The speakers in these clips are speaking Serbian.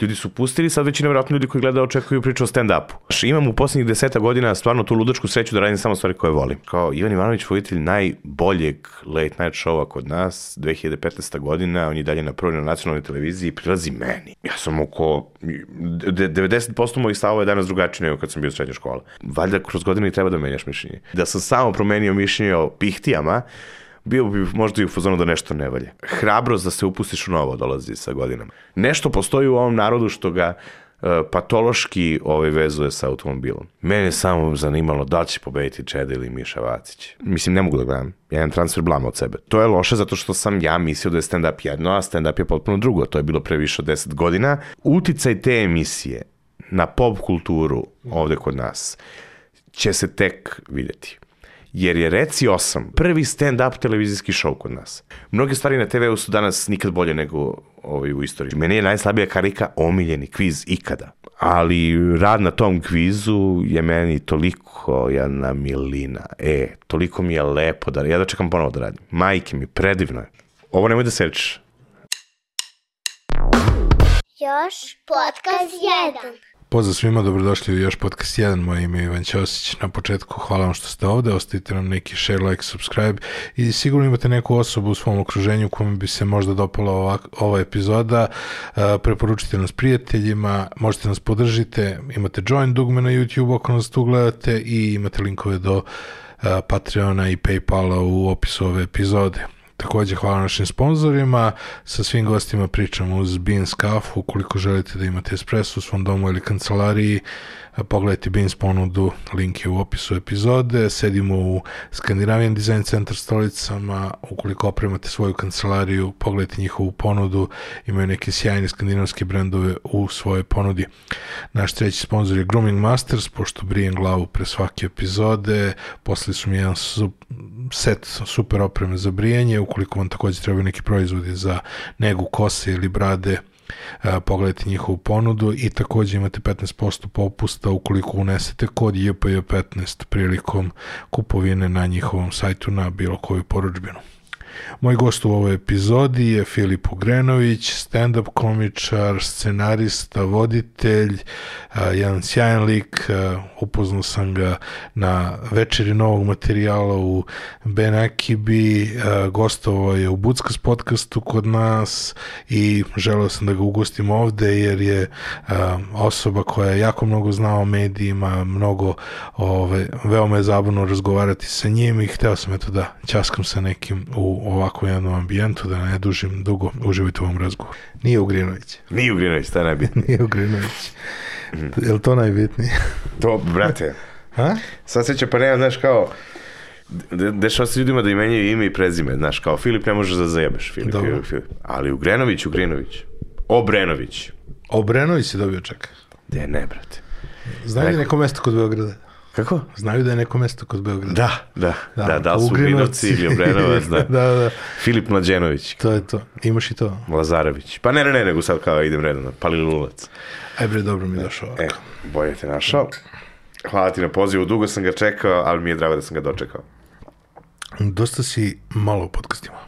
Ljudi su pustili, sad već i nevjerojatno ljudi koji gledaju očekuju priču o stand-upu. Imam u poslednjih deseta godina stvarno tu ludačku sreću da radim samo stvari koje volim. Kao Ivan Ivanović, voditelj najboljeg late night showa kod nas, 2015. godina, on je dalje na prvoj na nacionalnoj televiziji i prilazi meni. Ja sam oko... 90% mojih stavova je danas drugačiji nego kad sam bio u srednjoj škola. Valjda kroz godine i treba da menjaš mišljenje. Da sam samo promenio mišljenje o pihtijama, bio bi možda i u fazonu da nešto ne valje. Hrabrost da se upustiš u novo dolazi sa godinama. Nešto postoji u ovom narodu što ga uh, patološki ovaj vezuje sa automobilom. Mene je samo zanimalo da li će pobediti Čeda ili Miša Vacić. Mislim, ne mogu da gledam. Jedan transfer blama od sebe. To je loše zato što sam ja mislio da je stand-up jedno, a stand-up je potpuno drugo. To je bilo pre više od 10 godina. Uticaj te emisije na pop kulturu ovde kod nas će se tek videti jer je Reci 8 prvi stand-up televizijski show kod nas. Mnoge stvari na TV-u su danas nikad bolje nego ovaj, u istoriji. Meni je najslabija karika omiljeni kviz ikada. Ali rad na tom kvizu je meni toliko jedna milina. E, toliko mi je lepo da ja da čekam ponovo da radim. Majke mi, predivno je. Ovo nemoj da sečiš. Još podcast 1. Pozdrav svima, dobrodošli u još podcast 1, moje ime je Ivan Ćosić. Na početku hvala vam što ste ovde, ostavite nam neki share, like, subscribe i sigurno imate neku osobu u svom okruženju kome bi se možda dopala ova, ova epizoda. Uh, preporučite nas prijateljima, možete nas podržite, imate join dugme na YouTube ako nas tu gledate i imate linkove do uh, Patreona i Paypala u opisu ove epizode. Takođe, hvala našim sponsorima. Sa svim gostima pričamo uz Beans kafu. Ukoliko želite da imate espresso u svom domu ili kancelariji, pogledajte Beans ponudu, link je u opisu epizode. Sedimo u Skandinavijan Design Center stolicama. Ukoliko opremate svoju kancelariju, pogledajte njihovu ponudu. Imaju neke sjajne skandinavske brendove u svojoj ponudi. Naš treći sponsor je Grooming Masters, pošto brijem glavu pre svake epizode. Posle su mi jedan set super opreme za brijanje, ukoliko vam takođe trebaju neki proizvodi za negu kose ili brade, pogledajte njihovu ponudu i takođe imate 15% popusta ukoliko unesete kod JPJ15 prilikom kupovine na njihovom sajtu na bilo koju poručbinu. Moj gost u ovoj epizodi je Filip Ugrenović, stand-up komičar, scenarista, voditelj, jedan sjajan lik, upoznao sam ga na večeri novog materijala u Ben Akibi, gostovao je u Buckas podcastu kod nas i želeo sam da ga ugostim ovde jer je osoba koja jako mnogo zna o medijima, mnogo ove, veoma je zabavno razgovarati sa njim i hteo sam eto da ćaskam sa nekim u ovako jednom ambijentu, da ne dužim dugo, uživajte u ovom razgovoru. Nije Ugrinović. Nije Ugrinović, to je najbitnije. Nije Ugrinović. Mm. Je li to najbitnije? To, brate. Ha? Sad seća, pa nema, znaš, kao, dešava se ljudima da imenjaju ime i prezime, znaš, kao Filip ne možeš da zajebeš, Filip, Dobro. Filip, ali Ugrenović, Ugrinović, Obrenović. Obrenović si dobio čak. De, ne, brate. Znaju neko mesto kod Beograda? Kako? Znaju da je neko mesto kod Beograda. Da, da, da, da, da su Ugrinovci ili Obrenovac, da. da, da. Filip Mlađenović. To je to. Imaš i to. Lazarević. Pa ne, ne, ne, nego sad kao idem redom, Palilulac. Aj bre, dobro mi je došao ovako. E, bolje te našao. Hvala ti na pozivu, dugo sam ga čekao, ali mi je drago da sam ga dočekao. Dosta si malo u podcastima.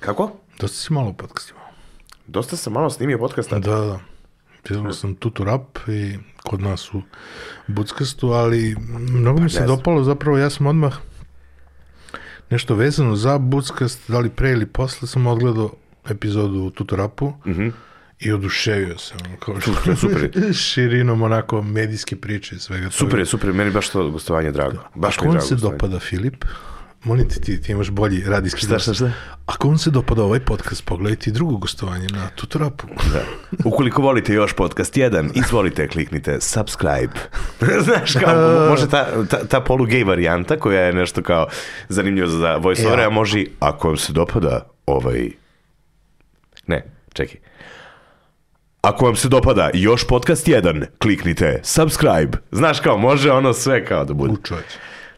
Kako? Dosta si malo u podcastima. Dosta sam malo snimio podcasta? Da, da. Gledao sam Tutu Rap i kod nas u Buckastu, ali mnogo mi se dopalo, zapravo ja sam odmah nešto vezano za Buckast, da li pre ili posle sam odgledao epizodu u Tutu Rapu Mm -hmm. i oduševio se ono, kao Super, super. širinom onako medijske priče i svega Super je, super, meni baš to gostovanje drago. Baš Ako mi drago se gostovanje. dopada Filip, molim te, ti, ti imaš bolji radijski Šta, šta, šta? Ako vam se dopada ovaj podcast, pogledajte i drugo gostovanje na Tutorapu. Da. Ukoliko volite još podcast 1, izvolite, kliknite subscribe. Znaš, kao, može ta, ta, ta polu gay varijanta koja je nešto kao zanimljivo za voice-overe, Ja. a može, ako vam se dopada ovaj... Ne, čekaj. Ako vam se dopada još podcast 1, kliknite subscribe. Znaš kao, može ono sve kao da bude. U.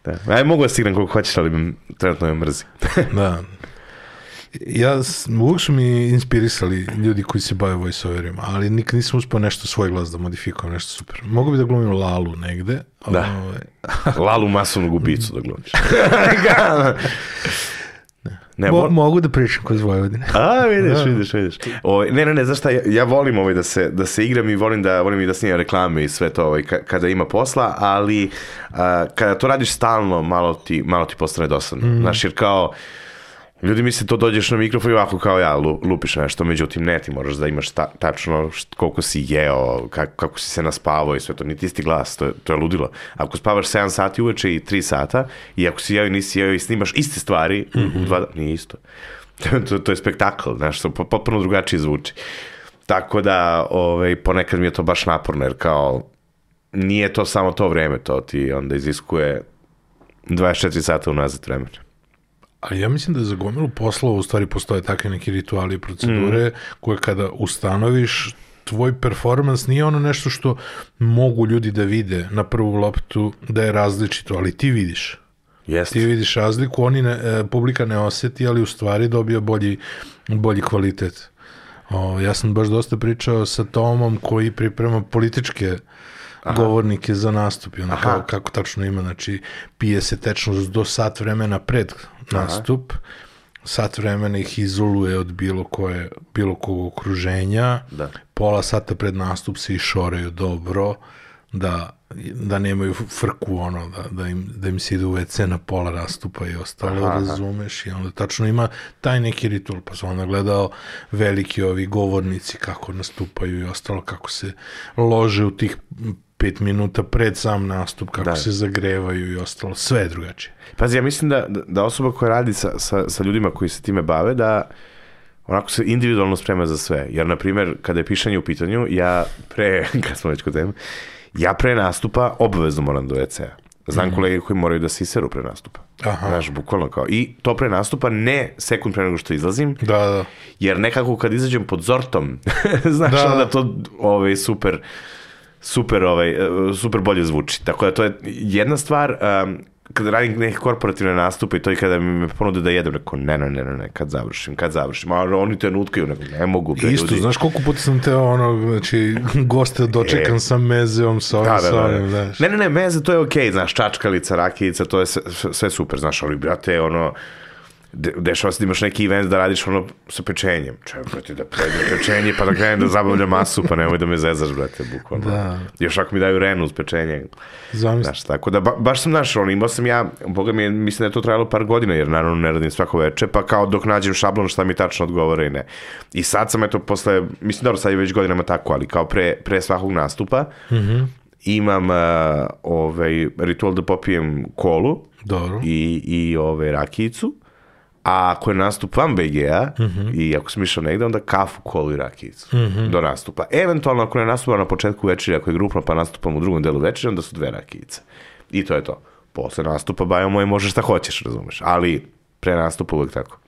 Da. Aj, mogu da stignem koliko hoćeš, ali me- trenutno me mrzi. Da. Ja, s- uvijek su mi inspirisali ljudi koji se bave voiceoverima, ali nikad nisam uspio nešto svoj glas da modifikujem, nešto super. Mogu bi da glumim Lalu negde. Da. Ovaj, Lalu masovnu gubicu da glumiš. Ne, Mo, vol- mogu da pričam kod Vojvodine. A, vidiš, vidiš, vidiš. O, ne, ne, ne, znaš šta, ja, ja volim ovaj da se, da se igram i volim da, volim i da snimam reklame i sve to ovaj, ka- kada ima posla, ali a, kada to radiš stalno, malo ti, malo ti postane dosadno. Mm. Znaš, jer kao, Ljudi misle to dođeš na mikrofon i ovako kao ja lu- lupiš nešto, međutim ne, ti moraš da imaš ta, tačno št- koliko si jeo, kako, kako si se naspavao i sve to, niti isti glas, to je, to je ludilo. Ako spavaš 7 sati uveče i 3 sata i ako si jeo i nisi jeo i snimaš iste stvari, mm -hmm. dva, nije isto. to, to je spektakl, znaš, to po- potpuno drugačije zvuči. Tako da, ovaj, ponekad mi je to baš naporno, jer kao, nije to samo to vreme, to ti onda iziskuje 24 sata unazad vremena. Ali ja mislim da za gomilu poslova u stvari postoje takve neki rituali i procedure mm. koje kada ustanoviš tvoj performans nije ono nešto što mogu ljudi da vide na prvu loptu da je različito, ali ti vidiš. Jeste. Ti vidiš razliku, oni ne, e, publika ne oseti, ali u stvari dobija bolji, bolji kvalitet. O, ja sam baš dosta pričao sa Tomom koji priprema političke Aha. govornike za nastup i ono Aha. kao, kako tačno ima, znači pije se tečno do sat vremena pred nastup, sat vremena ih izoluje od bilo koje, bilo kog okruženja, Da. pola sata pred nastup se išoraju dobro, da, da nemaju frku ono, da, da, im, da im se ide u WC na pola nastupa i ostalo, Aha, aha. razumeš, i onda tačno ima taj neki ritual, pa sam onda gledao veliki ovi govornici kako nastupaju i ostalo, kako se lože u tih pet minuta pred sam nastup, kako Da. da. se zagrevaju i ostalo, sve je drugačije. Pazi, ja mislim da, da osoba koja radi sa, sa, sa ljudima koji se time bave, da onako se individualno sprema za sve. Jer, na primjer, kada je pišanje u pitanju, ja pre, kad smo već kod teme, ja pre nastupa obavezno moram do WC-a. Znam mm. kolege koji moraju da se iseru pre nastupa. Aha. Znaš, bukvalno kao. I to pre nastupa ne sekund pre nego što izlazim, Da, da. jer nekako kad izađem pod zortom, znaš, Da. da. onda to ovaj, super, super, ovaj, eh, super bolje zvuči. Tako da to je jedna stvar, um, kada radim neke korporativne nastupe i to i kada mi me ponude da jedem, rekao ne, ne, ne, ne, kad završim, kad završim, a oni te nutkaju, neko, ne mogu, bre, Isto, ljudi. znaš koliko puta sam te ono, znači, goste dočekam E. sa mezeom, sa ovim, Da, da, sa da, onim, da. znaš. Ne, ne, ne, meze, to je okej, znaš, čačkalica, rakijica, to je sve, sve- sve super, znaš, ali, brate, ono, de, dešava se da imaš neki event da radiš ono sa pečenjem. Čekaj ti da predem pečenje pa da krenem da zabavljam masu, pa nemoj da me zezaš, brate, bukvalno. Da. Još ako mi daju renu uz pečenje. Zamisli. Znaš, tako da ba, baš sam naš, ono, imao sam ja, boga mi, je, mislim da je to trajalo par godina, jer naravno ne radim svako veče, pa kao dok nađem šablon šta mi tačno odgovara i ne. I sad sam, eto, posle, mislim, dobro, sad je već godinama tako, ali kao pre, pre svakog nastupa, imam uh, ovaj, ritual da popijem kolu Dobro. i, i ove, rakijicu, a ako je nastup van BG-a i ako sam išao negde, onda kafu, kolu i rakijicu do nastupa. Eventualno ako ne nastupam na početku večeri, ako je grupno pa nastupam u drugom delu večeri, onda su dve rakijice. I to je to. Posle nastupa, bajo moj, možeš šta hoćeš, razumeš. Ali pre nastupa uvek tako.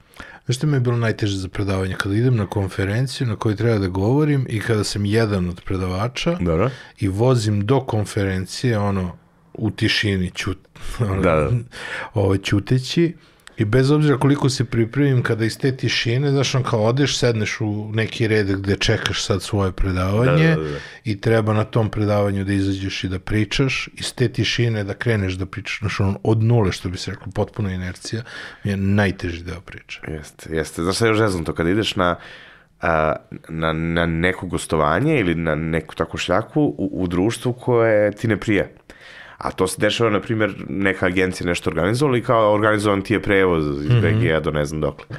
Znaš što mi je bilo najteže za predavanje? Kada idem na konferenciju na kojoj treba da govorim i kada sam jedan od predavača Dobro. i vozim do konferencije, ono, u tišini, ćut, ono, Da, da. Ovo, ćuteći, i bez obzira koliko se pripremim kada iz te tišine, znaš, on kao odeš, sedneš u neki red gde čekaš sad svoje predavanje Da, da, da, da. i treba na tom predavanju da izađeš i da pričaš, iz te tišine da kreneš da pričaš, znaš, on, od nule, što bi se reklo, potpuna inercija, je najteži deo priče. Jeste, jeste. Znaš šta je još zezno to? Kada ideš na, a, na, na neko gostovanje ili na neku tako šljaku u, u društvu koje ti ne prije. A to se dešava, na primjer, neka agencija nešto organizovala i kao organizovan ti je prevoz iz mm -hmm. BG-a do ne znam dokle.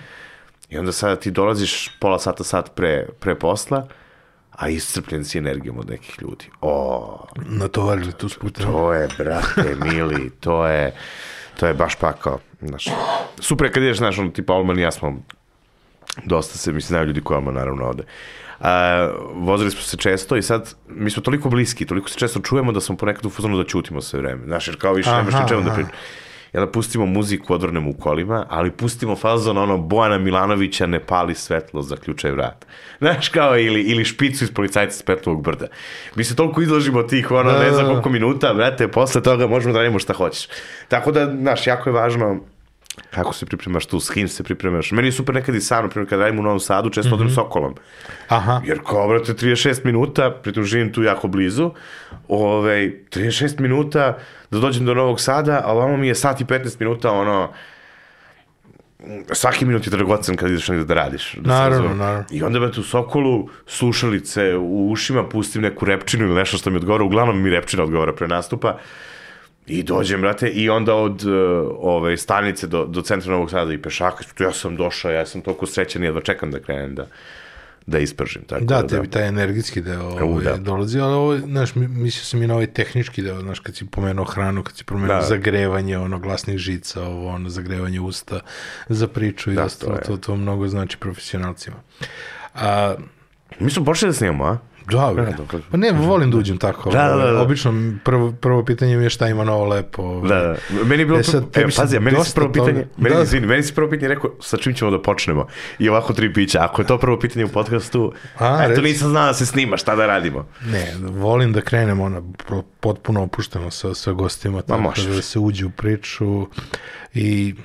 I onda sada ti dolaziš pola sata, sat pre, pre posla, a iscrpljen si energijom od nekih ljudi. O, Natovarili tu s putem. to je, brate, mili, to je, to je baš pakao. Znaš, super kad ideš, znaš, ono, tipa Olman i ja smo dosta se, mislim, znaju ljudi koji Olman naravno ovde. A, vozili smo se često i sad, mi smo toliko bliski, toliko se često čujemo da smo ponekad u fazonu da ćutimo sve vreme. Znaš, jer kao više nemaš Aha, ni čemu da aha. pričamo. I onda pustimo muziku, odvrnemo u kolima, ali pustimo fazon ono Bojana Milanovića ne pali svetlo, zaključaj vrat. Znaš, kao ili, ili špicu iz policajca s Petlovog brda. Mi se toliko izložimo tih, ono, Da, ne znam da, da. koliko minuta, brate, posle toga možemo da radimo šta hoćeš. Tako da, znaš, jako je važno kako se pripremaš tu, s kim se pripremaš. Meni je super nekad i sam, primjer, kad radim u Novom Sadu, često mm -hmm. odem Sokolom. Aha. Jer kao, brate, 36 minuta, pritom živim tu jako blizu, ove, 36 minuta da dođem do Novog Sada, a ovamo mi je sat i 15 minuta, ono, svaki minut je dragocen kad ideš negde da radiš. Da Naravno, razumemo. naravno. I onda brate u Sokolu slušalice u ušima pustim neku repčinu ili nešto što mi odgovara, uglavnom mi repčina odgovara pre nastupa. I dođem, brate, i onda od uh, ove stanice do, do centra Novog Sada i pešaka, ja sam došao, ja sam toliko srećan, jedva čekam da krenem da, da ispržim. Tako Da, tebi taj energetski deo ovaj, da. dolazi, ali ovo, znaš, mi- mislio sam i na ovaj tehnički deo, znaš, kad si pomenuo hranu, kad si pomenuo Da. zagrevanje, ono, glasnih žica, ovo, ono, zagrevanje usta za priču i Da, ostalo, to to, to mnogo znači profesionalcima. A, Mi smo počeli da snimamo, a? Da, dobro. Pa ne, volim da uđem tako. Da, da, ovaj, da. Obično prvo, prvo pitanje mi je šta ima novo lepo. ovaj. Da, da. Meni je bilo, E sad, e, pazi, meni si prvo toga- pitanje, meni, Da. izvini, meni si prvo pitanje rekao sa čim ćemo da počnemo. I ovako tri pića. Ako je to prvo pitanje u podcastu, A, eto reci. nisam znao da se snima, šta da radimo. Ne, volim da krenem ono, pro- potpuno opušteno sa, sa gostima, tako možeš. da se uđe u priču i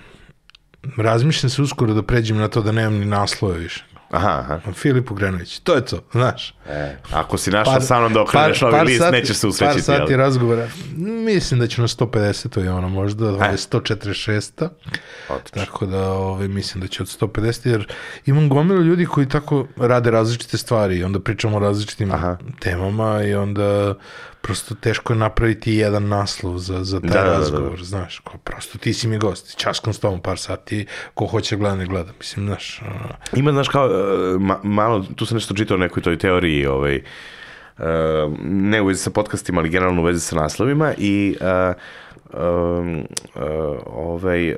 razmišljam se uskoro da pređem na to da nemam ni naslove više. Aha, aha. Filip Ugranović, to je to, znaš. E, ako si našao sa mnom da okreneš novi list, nećeš se Par usrećiti. sati jel? razgovora. Mislim da ću na 150 je ono možda, E. 146 Odlično. Tako da ovaj, mislim da će od 150, jer imam gomilu ljudi koji tako rade različite stvari i onda pričamo o različitim Aha. temama i onda prosto teško je napraviti jedan naslov za, za taj Da, da, da, da. razgovor, znaš, ko, prosto ti si mi gost, časkam s tobom par sati, ko hoće gleda, ne gleda, mislim, znaš, ono, Ima, znaš, kao, e, ma, malo, tu sam nešto čitao o nekoj toj teoriji, ovaj, e, ne u vezi sa podcastima, ali generalno u vezi sa naslovima i e, um, e, ovaj,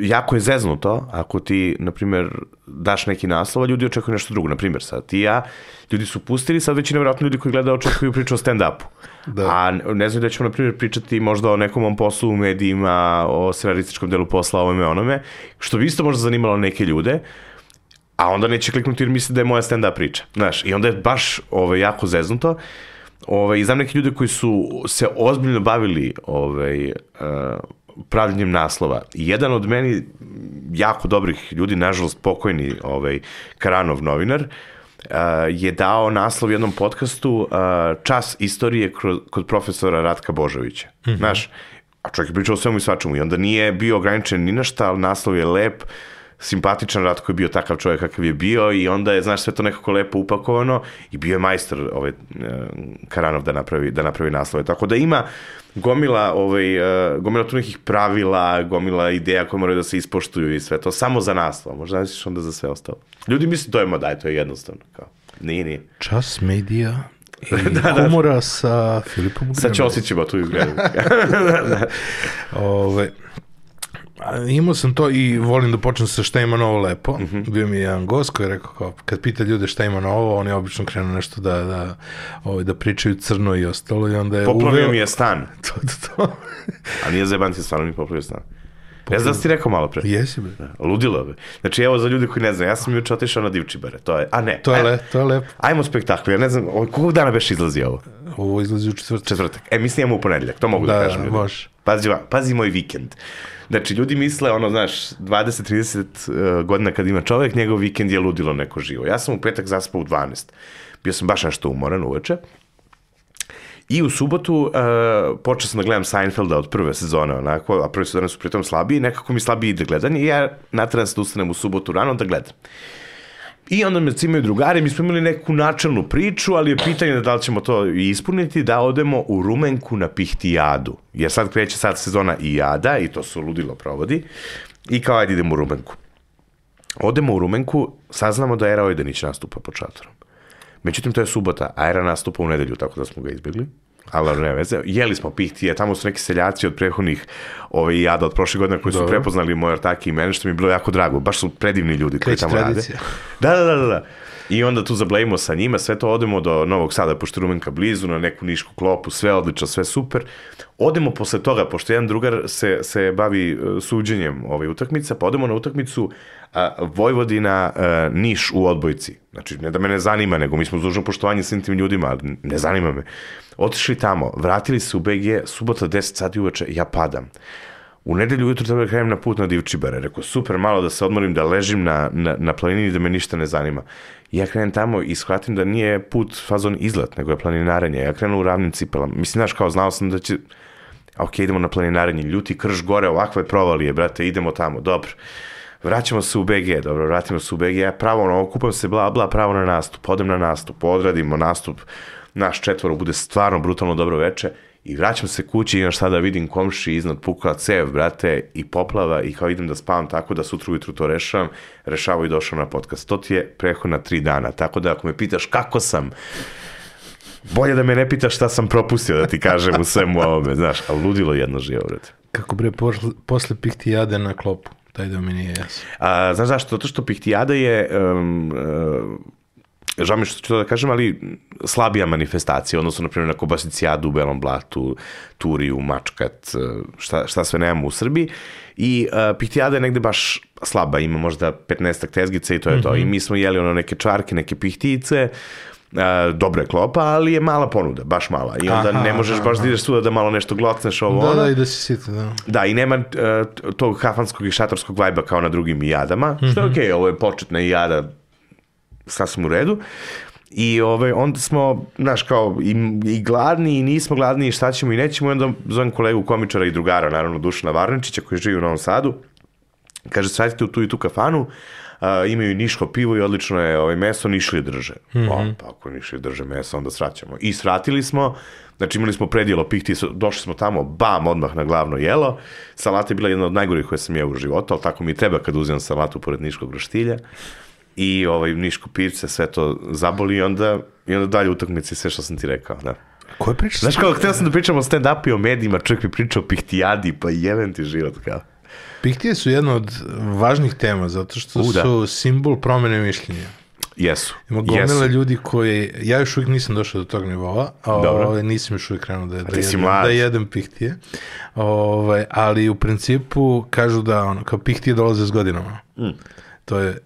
jako je zeznuto ako ti, na primjer, daš neki naslov, a ljudi očekuju nešto drugo. Na primjer, sad ti i ja, ljudi su pustili, sad već i nevjerojatno ljudi koji gledaju očekuju priču o stand-upu. Da. A ne znam da ćemo, na primjer, pričati možda o nekom mom poslu u medijima, o scenarističkom delu posla, ovome, onome, što bi isto možda zanimalo neke ljude, a onda neće kliknuti jer misli da je moja stand-up priča. Znaš, i onda je baš ovaj, jako zeznuto. Ovaj, I znam neke ljude koji su se ozbiljno bavili ovaj, uh, pravljenjem naslova. I jedan od meni jako dobrih ljudi, nažalost pokojni ovaj, Karanov novinar, uh, je dao naslov jednom podcastu uh, Čas istorije kroz, kod profesora Ratka Božovića. Znaš, a čovjek je pričao o svemu i svačemu i onda nije bio ograničen ni na šta, ali naslov je lep, simpatičan Ratko je bio takav čovjek kakav je bio i onda je, znaš, sve to nekako lepo upakovano i bio je majstor ovaj, Karanov da napravi, da napravi naslove. Tako da ima gomila, ovaj, e, gomila tu nekih pravila, gomila ideja koje moraju da se ispoštuju i sve to, samo za naslov, možda misliš onda za sve ostalo. Ljudi misle to je, ma daj, to je jednostavno. Kao, nije, nije. čas medija i humora sa Filipom Ugranovićem. će osjećima tu izgledu. Ove, a, imao sam to i volim da počnem sa šta ima novo lepo. Mhm. Bio mi je jedan gost koji je rekao kao, kad pita ljude šta ima novo, oni obično krenu nešto da, da, ovaj, da pričaju crno i ostalo i onda je Poplavio uveo- mi je stan, To, to, to. a nije zajebanci, stvarno mi poplavio stan. Ne znam da si rekao malo pre. Jesi bre. Ludilo bi. Znači, evo za ljude koji ne znaju, ja sam juče otišao na Divčibare, to je, a ne. To je, aj- le, to je lepo. Ajmo spektakl, ja ne znam, kogog dana beš izlazi ovo? Ovo izlazi u četvrtak. Četvrtak. E, mi snijemo u ponedeljak, to mogu da, Da, kažem. da, može. Pazi, pazi moj vikend. Znači, ljudi misle, ono, znaš, 20-30 uh, godina kad ima čovjek, njegov vikend je ludilo neko živo. Ja sam u petak zaspao u 12. Bio sam baš nešto umoran uveče. I u subotu uh, počeo sam da gledam Seinfelda od prve sezone, onako, a prve sezone su pritom slabiji, nekako mi slabije ide gledanje i ja natran se da ustanem u subotu rano da gledam. I onda me cimaju drugari, mi smo imali neku načelnu priču, ali je pitanje da li ćemo to ispuniti, da odemo u Rumenku na Pihtijadu. Jer sad kreće sad sezona i jada, i to su ludilo provodi. I kao, ajde idemo u Rumenku. Odemo u Rumenku, saznamo da Era Ojdanić nastupa pod šatorom. Međutim, to je subota, a Era nastupa u nedelju, tako da smo ga izbjegli. Ali nema veze. Jeli smo pihtije, tamo su neki seljaci od prethodnih ovaj, jada od prošle godine koji su Dobro. prepoznali moj ortaki i mene, što mi je bilo jako drago. Baš su predivni ljudi koji tamo rade. tradicija. Da, da, da, da, da. I onda tu zablejimo sa njima, sve to odemo do Novog Sada, pošto je Rumenka blizu, na neku nišku klopu, sve odlično, sve super. Odemo posle toga, pošto jedan drugar se, se bavi e, suđenjem ove utakmice, pa odemo na utakmicu Vojvodina a, Niš u odbojci. Znači, ne da me ne zanima, nego mi smo dužno poštovanje svim tim ljudima, ali ne zanima me. Otišli tamo, vratili se u BG, subota 10 sati uveče, ja padam. U nedelju ujutru treba da krenem na put na Divčibare. Rekao, super, malo da se odmorim, da ležim na, na, na planini da me ništa ne zanima. Ja krenem tamo i shvatim da nije put fazon izlet, nego je planinarenje. Ja krenu u ravnim cipelama. Mislim, znaš, kao znao sam da će... Ok, idemo na planinarenje. Ljuti krš gore, ovakve provalije, brate, idemo tamo, dobro. Vraćamo se u BG, dobro, vratimo se u BG, ja pravo, ono, okupam se, bla, bla, pravo na nastup, odem na nastup, odradimo nastup, naš četvoro bude stvarno brutalno dobro veče i vraćam se kući i šta da vidim komši iznad pukla cev, brate, i poplava i kao idem da spavam tako da sutra ujutru to rešavam, rešavao i došao na podcast. To ti je prehodna tri dana, tako da ako me pitaš kako sam, bolje da me ne pitaš šta sam propustio da ti kažem u svemu ovome, znaš, ali ludilo jedno živo, brate. Kako bre, posle, posle pihtijade na klopu, taj da mi nije jasan. A, znaš zašto? Zato što pihtijada je, um, uh, žao mi što ću to da kažem, ali slabija manifestacija, odnosno, na primjer, na Kobasicijadu u Belom blatu, Turiju, Mačkat, uh, šta, šta sve nemamo u Srbiji. I uh, pihtijada je negde baš slaba, ima možda 15 tezgica i to je mm -hmm. to. I mi smo jeli ono neke čvarke, neke pihtice, Uh, dobra je klopa, ali je mala ponuda, baš mala. I onda aha, ne možeš baš da ideš svuda da malo nešto glocneš ovo Da, ono. da, i da si sit, da. Da, i nema uh, tog kafanskog i šatorskog vajba kao na drugim jadama, što je okej, okay, ovo je početna jada sasvim u redu. I ovaj, onda smo, znaš, kao i, i gladni i nismo gladni i šta ćemo i nećemo. I onda zovem kolegu komičara i drugara, naravno Dušana Varničića koji živi u Novom Sadu. Kaže, sradite u tu i tu kafanu, a, imaju niško pivo i odlično je ovaj, meso, nišli drže. Mm -hmm. pa ako nišli drže meso, onda svraćamo. I svratili smo, znači imali smo predjelo pihti, došli smo tamo, bam, odmah na glavno jelo. Salata je bila jedna od najgorih koje sam jeo u životu, ali tako mi treba kad uzimam salatu pored niškog roštilja i ovaj niško pivce, sve to zaboli i onda, i onda dalje utakmice sve što sam ti rekao, da. Koje priča? Znaš kao, htio sam da pričam o stand-upu i o medijima, čovjek mi priča o pihtijadi, pa jeben ti život, kao. Pihtije su jedna od važnih tema, zato što U, da. su simbol promene mišljenja. Jesu. Ima gomila ljudi koji, ja još uvijek nisam došao do tog nivoa, Dobro. Ovaj, nisam još uvijek krenuo da, da, jedem, da jedem pihtije, ovaj, ali u principu kažu da ono, kao pihtije dolaze s godinama. Mm. To je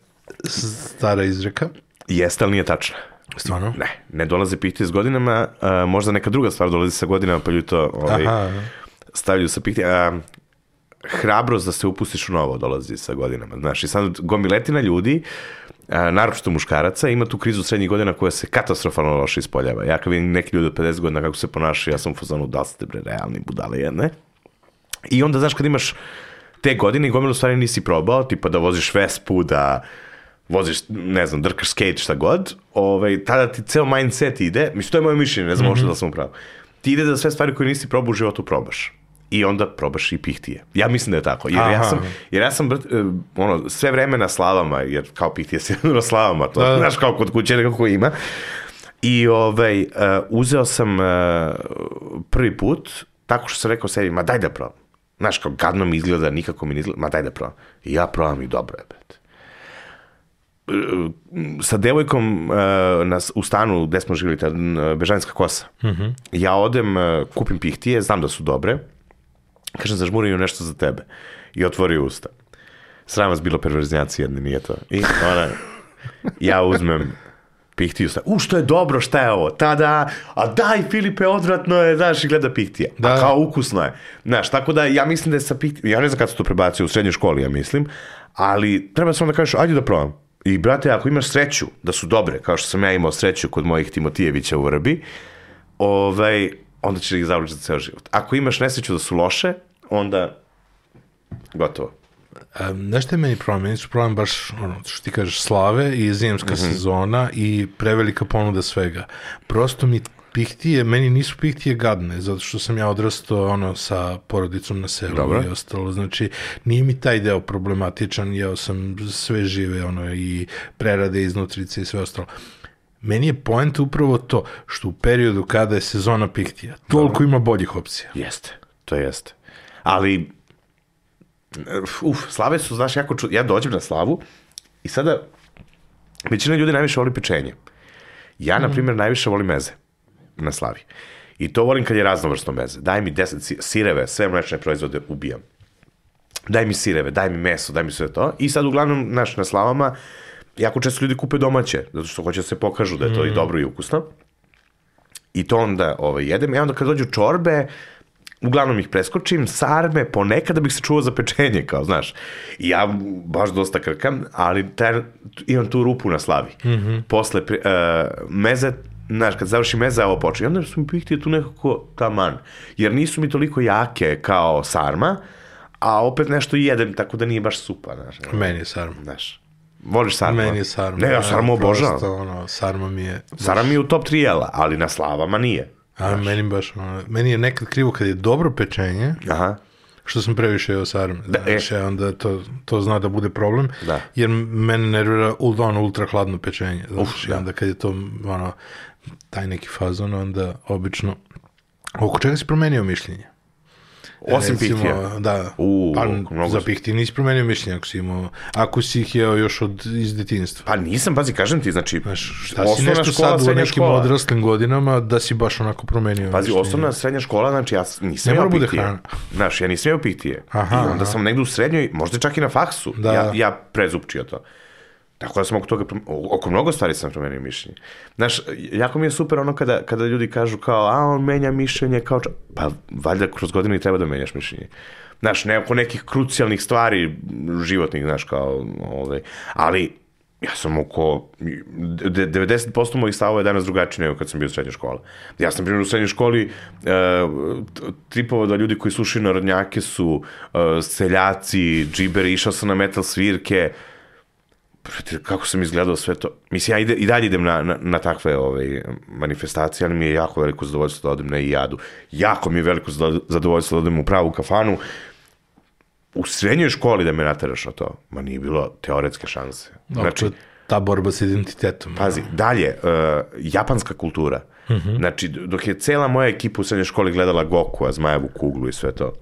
stara izreka. Jeste, ali nije tačno. Stvarno? Ne, ne dolaze pihtije s godinama, a, možda neka druga stvar dolazi sa godinama, pa ljudi to ovaj, Aha. stavljaju sa pihtije. A, hrabrost da se upustiš u novo dolazi sa godinama. Znaš, i sad gomiletina ljudi, a, naročito muškaraca, ima tu krizu srednjih godina koja se katastrofalno loše ispoljava. Ja kad vidim neki ljudi od 50 godina kako se ponašaju, ja sam u fazonu, da ste bre realni budale jedne. I onda, znaš, kad imaš te godine i gomilu stvari nisi probao, tipa da voziš Vespu, da voziš, ne znam, drkaš skate, šta god, ovaj, tada ti ceo mindset ide, mislim, to je moje mišljenje, ne znam mm -hmm. da sam upravo, ti ide da sve stvari koje nisi probao u životu probaš i onda probaš i pihtije. Ja mislim da je tako. Jer Aha. ja sam, jer ja sam uh, ono, sve vreme na slavama, jer kao pihtije se na slavama, to da. znaš kao kod kuće nekako ima. I ovaj, uh, uzeo sam uh, prvi put, tako što sam rekao sebi, ma daj da probam. Znaš, kao gadno mi izgleda, nikako mi ne izgleda, ma daj da probam. I ja probam i dobro je, brate sa devojkom uh, nas, u stanu gde smo živjeli, ta Bežanska kosa. Uh mhm. -huh. Ja odem, uh, kupim pihtije, znam da su dobre, kažem, zažmurim nešto za tebe. I otvori usta. Sram vas bilo perverznjaci jedni, nije to. I ona, ja uzmem pihtiju, sta, u što je dobro, šta je ovo, tada, a daj Filipe, odvratno je, znaš, i gleda pihtija, da. a kao ukusno je, znaš, tako da ja mislim da je sa pihtijom, ja ne znam kada se to prebacio u srednjoj školi, ja mislim, ali treba samo da kažeš, ajde da probam, i brate, ako imaš sreću da su dobre, kao što sam ja imao sreću kod mojih Timotijevića u Vrbi, ovaj, onda će ih zavljati za ceo život. Ako imaš nesreću da su loše, onda gotovo. Um, nešto je meni problem, meni su problem baš, ono, što ti kažeš, slave i zimska mm -hmm. sezona i prevelika ponuda svega. Prosto mi pihtije, meni nisu pihtije gadne, zato što sam ja odrastao ono sa porodicom na selu Dobro. i ostalo, znači nije mi taj deo problematičan, jeo sam sve žive, ono, i prerade iznutrice i sve ostalo. Meni je point upravo to, što u periodu kada je sezona pihtija, toliko Dobro. ima boljih opcija. Jeste, to jeste. Ali, uf, slave su, znaš, jako ču... Ja dođem na slavu i sada većina ljudi najviše voli pečenje. Ja, na mhm. primjer, najviše volim meze na slavi. I to volim kad je raznovrsno meze. Daj mi 10 sireve, sve mlečne proizvode ubijam. Daj mi sireve, daj mi meso, daj mi sve to. I sad uglavnom, naš, na slavama, jako često ljudi kupe domaće, zato što hoće da se pokažu da je to mm. i dobro i ukusno. I to onda ovaj, jedem. I onda kad dođu čorbe, uglavnom ih preskočim, sarme, ponekad da bih se čuvao za pečenje, kao, znaš. I ja baš dosta krkam, ali taj, imam tu rupu na slavi. Mm -hmm. Posle, uh, meze, znaš, kad završi meza, ovo počne. I onda su mi pihtije tu nekako taman. Jer nisu mi toliko jake kao sarma, a opet nešto jedem, tako da nije baš supa, znaš. Meni je sarma. Znaš. Voliš sarmu? Meni je sarma. Ne, ja sarmu obožavam. Prosto, ono, sarma mi je... Sarma mi je u top 3 jela, ali na slavama nije. A meni baš, meni je nekad krivo kad je dobro pečenje, Aha. što sam previše jeo sarme. Da, Da, e. znači, onda to, to zna da bude problem, Da. jer mene nervira ono ultra hladno pečenje. Znači, da. onda kad je to, ono, taj neki fazon, onda obično... Oko čega si promenio mišljenje? Osim Recimo, pihtija. Da, U, pa mnogo za pihtije nisi promenio mišljenje ako si imao, ako si ih jeo još od, iz detinjstva. Pa nisam, pazi, kažem ti, znači, Znaš, šta si nešto škola, sad u nekim škola. odraslim godinama da si baš onako promenio Pazi, mišljenje? osnovna srednja škola, znači ja nisam Ne jeo mora bude pihtije. hrana. Znaš, ja nisam jeo pihtije. Aha, I onda aha. sam negde u srednjoj, možda čak i na faksu, Da. ja, ja prezupčio to. Tako da sam oko toga, oko mnogo stvari sam promenio mišljenje. Znaš, jako mi je super ono kada, kada ljudi kažu kao, a on menja mišljenje kao ča... Pa valjda kroz godinu i treba da menjaš mišljenje. Znaš, ne oko nekih krucijalnih stvari životnih, znaš, kao, ovaj, ali ja sam oko, de- 90% mojih stavova je danas drugačiji nego kad sam bio u srednjoj školi. Ja sam, primjer, u srednjoj školi e, da ljudi koji slušaju narodnjake su e, seljaci, džiberi, išao sam na metal svirke, kako sam izgledao sve to. Mislim, ja ide, i dalje idem na, na, na takve ovaj, manifestacije, ali mi je jako veliko zadovoljstvo da odem na IADU. Jako mi je veliko zado- zadovoljstvo da odem u pravu kafanu. U srednjoj školi da me nateraš na to, ma nije bilo teoretske šanse. Znači, Znači, ta borba sa identitetom. pazi, dalje, uh, japanska kultura. Znači, dok je cela moja ekipa u srednjoj školi gledala Goku, Zmajevu kuglu i sve to,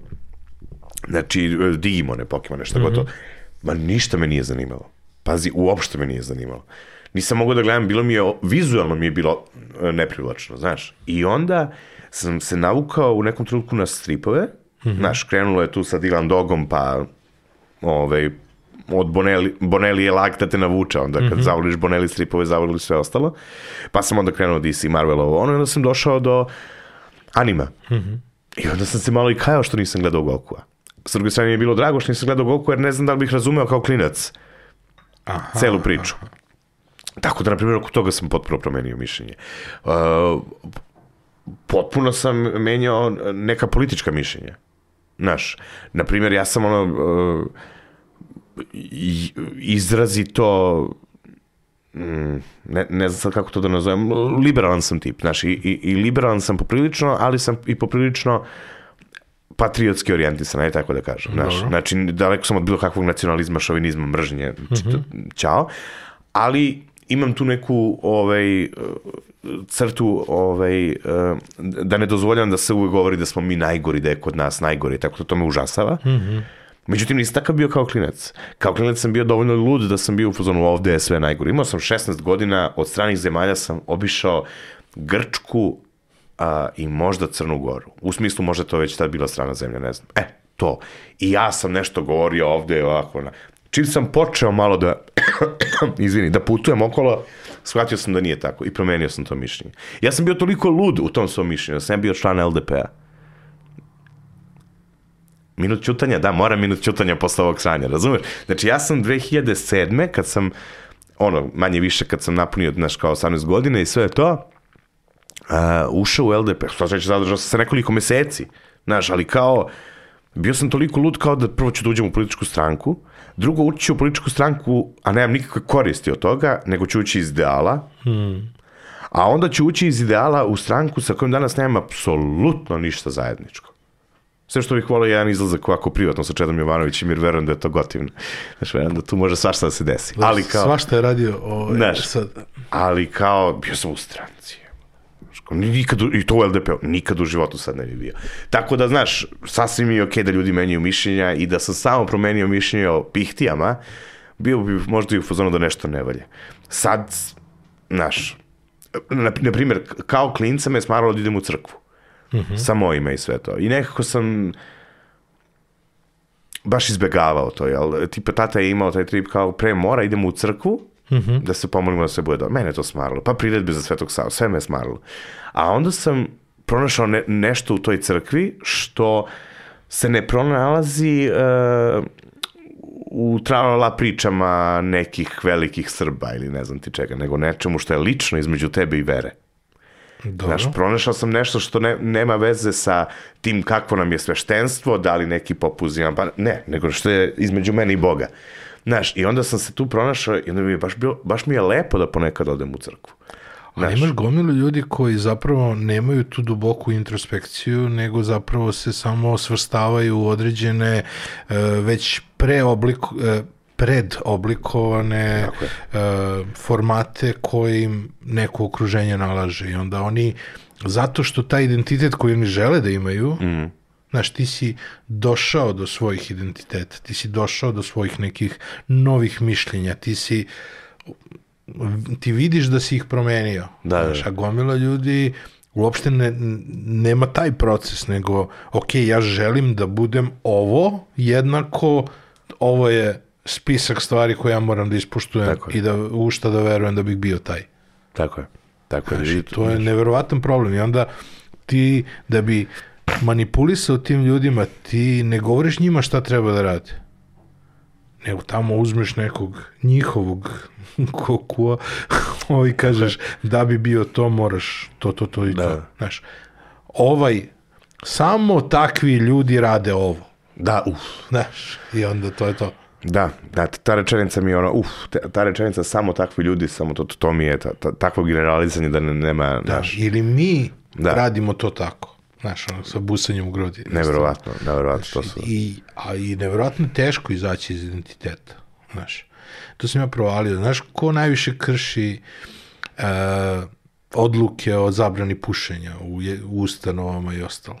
znači, e, Digimone, Pokemone, šta god to, ma ništa me nije zanimalo. Pazi, uopšte me nije zanimalo. Nisam mogao da gledam, bilo mi je, vizualno mi je bilo e, neprivlačno, znaš. I onda sam se navukao u nekom trenutku na stripove, znaš, krenulo je tu sa Dylan Dogom, pa ovaj, od Bonelli, Bonelli je lag da te navuča, onda kad zavoliš Bonelli stripove, zavoliš sve ostalo. Pa sam onda krenuo DC, Marvelovo, ono, onda sam došao do anima. I onda sam se malo i kajao što nisam gledao Gokua. S druge strane mi je bilo drago što nisam gledao Goku, jer ne znam da li bih razumeo kao klinac Aha, celu priču. Tako da, na primjer, oko toga sam potpuno promenio mišljenje. Uh, potpuno sam menjao neka politička mišljenja. Znaš, na primjer, ja sam ono uh, izrazito mm, ne, ne znam sad kako to da nazovem, liberalan sam tip, znaš, i, i, i liberalan sam poprilično, ali sam i poprilično patriotski orijentisan, aj tako da kažem. Znaš, Dobro. znači, daleko sam od bilo kakvog nacionalizma, šovinizma, mržnje, čito, ćao, ali imam tu neku ovaj, crtu ovaj, eh, da ne dozvoljam da se uvek govori da smo mi najgori, da je kod nas najgori, tako da to me užasava. Međutim, nisam takav bio kao klinac. Kao klinac sam bio dovoljno lud da sam bio u fazonu ovde je sve najgore. Imao sam 16 godina, od stranih zemalja sam obišao Grčku a, i možda Crnu Goru. U smislu možda to već tad bila strana zemlja, ne znam. E, to. I ja sam nešto govorio ovde ovako. Na... Čim sam počeo malo da, izvini, da putujem okolo, shvatio sam da nije tako i promenio sam to mišljenje. Ja sam bio toliko lud u tom svom mišljenju, da sam ja bio član LDP-a. Minut ćutanja, da, mora minut ćutanja posle ovog sranja, razumeš? Znači, ja sam 2007. kad sam, ono, manje više kad sam napunio, znaš, kao 18 godina i sve to, uh, ušao u LDP, što znači zadržao sam se nekoliko meseci, znaš, ali kao, bio sam toliko lud kao da prvo ću da uđem u političku stranku, drugo ući ću u političku stranku, a nemam nikakve koristi od toga, nego ću ući iz ideala, a onda ću ući iz ideala u stranku sa kojom danas nemam apsolutno ništa zajedničko. Sve što bih volio je jedan izlazak ovako privatno sa Čedom Jovanovićem, jer verujem da je to gotivno. Znaš, verujem da tu može svašta da se desi. Ali kao, Svašta je radio ovaj, Znaš. sad. ali kao, bio sam u stranci. Nikad, I to u LDP-u, nikad u životu sad ne bi bio. Tako da, znaš, sasvim je okej da ljudi menjaju mišljenja i da sam samo promenio mišljenje o pihtijama, bio bi možda i u fazonu da nešto ne valje. Sad, znaš, na, na primjer, kao klinca me je smaralo da idem u crkvu. Sa mojima i sve to. I nekako sam baš izbegavao to, jel? Tipa tata je imao taj trip kao pre mora, idemo u crkvu, da se pomolimo da sve bude dobro. Mene je to smaralo. Pa priredbe za Svetog Sava, sve me je smaralo. A onda sam pronašao ne, nešto u toj crkvi što se ne pronalazi uh, u tralala pričama nekih velikih Srba ili ne znam ti čega, nego nečemu što je lično između tebe i vere. Dobro. Znaš, pronašao sam nešto što ne, nema veze sa tim kakvo nam je sveštenstvo, da li neki popuz imam, pa ne, nego što je između mene i Boga. Znaš, i onda sam se tu pronašao i onda mi je baš, bilo, baš mi je lepo da ponekad odem u crkvu. Ali imaš gomilu ljudi koji zapravo nemaju tu duboku introspekciju, nego zapravo se samo svrstavaju u određene e, već preobliko, e, predoblikovane e, formate koje im neko okruženje nalaže i onda oni zato što taj identitet koji oni žele da imaju mm. Znaš, ti si došao do svojih identiteta, ti si došao do svojih nekih novih mišljenja, ti si ti vidiš da si ih promenio. Da, da, Znaš, a gomila ljudi uopšte ne, nema taj proces, nego, ok, ja želim da budem ovo, jednako ovo je spisak stvari koje ja moram da ispuštujem i da u šta da verujem da bih bio taj. Tako je. Tako je. Znaš, to je neverovatan problem. I onda ti, da bi manipulisao tim ljudima, ti ne govoriš njima šta treba da rade. Nego tamo uzmeš nekog njihovog kokua i kažeš da bi bio to moraš to, to, to i to. Da. Znaš, ovaj, samo takvi ljudi rade ovo. Da, uf. Znaš, i onda to je to. Da, da, ta rečenica mi je ono, uf, ta rečenica samo takvi ljudi, samo to, to mi je ta, ta, takvo generalizanje da ne, nema, Da, znaš, ili mi Da. radimo to tako. Znaš, ono, sa busanjem u grudi. neverovatno, neverovatno, to su, I, a i nevjerojatno je teško izaći iz identiteta. Znaš, to sam ja provalio. Znaš, ko najviše krši e, odluke o zabrani pušenja u, je- u ustanovama i ostalo?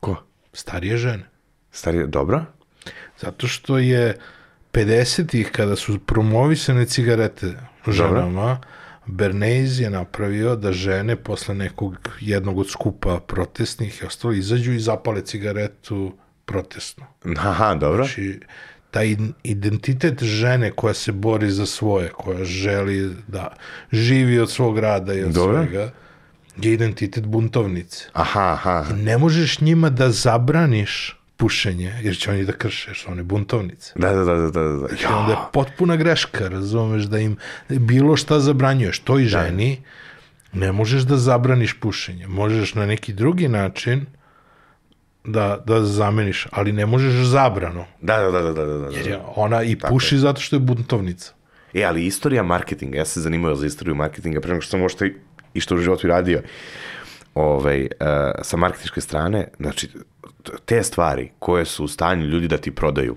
ko? Starije žene. Stari, dobro? Zato što je 50-ih, kada su promovisane cigarete ženama, Bernays je napravio da žene posle nekog jednog od skupa protestnih i ostalo izađu i zapale cigaretu protestno. Aha, dobro. Znači, taj id- identitet žene koja se bori za svoje, koja želi da živi od svog rada i od Dobro. svega, je identitet buntovnice. Aha, aha. Ne možeš njima da zabraniš pušenje, jer će oni da krše, jer su one buntovnice. Da, da, da, da, da, da. I onda je potpuna greška, razumeš, da im bilo šta zabranjuješ, toj ženi ne možeš da zabraniš pušenje. Možeš na neki drugi način da, da zameniš, ali ne možeš zabrano. Da, da, da, da, da, da, da. Jer je ona i puši zato što je buntovnica. E, ali istorija marketinga, ja se zanimao za istoriju marketinga, pre nego što sam možda i, i što u životu i radio, ovaj, uh, sa marketinške strane, znači, te stvari koje su u stanju ljudi da ti prodaju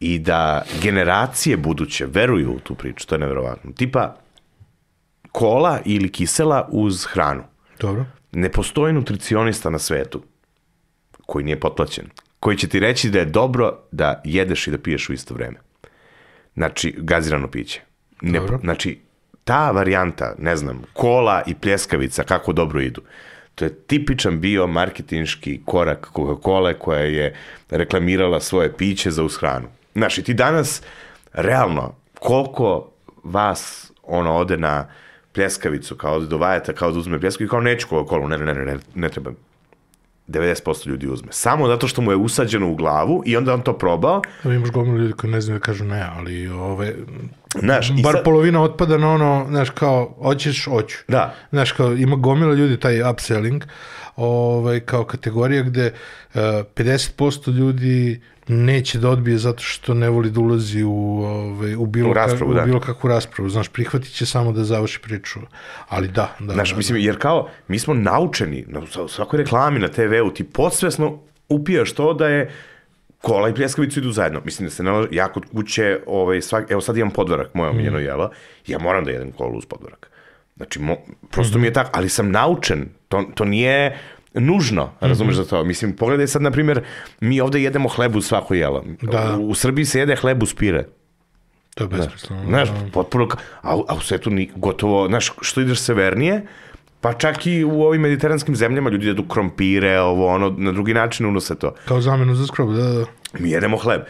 i da generacije buduće veruju u tu priču, to je nevjerovatno. Tipa, kola ili kisela uz hranu. Dobro. Ne postoji nutricionista na svetu koji nije potplaćen, koji će ti reći da je dobro da jedeš i da piješ u isto vreme. Znači, gazirano piće. Ne, Dobro. znači, ta varijanta, ne znam, kola i pljeskavica, kako dobro idu, to je tipičan bio marketinški korak Coca-Cola koja je reklamirala svoje piće za uz hranu. Znaš, i ti danas, realno, koliko vas ono ode na pljeskavicu, kao ode do vajeta, kao da uzme pljeskavicu, kao neću Coca-Cola, ne, ne, ne, ne, ne treba. 90% ljudi uzme. Samo zato što mu je usađeno u glavu i onda on to probao. Evo imaš gomilu ljudi koji ne znaju da kažu ne, ali ove, Znaš, bar sad- polovina otpada na ono, znaš, kao, hoćeš, hoću. Da. Znaš, kao, ima gomila ljudi taj upselling, ovaj, kao kategorija gde uh, 50% ljudi neće da odbije zato što ne voli da ulazi u, ovaj, u, bilo, U raspravu, ka, da. u bilo kakvu raspravu. Znaš, prihvatit će samo da završi priču. Ali da, da. Znaš, da, mislim, jer kao, mi smo naučeni, na svakoj reklami na TV-u, ti podsvesno upijaš to da je kola i pljeskavicu idu zajedno. Mislim da se nalaže, ja kod kuće, ovaj, svak, evo sad imam podvarak, moje omiljeno jelo, ja moram da jedem kolu uz podvarak. Znači, mo, prosto mi je tako, ali sam naučen, to, to nije nužno, razumeš za to. Mislim, pogledaj sad, na primjer, mi ovde jedemo hleb uz svako jelo. Da. U, u Srbiji se jede hleb uz pire. To je besmisleno. Znaš, potpuno, ka- a, a u svetu ni, gotovo, znaš, što ideš severnije, pa čak i u ovim mediteranskim zemljama ljudi jedu krompire, ovo, ono, na drugi način unose to. Kao zamenu za skrob, da, da. Mi jedemo hleb.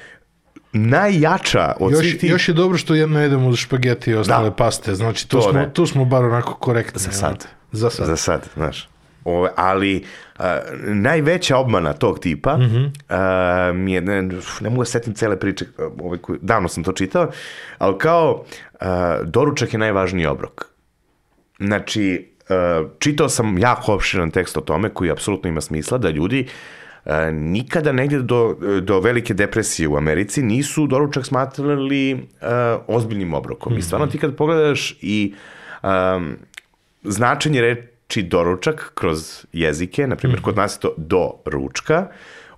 Najjača od svih Još, tih... još je dobro što jedno jedemo uz špageti i ostale Da. paste. Znači, tu, To smo, ne. tu smo bar onako korektni. Za ono. sad. Za sad. Za sad, znaš. Ove, ali a, najveća obmana tog tipa Mhm. a, mi je, ne, ne mogu da setim cele priče, ove, koje, davno sam to čitao, ali kao a, doručak je najvažniji obrok. Znači, čitao sam jako opširan tekst o tome koji apsolutno ima smisla da ljudi e, nikada negdje do, do velike depresije u Americi nisu doručak smatrali e, ozbiljnim obrokom. Mm -hmm. I stvarno ti kad pogledaš i um, značenje reči doručak kroz jezike, na primjer mm -hmm. kod nas je to do ručka,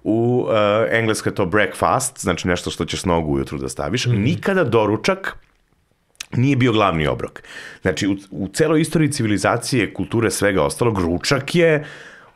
u uh, engleska je to breakfast, znači nešto što ćeš nogu ujutru da staviš. Mm -hmm. Nikada doručak nije bio glavni obrok. Znači, u, u celoj istoriji civilizacije, kulture, svega ostalog, ručak je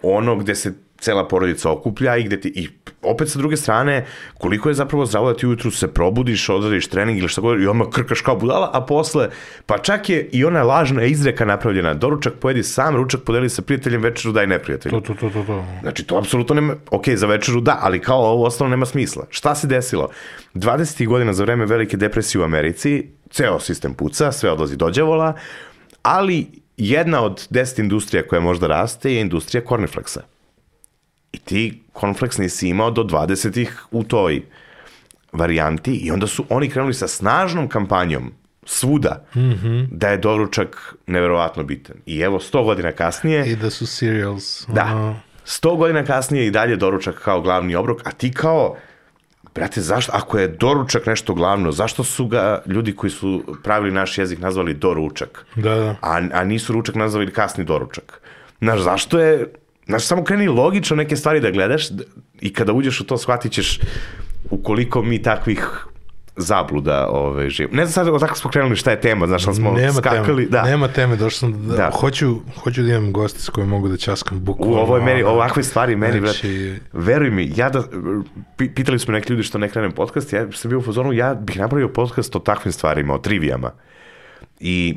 ono gde se cela porodica okuplja i gde ti, i opet sa druge strane, koliko je zapravo zdravo da ti ujutru se probudiš, odradiš trening ili šta god i odmah krkaš kao budala, a posle, pa čak je i ona lažna izreka napravljena, doručak pojedi sam, ručak podeli sa prijateljem, večeru daj neprijatelju. To, to, to, to, to. Znači, to apsolutno nema, ok, za večeru da, ali kao ovo ostalo nema smisla. Šta se desilo? 20. godina za vreme velike depresije u Americi, ceo sistem puca, sve odlazi do đavola, ali jedna od deset industrija koja možda raste je industrija cornflakesa. I ti cornflakes nisi imao do 20-ih u toj varijanti i onda su oni krenuli sa snažnom kampanjom svuda mm -hmm. da je doručak neverovatno bitan. I evo 100 godina kasnije... I da su cereals. Da. 100 godina kasnije i dalje doručak kao glavni obrok, a ti kao Brate, zašto, ako je doručak nešto glavno, zašto su ga ljudi koji su pravili naš jezik nazvali doručak? Da, da. A, a nisu ručak nazvali kasni doručak? Znaš, zašto je, znaš, samo kreni logično neke stvari da gledaš i kada uđeš u to shvatit ćeš ukoliko mi takvih zabluda ove, živ. Ne znam sad odakle smo krenuli šta je tema, znaš, ali smo nema skakali. Teme, da. Nema teme, došao sam da, da. Hoću, hoću da imam goste s kojim mogu da časkam bukvalno. U ovoj meri, ovakve stvari meni, znači... Brat, veruj mi, ja da, pitali smo neki ljudi što ne krenem podcast, ja sam bio u fazonu, ja bih napravio podcast o takvim stvarima, o trivijama. I,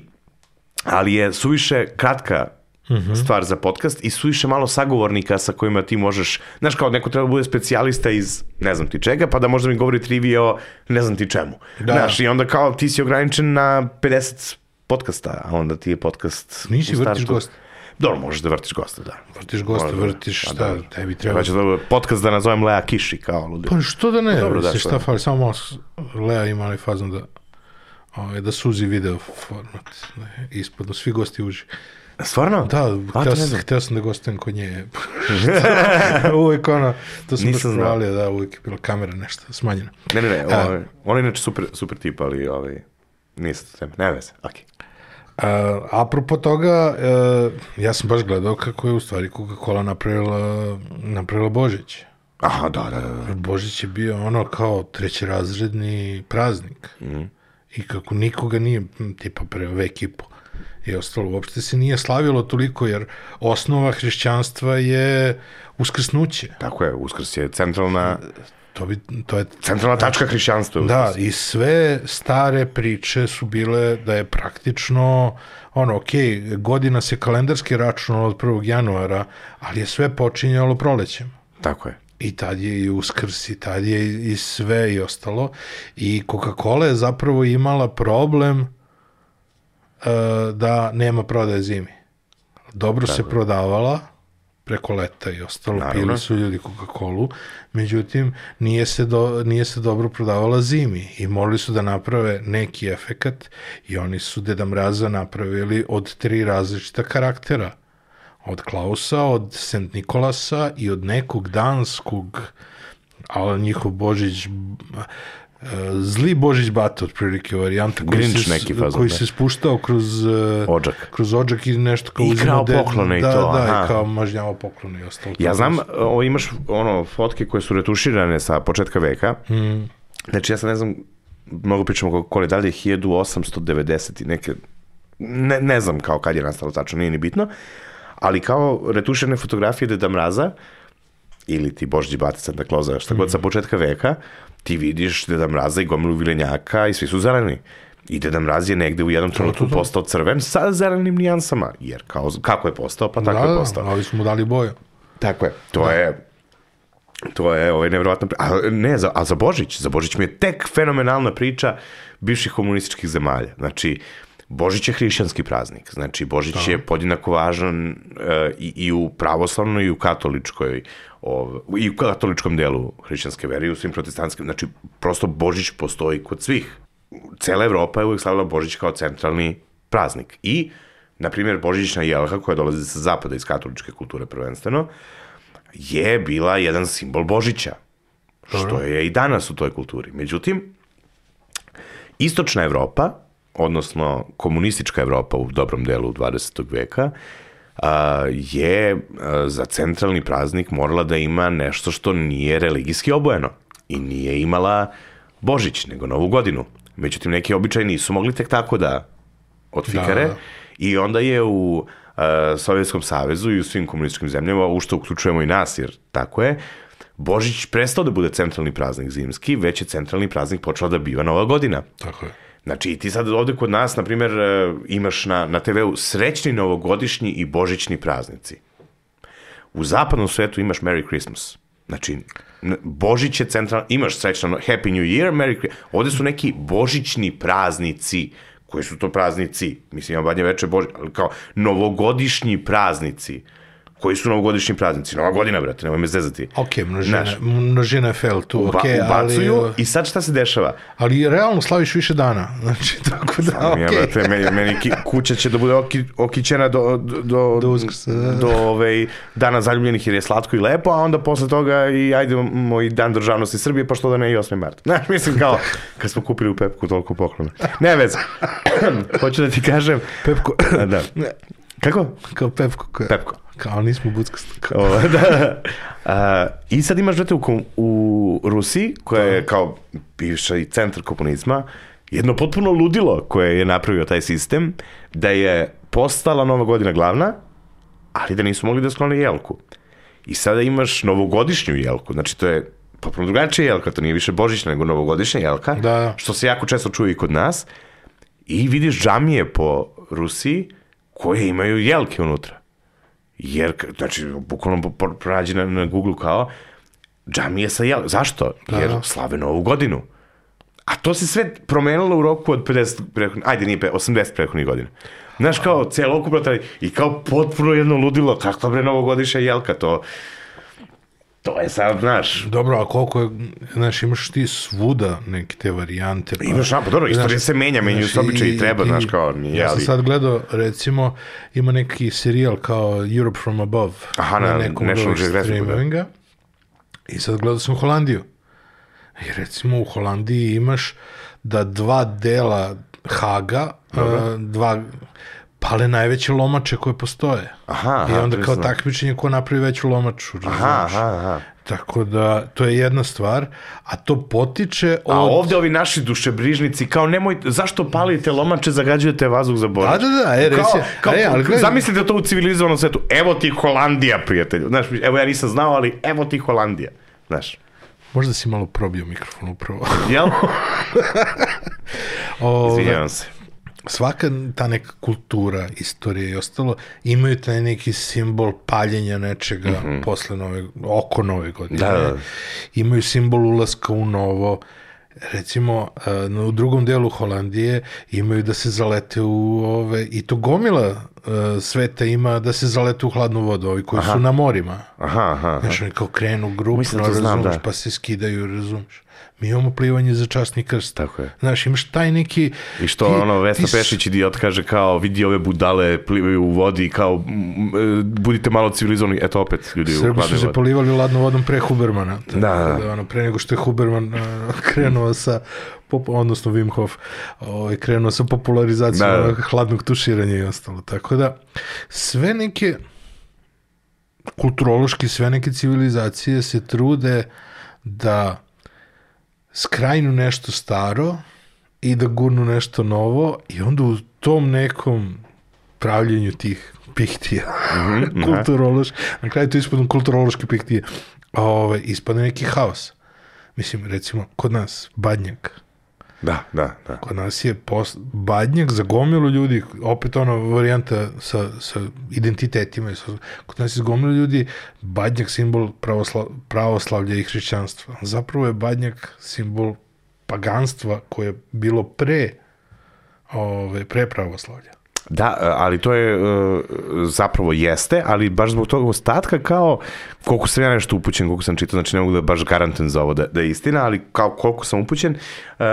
ali je suviše kratka Mm -hmm. stvar za podcast i suviše malo sagovornika sa kojima ti možeš, znaš kao neko treba da bude specijalista iz ne znam ti čega, pa da možda mi govori trivije o ne znam ti čemu. Da. Znaš, i onda kao ti si ograničen na 50 podcasta, a onda ti je podcast... Nisi vrtiš gosta. Dobro, možeš da vrtiš gosta, da. Vrtiš gosta, Možda, vrtiš šta, da, tebi treba... Pa će da podcast da nazovem Lea Kiši, kao ludi. Pa što da ne, Dobro, da, šta fali, samo malo Lea ima ali fazon da, ovaj, da suzi video format, ne, ispadno, svi gosti uži. Stvarno? Da, hteo, sam, hteo sam da gostujem kod nje. uvijek ono, to sam baš provalio, da, uvijek je bila kamera nešto smanjena. Ne, ne, ne, ovaj, on je inače super, super tip, ali ovaj, nije to teme, ne veze, okej. Okay. Uh, apropo toga, uh, ja sam baš gledao kako je u stvari Coca-Cola napravila, napravila Božić. Aha, da, da, da. Božić je bio ono kao trećerazredni praznik. Mm. I kako nikoga nije, tipa pre vek i po, i ostalo. Uopšte se nije slavilo toliko, jer osnova hrišćanstva je uskrsnuće. Tako je, uskrs je centralna... To, bi, to je centralna tačka hrišćanstva. Da, i sve stare priče su bile da je praktično ono, ok, godina se kalendarski računala od 1. januara, ali je sve počinjalo prolećem. Tako je. I tad je i uskrs, i tad je i sve i ostalo. I Coca-Cola je zapravo imala problem uh, da nema prodaje zimi. Dobro Tako. se prodavala preko leta i ostalo, Naravno. pili su ljudi Coca-Cola, međutim nije se, do, nije se dobro prodavala zimi i morali su da naprave neki efekat i oni su Deda Mraza napravili od tri različita karaktera. Od Klausa, od St. Nikolasa i od nekog danskog, ali njihov Božić zli Božić Bata, otprilike varijanta koji, Grinch se, neki fazon, koji se spuštao kroz uh, odžak. kroz odžak i nešto kao I krao poklone i da, to. Da, aha. i kao mažnjavo poklone i ostalo. Ja znam, o, imaš ono, fotke koje su retuširane sa početka veka. Mm. Znači, ja sad ne znam, mnogo pričamo koliko da je 1890 i neke, ne, ne znam kao kad je nastalo tačno, nije ni bitno, ali kao retuširane fotografije Deda Mraza, ili ti Božđi Bata Santa Kloza, šta god mm. sa početka veka, ti vidiš Deda Mraza i gomilu vilenjaka i svi su zeleni. I Deda Mraz je negde u jednom trenutku postao crven sa zelenim nijansama. Jer kao, kako je postao, pa tako da, je postao. Da, ali smo mu dali boju. Tako je. To da. je To je ovaj, nevjerojatno. A ne, za, a za Božić, za Božić mi je tek fenomenalna priča bivših komunističkih zemalja. Znači, Božić je hrišćanski praznik. Znači, Božić da. je podjednako važan uh, i, i u pravoslavnoj i u katoličkoj ov, i u katoličkom delu hrišćanske vere i u svim protestantskim, znači prosto Božić postoji kod svih. Cela Evropa je uvijek slavila Božić kao centralni praznik. I na primjer, Božićna jelka koja dolazi sa zapada iz katoličke kulture prvenstveno, je bila jedan simbol Božića, što je i danas u toj kulturi. Međutim, istočna Evropa, odnosno komunistička Evropa u dobrom delu 20. veka, a, je a, za centralni praznik morala da ima nešto što nije religijski obojeno i nije imala Božić, nego Novu godinu. Međutim, neki običaji nisu mogli tek tako da otfikare Da, da. i onda je u a, Sovjetskom savezu i u svim komunističkim zemljama, u što uključujemo i nas, jer tako je, Božić prestao da bude centralni praznik zimski, već je centralni praznik počela da biva Nova godina. Tako je. Znači, ti sad ovde kod nas, na primjer, e, imaš na, na TV-u srećni novogodišnji i božićni praznici. U zapadnom svetu imaš Merry Christmas. Znači, Božić je centralno, imaš srećno Happy New Year, Merry Christmas. Ovde su neki božićni praznici. Koji su to praznici? Mislim, ima badnje veče Božić, ali kao novogodišnji praznici. Koji su novogodišnji praznici? Nova godina, brate, nemoj me zezati. Ok, množina, Znaš. množina je fel tu, Uba, ok, ali, ubacuju i sad šta se dešava? ali realno slaviš više dana, znači, tako da. Ja, ok. brate, meni, meni kuća će da bude oki, okićena do, do, Do Uskrsa, da, da. do ovaj, dana zaljubljenih jer je slatko i lepo, a onda posle toga i ajde moj dan državnosti Srbije, pa što da ne i 8. mart. Znaš, mislim kao, kad smo kupili u Pepku toliko poklona. Ne vez. Hoću da ti kažem. Pepko, da. Kako? kao Pepko, Pepko. Kao nismo buckasti. Kao, O, da. A, I sad imaš, brate, u, u Rusiji, koja je kao bivša i centar komunizma, jedno potpuno ludilo koje je napravio taj sistem, da je postala nova godina glavna, ali da nisu mogli da sklone jelku. I sada imaš novogodišnju jelku, znači to je potpuno drugačija jelka, to nije više božićna nego novogodišnja jelka, Da. što se jako često čuje i kod nas, i vidiš džamije po Rusiji koje imaju jelke unutra. Jer, znači, bukvalno pronađi na, na Google kao džamije sa jel... Zašto? Jer da. slave novu godinu. A to se sve promenilo u roku od 50, prethodnih, ajde nije, pe- 80 prethodnih godina. Znaš, kao celokupno taj, i kao potpuno jedno ludilo, kakva bre novogodišnja jelka, to, to je sad, znaš, Dobro, a koliko je, znaš, imaš ti svuda neke te varijante. Pa, Imaš, a, pa dobro, istorija se menja, menjaju se običaji i treba, znaš, kao, nije, Ja sam ali- sad gledao, recimo, ima neki serijal kao Europe from Above. Aha, na nekom od National ovih Geographicu, da. I sad gledao sam Holandiju. I recimo u Holandiji imaš da dva dela Haga, a, dva pale najveće lomače koje postoje. Aha, I aha, onda to kao takmičenje ko napravi veću lomaču. aha, aha, aha. Tako da, to je jedna stvar, a to potiče od... A ovde ovi naši dušebrižnici, kao nemoj, zašto palite lomače, zagađujete vazduh za Božić? Da, da, da, e, kao, reci- kao, e, ali gledaj- zamislite to u civilizovanom svetu, evo ti Holandija, prijatelju. Znaš, evo ja nisam znao, ali evo ti Holandija. Znaš, Možda si malo probio mikrofon upravo. jel? Ove, Izvinjavam se. Svaka ta neka kultura, istorija i ostalo, imaju taj neki simbol paljenja nečega posle nove, oko nove godine. Da, da. Imaju simbol ulaska u novo. Recimo, eh, u drugom delu Holandije imaju da se zalete u ove, i to gomila eh, sveta ima da se zalete u hladnu vodu, ovi koji su na morima. Aha, aha. Znaš, oni kao krenu Mislim da znam, razumeš, da. pa se skidaju, razumeš. Mi imamo plivanje za časni krst. Tako je. Znaš, imaš taj neki... I što ti- ono, Vesna ti Pešić idiot kaže kao, vidi ove budale plivaju u vodi, kao, e, budite malo civilizovani, eto opet ljudi u Srbi su se polivali ladnom vodom pre Hubermana. Tako Da, da. ono, pre nego što je Huberman uh, krenuo sa, pop, odnosno Wim Hof, ovaj, krenuo sa popularizacijom Da, da. onog hladnog tuširanja i ostalo. Tako da, sve neke kulturološki, sve neke civilizacije se trude da skrajnu nešto staro i da gurnu nešto novo i onda u tom nekom pravljenju tih pihtija, kulturološki, na kraju to ispadnu kulturološki pihtije, ove, ispadne neki haos. Mislim, recimo, kod nas, badnjak. Da, da, da. Kod nas je pos, badnjak za gomilu ljudi, opet ona varijanta sa, sa identitetima. Sa, kod nas je za gomilu ljudi badnjak simbol pravosla, pravoslavlja i hrišćanstva. Zapravo je badnjak simbol paganstva koje je bilo pre ove, pre pravoslavlja. Da, ali to je e, zapravo jeste, ali baš zbog toga ostatka kao koliko sam ja nešto upućen, koliko sam čitao, znači ne mogu da baš garantujem za ovo da, da je istina, ali kao koliko sam upućen, e,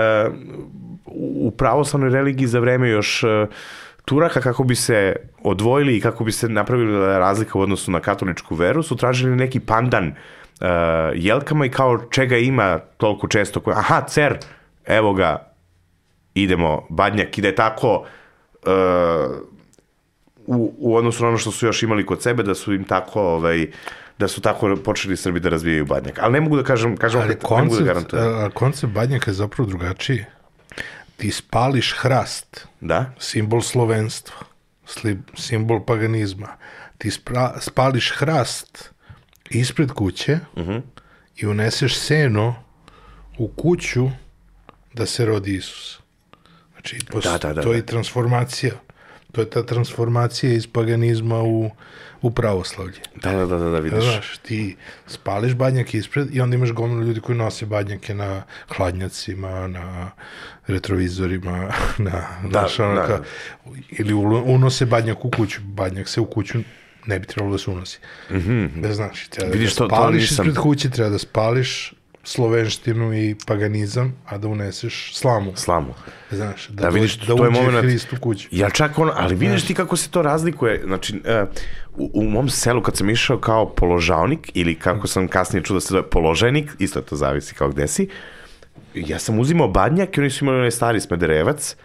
u pravoslavnoj religiji za vreme još e, Turaka kako bi se odvojili i kako bi se napravila razlika u odnosu na katoličku veru, su tražili neki pandan uh, jelkama i kao čega ima toliko često. Koja, aha, cer, evo ga, idemo, badnjak, i da tako uh, u, u odnosu na ono što su još imali kod sebe, da su im tako, ovaj, da su tako počeli Srbi da razvijaju badnjak. Ali ne mogu da kažem, kažem Ali opet, ne mogu da koncept, garantujem. a, koncept badnjaka je zapravo drugačiji. Ti spališ hrast, Da? simbol slovenstva, simbol paganizma. Ti spra- spališ hrast ispred kuće i uneseš seno u kuću da se rodi Isus. Znači, Da, da, da, to je da. transformacija. To je ta transformacija iz paganizma u, u pravoslavlje. Da, da, da, da, da vidiš. Znaš, ti spališ badnjak ispred i onda imaš gomilu ljudi koji nose badnjake na hladnjacima, na retrovizorima, na, znaš, ono da, kao- da. ili unose badnjak u kuću. Badnjak se u kuću ne bi trebalo da se unosi. Mm -hmm. Da znaš, treba. Vidiš, da to- to spališ nisam- ispred kuće, treba da spališ slovenštinu i paganizam, a da uneseš slamu. Slamu. Znaš, da, Da, vidiš, da to je moment... Hrist u kuću. Ja čak ono, ali vidiš ti kako se to razlikuje, znači, uh, u, u mom selu kad sam išao kao položavnik, ili kako sam kasnije čuo da se zove položajnik, isto to zavisi kao gde si, ja sam uzimao badnjak i oni su imali onaj stari smederevac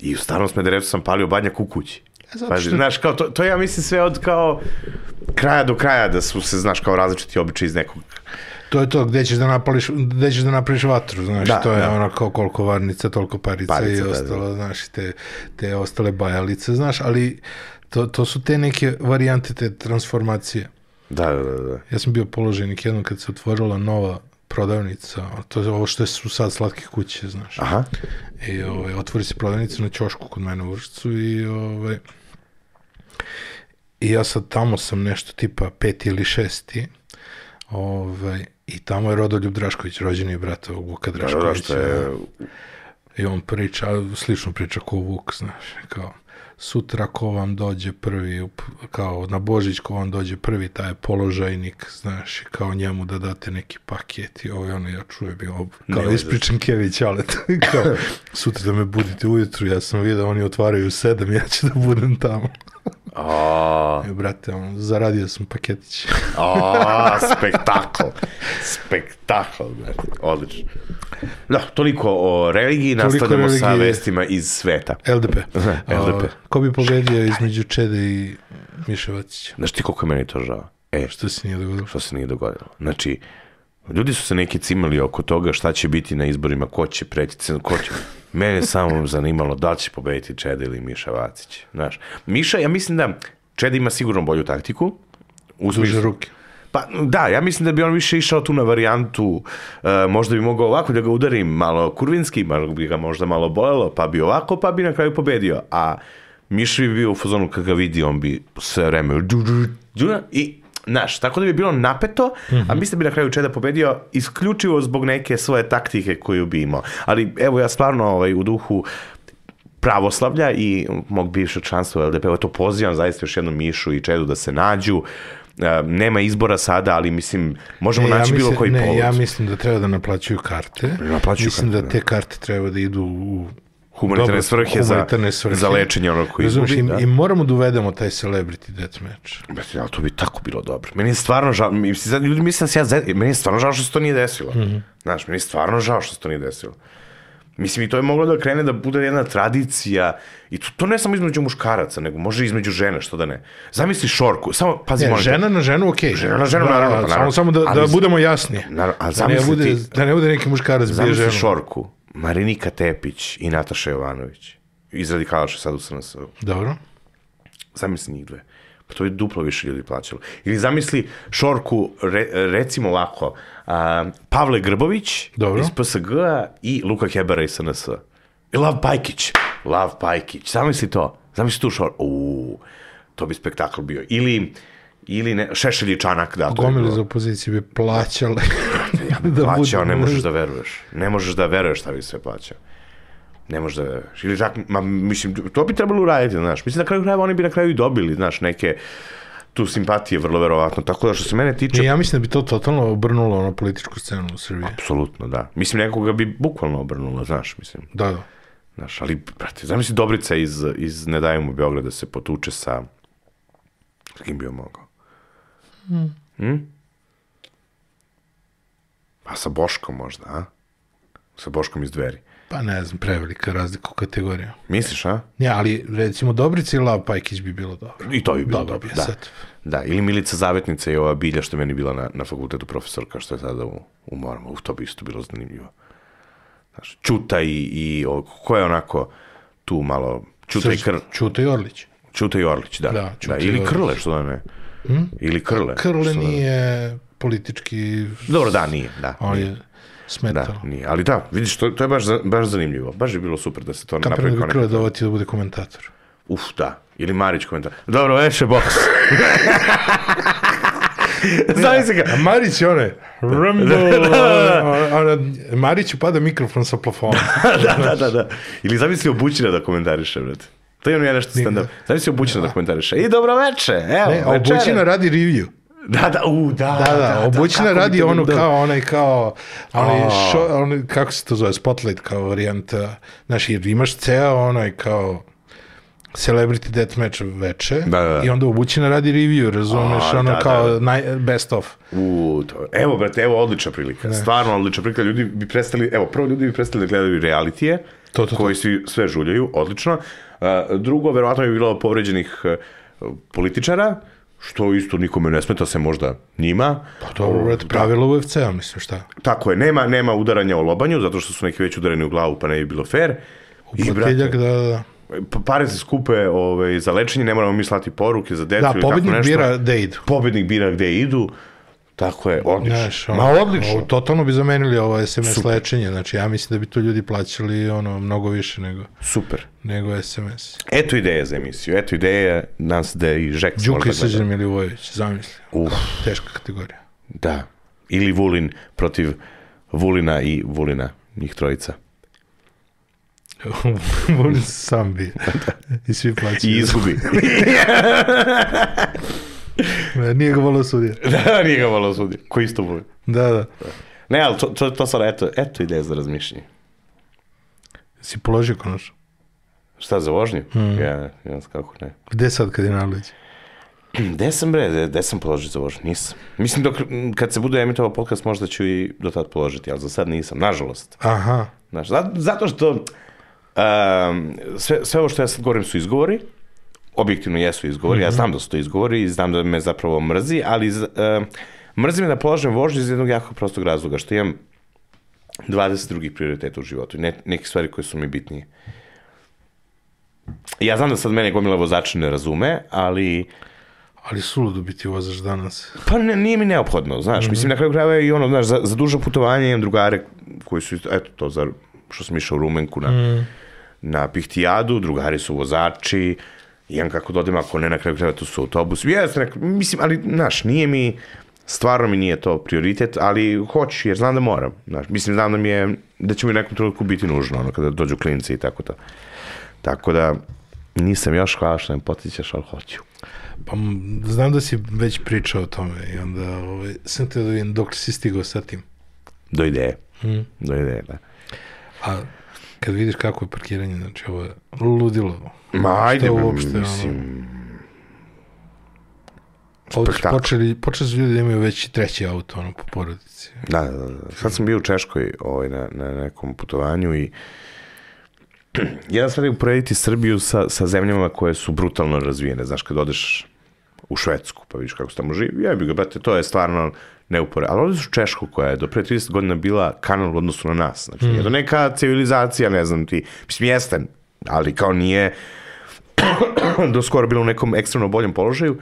i u starom smederevcu sam palio badnjak u kući. zato Pazi, što- znaš, kao, to, to ja mislim sve od kao kraja do kraja da su se, znaš, kao različiti običaji iz nekog To je to, gde ćeš da napališ, gde ćeš da napraviš vatru, znaš, Da, to je da. ono kao koliko varnica, toliko parica, Parica, i da, da. ostalo, znaš, te, te ostale bajalice, znaš, ali to, to su te neke varijante te transformacije. Da, da, da, da. Ja sam bio položenik jednom kad se otvorila nova prodavnica, to je ovo što su sad slatke kuće, znaš. Aha. I ovaj, otvori se prodavnica na ćošku kod mene u Vršcu i ovaj, i ja sad tamo sam nešto tipa peti ili šesti ovaj, i tamo je Rodoljub Drašković, rođeni brat ovog Vuka Da, da, Draškovića. što je, I on priča, slično priča ko Vuk, znaš, kao sutra ko vam dođe prvi, kao na Božić ko vam dođe prvi, taj je položajnik, znaš, i kao njemu da date neki paket i ovo i ono, ja čujem i ovo, kao da- ispričam Kević, ali kao, sutra da me budite ujutru, ja sam vidio, oni otvaraju u sedam, ja ću da budem tamo. A, I, brate, ono, zaradio sam paketić. A, spektakl. Spektakl, brate. Odlično. Da, toliko o religiji, Toliko nastavljamo sa religije. vestima iz sveta. LDP. LDP. A, ko bi pobedio između Čede i Miše Vacića? Znaš ti koliko je meni to žao? E, Što se nije dogodilo? što se nije dogodilo. Znači, ljudi su se neki cimali oko toga šta će biti na izborima, ko će preći, ko će... Mene je samo zanimalo da li će pobediti Čeda ili Miša Vacić. Znaš, Miša, ja mislim da Čeda ima sigurno bolju taktiku. U Duže smislu- ruke. Pa da, ja mislim da bi on više išao tu na varijantu, e, možda bi mogao ovako da ga udarim malo kurvinski, malo bi ga možda malo bolelo, pa bi ovako, pa bi na kraju pobedio. A Miša bi bio u fazonu kad ga vidi, on bi sve vreme i Znaš, tako da bi bilo napeto, a mislim da bi na kraju Čeda pobedio isključivo zbog neke svoje taktike koju bi imao. Ali evo ja stvarno ovaj, u duhu pravoslavlja i mog bivšeg članstva u LDP, to pozivam zaista još jednom Mišu i Čedu da se nađu. E, nema izbora sada, ali mislim, možemo Ne, naći bilo koji ne, povod. ja mislim da treba da naplaćuju karte. Naplaćuju mislim karte, da te karte treba da idu u Humanitarne dobro, svrhe za- humanitarne svrhe. za lečenje onog koji Razumeš, izgubi, i, da. I moramo da uvedemo taj celebrity deathmatch. Brate, ali to bi tako bilo dobro. Meni je stvarno žao, mislim, sad ljudi misle da se ja zed... meni je stvarno žao što se to nije desilo. Mhm. Znaš, meni je stvarno žao što se to nije desilo. Mislim, i to je moglo da krene da bude jedna tradicija, i to, to ne samo između muškaraca, nego može između žena, što da ne. Zamisli šorku, samo, pazi, Ne, žena na ženu, okej. Žena na ženu, naravno, pa naravno. Samo, samo da, da Ali- budemo jasni. Naravno, ali Da ne, zamisli bude, ti- da ne bude neki muškarac Zamisli ženu. šorku, Marinika Tepić i Nataša Jovanović. Iz radikalaša sad u SNS. Dobro. Zamisli njih dve. Pa to je duplo više ljudi plaćalo. Ili zamisli Šorku, re, recimo ovako, a, Pavle Grbović Dobro. iz PSG-a i Luka Hebera iz SNS. I Lav Pajkić. Lav Pajkić. Zamisli to. Zamisli tu Šorku. Uuu, to bi spektakl bio. Ili, ili ne, Šešelj i Čanak, da, Gomili za opoziciju bi plaćale. da plaćao, ne možeš da veruješ. Ne možeš da veruješ šta bi sve plaćao. Ne možeš da veruješ. Ili čak, ma, mislim, to bi trebalo uraditi, znaš. Mislim, na kraju krajeva oni bi na kraju i dobili, znaš, neke tu simpatije, vrlo verovatno. Tako da što se mene tiče, I ja mislim da bi to totalno obrnulo na političku scenu u Srbiji. apsolutno, da. Mislim, nekoga bi bukvalno obrnulo, znaš, mislim. Da, da. Znaš, ali, brate, zamisli Dobrica iz, iz Ne dajemo Beograda se potuče sa... S kim bi on mogao? Hmm? Pa sa Boškom možda, a? Sa Boškom iz dveri. Pa ne znam, prevelika razlika u kategoriju. Misliš, a? Ja, ali recimo Dobrica ili Lav Pajkić bi bilo dobro. I to bi bilo Dobro dobro, da. sad. Da, ili Milica Zavetnica i ova Bilja što je meni bila na, na fakultetu profesorka što je sada u, u Morama. Uf, to bi isto bilo zanimljivo. Znaš, Čuta i, i o, ko je onako tu malo... Čuta i Kr, Čuta i Orlić. Čuta i Orlić, da. Da, i ili. Krle, što da ne. Ili Krle. Krle da ne. Politički... Dobro, da, nije, da. On nije. je smetao. Da, nije. Ali da, vidiš, to, to je baš, baš zanimljivo. Baš je bilo super da se to napravi da kao bi Krle neka... dovati da bude komentator. Uf, da. Ili Marić komentar. Dobro, veše, boks. Zamisli ga. A Marić je onaj... Rumble, ona- ona- Mariću pada mikrofon sa plafona. da, da, da, da. Ili zamisli obućina da komentariše, brate. To je ono ja nešto stand-up. Zamisli obućina da komentariše. I dobro veče, evo, Ne, večere. obućina radi review. Da, da, u, da, Da, da, obućina kako bi radi onu bilo- kao, onaj kao, onaj, A. šo, onaj, kako se to zove, spotlight kao varijanta. Znaš, jer imaš ceo onaj kao celebrity deathmatch veče Da, da, da. i onda obućina radi review, razumeš, A, ono da, kao da. Naj, best of. U, to, evo, brate, evo odlična prilika. Stvarno odlična prilika. Ljudi bi prestali, evo, prvo ljudi bi prestali da gledaju realitije, To, to, to. koji svi sve žuljaju, odlično. A, drugo, verovatno bi bilo povređenih e, političara, što isto nikome ne smeta, se možda njima. Pa dobro, brate, pravilo UFC-a, mislim, šta? Tako je, nema, nema udaranja o lobanju, zato što su neki već udareni u glavu, pa ne bi bilo fair. I, Potiljak, da, da, da. pa pare se skupe ovaj, za lečenje, ne moramo mi slati poruke za decu Da, ili tako pobednik nešto. bira da idu. Pobednik bira gde idu. Tako je, odlično. Znaš, Ma ono, odlično. ovo, totalno bi zamenili ovo SMS lečenje, znači ja mislim da bi to ljudi plaćali ono mnogo više nego, Super. nego SMS. Eto ideje za emisiju, eto ideje, nadam se da i Žek Đuka i možda gleda. Srđan Milivojević, zamisli. Uf. Teška kategorija. Da. Ili Vulin protiv Vulina i Vulina, njih trojica. Se sam bi. I svi plaćaju. I izgubi. Ne, Nije ga volio sudija. da, nije ga malo sudi. Ko isto Vulin. Da, da. Ne, ali to, to, to sad, eto, eto ideje za razmišljanje. Si položio konačno. Šta, za vožnju? Ja, ja, kako ne. Gde sad Kadinalović? Gde sam bre, gde, sam položio za vožnju? Nisam. Mislim, dok, kad se bude emitovao podcast, možda ću i do tad položiti, ali za sad nisam, nažalost. Aha. Znaš, zato što um, sve, sve ovo što ja sad govorim su izgovori, objektivno jesu izgovori, ja znam da su to izgovori i znam da me zapravo mrzi, ali um, mrzi me da polažem vožnju iz jednog jako prostog razloga, što imam 20 drugih prioriteta u životu i ne, neke stvari koje su mi bitnije. Ja znam da sad mene gomila vozača ne razume, ali Ali suludo biti vozač danas. Pa ne, nije mi neophodno, znaš, mislim na kraju krajeva i ono, znaš, za, za dužo putovanje imam drugare koji su, eto to, za, što sam išao u Rumenku na, na Pihtijadu, drugari su vozači, imam kako da odem, ako ne na kraju krajeva to su autobus, jeste, nek, mislim, ali, znaš, nije mi, stvarno mi nije to prioritet, ali hoću, jer znam da moram, znaš, mislim, znam da mi je, da će mi u nekom trenutku biti nužno, ono, kada dođu klinci i tako to. Tako da, nisam još hvala što me potičeš, ali hoću. Pa znam da si već pričao o tome i onda ovaj, sam te da vidim dok si stigao sa tim. Do ideje. Do ideje, da. A kad vidiš kako je parkiranje, znači ovo je ludilo. Ma, ajde, uopšte, mislim, Ovdje su počeli, počeli su ljudi da imaju već treći auto ono, po porodici. Da, da, da. Sad sam bio u Češkoj ovaj, na, na nekom putovanju i jedan stvar je uporediti Srbiju sa, sa zemljama koje su brutalno razvijene. Znaš, kad odeš u Švedsku, pa vidiš kako se tamo živi, jebi ga, brate, to je stvarno neuporedivo. Ali odeš u Češku, koja je do pre 30 godina bila kanal u odnosu na nas. Znači, nije to neka civilizacija, ne znam ti, mislim, jeste, ali kao nije do skoro bilo u nekom ekstremno boljem položaju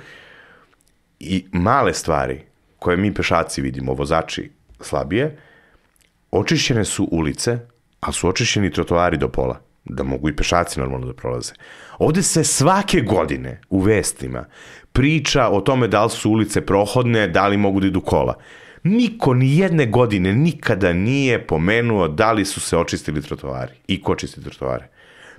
i male stvari koje mi pešaci vidimo, vozači slabije, očišćene su ulice, a su očišćeni trotoari do pola, da mogu i pešaci normalno da prolaze. Ovde se svake godine u vestima priča o tome da li su ulice prohodne, da li mogu da idu kola. Niko ni jedne godine nikada nije pomenuo da li su se očistili trotoari i ko čisti trotoare.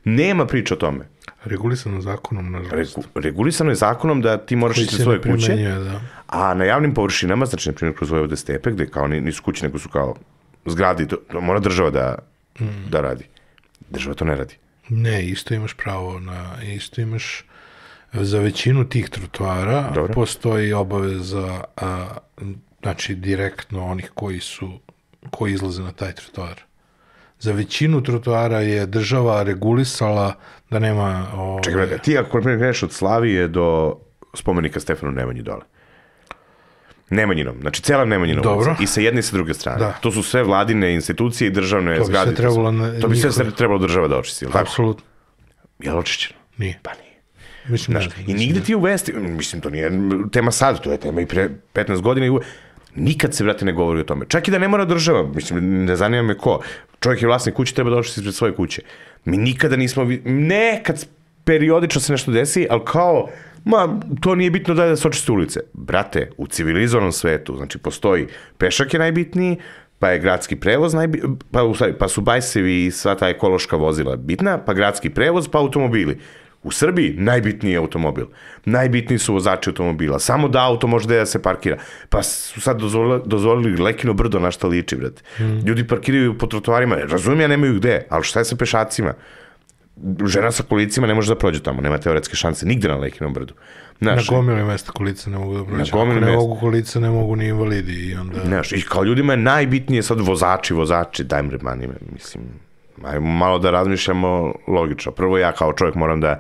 Nema priča o tome. Regulisano zakonom, nažalost. Regu, regulisano je zakonom da ti moraš ići se svoje kuće, da. a na javnim površinama, znači na primjer kroz Vojvode stepe, gde kao ni- nisu kuće, nego su kao zgrade, i to, to mora država da, da radi. Država to ne radi. Ne, isto imaš pravo na, isto imaš za većinu tih trotoara Dobro. postoji obaveza a, znači direktno onih koji su koji izlaze na taj trotoar. Za većinu trotoara je država regulisala da nema ove, Čekaj, bre, ti ako kreneš od Slavije do spomenika Stefanu Nemanji dole. Nemanjinom, znači cela Nemanjina Dobro. i sa jedne i sa druge strane. Da. To su sve vladine institucije i državne To bi sve zgrade. trebalo na to bi sve njihove- trebalo država da očisti, apsolutno Je li očišćeno? nije. Pa nije. Mislim, Znaš, ne znam, I nigde da- ti u vesti, mislim, to nije tema sad, to je tema i pre 15 godina i u... Nikad se, brate, ne govori o tome. Čak i da ne mora država, mislim, ne zanima me ko. Čovjek je vlasnik kuće, treba da očisti ispred svoje kuće. Mi nikada nismo... Nekad periodično se nešto desi, ali kao, ma, to nije bitno da je da se očiste ulice. Brate, u civilizovanom svetu, znači, postoji pešak je najbitniji, pa je gradski prevoz najbi... pa, pa su bajsevi i sva ta ekološka vozila bitna, pa gradski prevoz, pa automobili. U Srbiji najbitniji je automobil. Najbitniji su vozači automobila. Samo da auto može da se parkira. Pa su sad dozvolili, dozvolili lekino brdo na šta liči, brate. Ljudi parkiraju po trotoarima. Razumijem ja nemaju gde, ali šta je sa pešacima? Žena sa kolicima ne može da prođe tamo, nema teoretske šanse. Nigde na lekinom brdu. Na Znaš, gomili mesta kolica ne mogu da prođe. gomili Ako ne mesta. mogu kolica, ne mogu ni invalidi i onda... Znaš, i kao ljudima je najbitnije sad vozači, vozači, daj mi mani me, mislim, ajmo malo da razmišljamo logično. Prvo ja kao čovjek moram da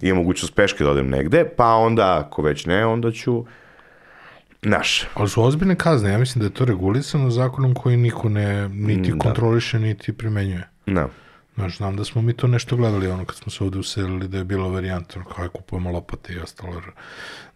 imam mogućnost peške da odem negde, pa onda, ako već ne, onda ću, znaš, Ali su ozbiljne kazne, ja mislim da je to regulisano zakonom koji niko ne niti kontroliše, niti primenjuje. no. Znaš, znam da smo mi to nešto gledali, ono, kad smo se ovde uselili, da je bila varijanta, ono, kao je kupujemo lopate i ostalo,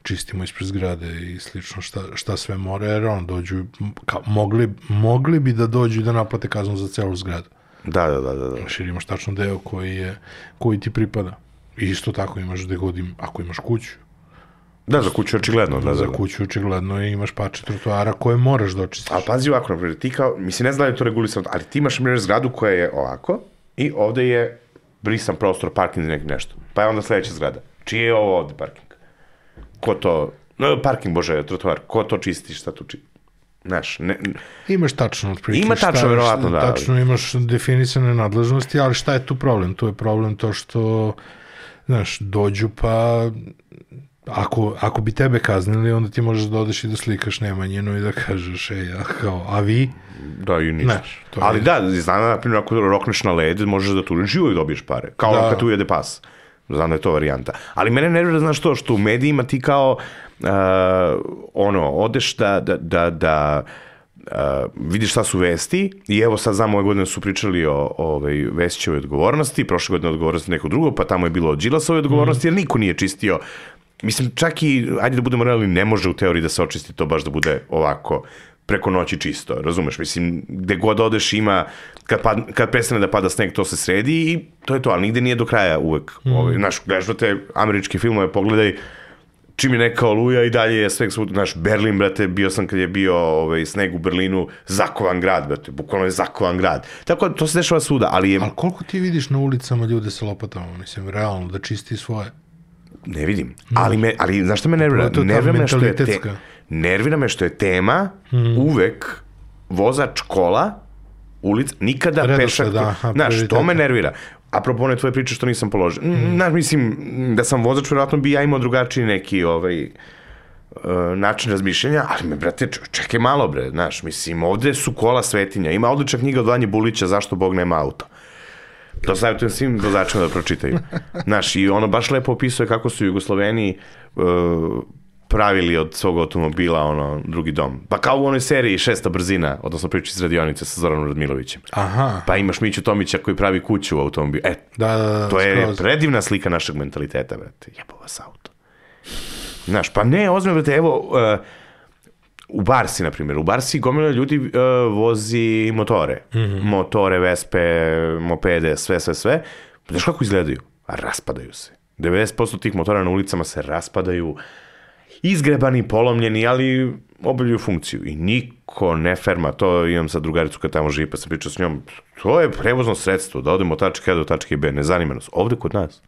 čistimo ispred zgrade i slično, šta, šta sve mora, jer on dođu, ka, mogli, mogli bi da dođu i da naplate kaznu za celu zgradu. Da, da, da, da. da. Znaš, jer imaš tačno deo koji, je, koji ti pripada. I isto tako imaš gde god im, ako imaš kuću, Da, za kuću očigledno, da, da, za da. kuću očigledno imaš pače trotoara koje moraš da očistiš. Ali pazi ovako, naprijed, ti kao, mislim, ne znam da je to regulisano, ali ti imaš, naprijed, zgradu koja je ovako i ovde je brisan prostor, parking za nešto. Pa je onda sledeća zgrada. Čiji je ovo ovde parking? Ko to, no, parking, bože, trotoar, ko to čisti, šta tu čisti? Znaš, ne, Imaš tačno otprilike. Ima tačno, šta- verovatno, da. Tačno imaš definisane nadležnosti, ali šta je tu problem? Tu je problem to što, znaš, dođu pa ako, ako bi tebe kaznili, onda ti možeš da odeš i da slikaš Nemanjinu i da kažeš, ej, a, kao, a vi? Da, i ništa. To Ali je- da, znam da, na primjer, ako rokneš na led, možeš da tužiš živo i dobiješ pare. Kao Da. da. kad ujede pas. Znam da je to varijanta. Ali mene nervira, znaš to, što u medijima ti kao, uh, ono, odeš da, da, da, da uh, vidiš šta su vesti i evo sad znamo ove godine su pričali o, o ovaj, Vesićevoj odgovornosti, prošle godine odgovornosti nekog drugog, pa tamo je bilo o Đilasovoj odgovornosti, jer niko nije čistio Mislim, čak i, ajde da budemo realni, ne može u teoriji da se očisti to baš da bude ovako preko noći čisto, razumeš? Mislim, gde god odeš ima, kad, pad, kad prestane da pada sneg, to se sredi i to je to, ali nigde nije do kraja uvek. Mm. Ovaj, znaš, gledaš da te američke filmove, pogledaj, čim je neka oluja i dalje je sve svud, znaš, Berlin, brate, bio sam kad je bio ovaj, sneg u Berlinu, zakovan grad, brate, bukvalno je zakovan grad. Tako da to se dešava svuda, ali je, Ali koliko ti vidiš na ulicama ljude sa lopatama, mislim, realno, da čisti svoje? Ne vidim. Ali, me, ali znaš što me nervira? Nervira me što je, te. Nervira me što je tema uvek vozač kola, ulica, nikada Redosled, pešak. da, aha, znaš, to me nervira. Apropo one tvoje priče što nisam položio. Mm. Znaš, mislim, da sam vozač, verovatno bi ja imao drugačiji neki ovaj, uh, način razmišljanja, ali me, brate, čekaj malo, bre, znaš, mislim, ovde su kola svetinja, ima odlična knjiga od Vanje Bulića, zašto Bog nema auto. To savjetujem svim vozačima da pročitaju. Znaš, i ono baš lepo opisuje kako su Jugosloveni uh, pravili od svog automobila ono, drugi dom. Pa kao u onoj seriji Šesta brzina, odnosno priči iz radionice sa Zoranom Radmilovićem. Aha, Pa imaš Miću Tomića koji pravi kuću u automobilu. E, da, da, da, to je skroz. predivna slika našeg mentaliteta, brate. Jebo vas auto. Znaš, pa ne, ozme, brate, evo, uh, u Barsi, na primjer, u Barsi gomila ljudi uh, vozi motore. Mm -hmm. Motore, vespe, mopede, sve, sve, sve. Znaš kako izgledaju? Raspadaju se. 90% tih motora na ulicama se raspadaju, izgrebani, polomljeni, ali obavljaju funkciju. I niko ne ferma, to imam sa drugaricu kad tamo živi, pa sam pričao s njom, to je prevozno sredstvo, da odemo od tačke A do tačke B, ne zanima nas. Ovde kod nas,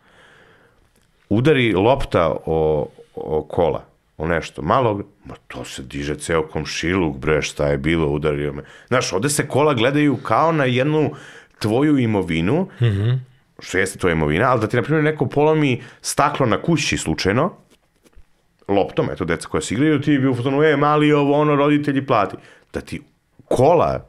udari lopta o, o kola, o nešto, malo, ma to se diže ceo komšiluk, bre, šta je bilo, udario me. Znaš, ovde se kola gledaju kao na jednu tvoju imovinu, mm -hmm. što jeste tvoja imovina, ali da ti, na primjer, neko polomi staklo na kući slučajno, loptom, eto, deca koja se igraju, ti bi u fotonu, e, mali ovo, ono, roditelji plati. Da ti kola,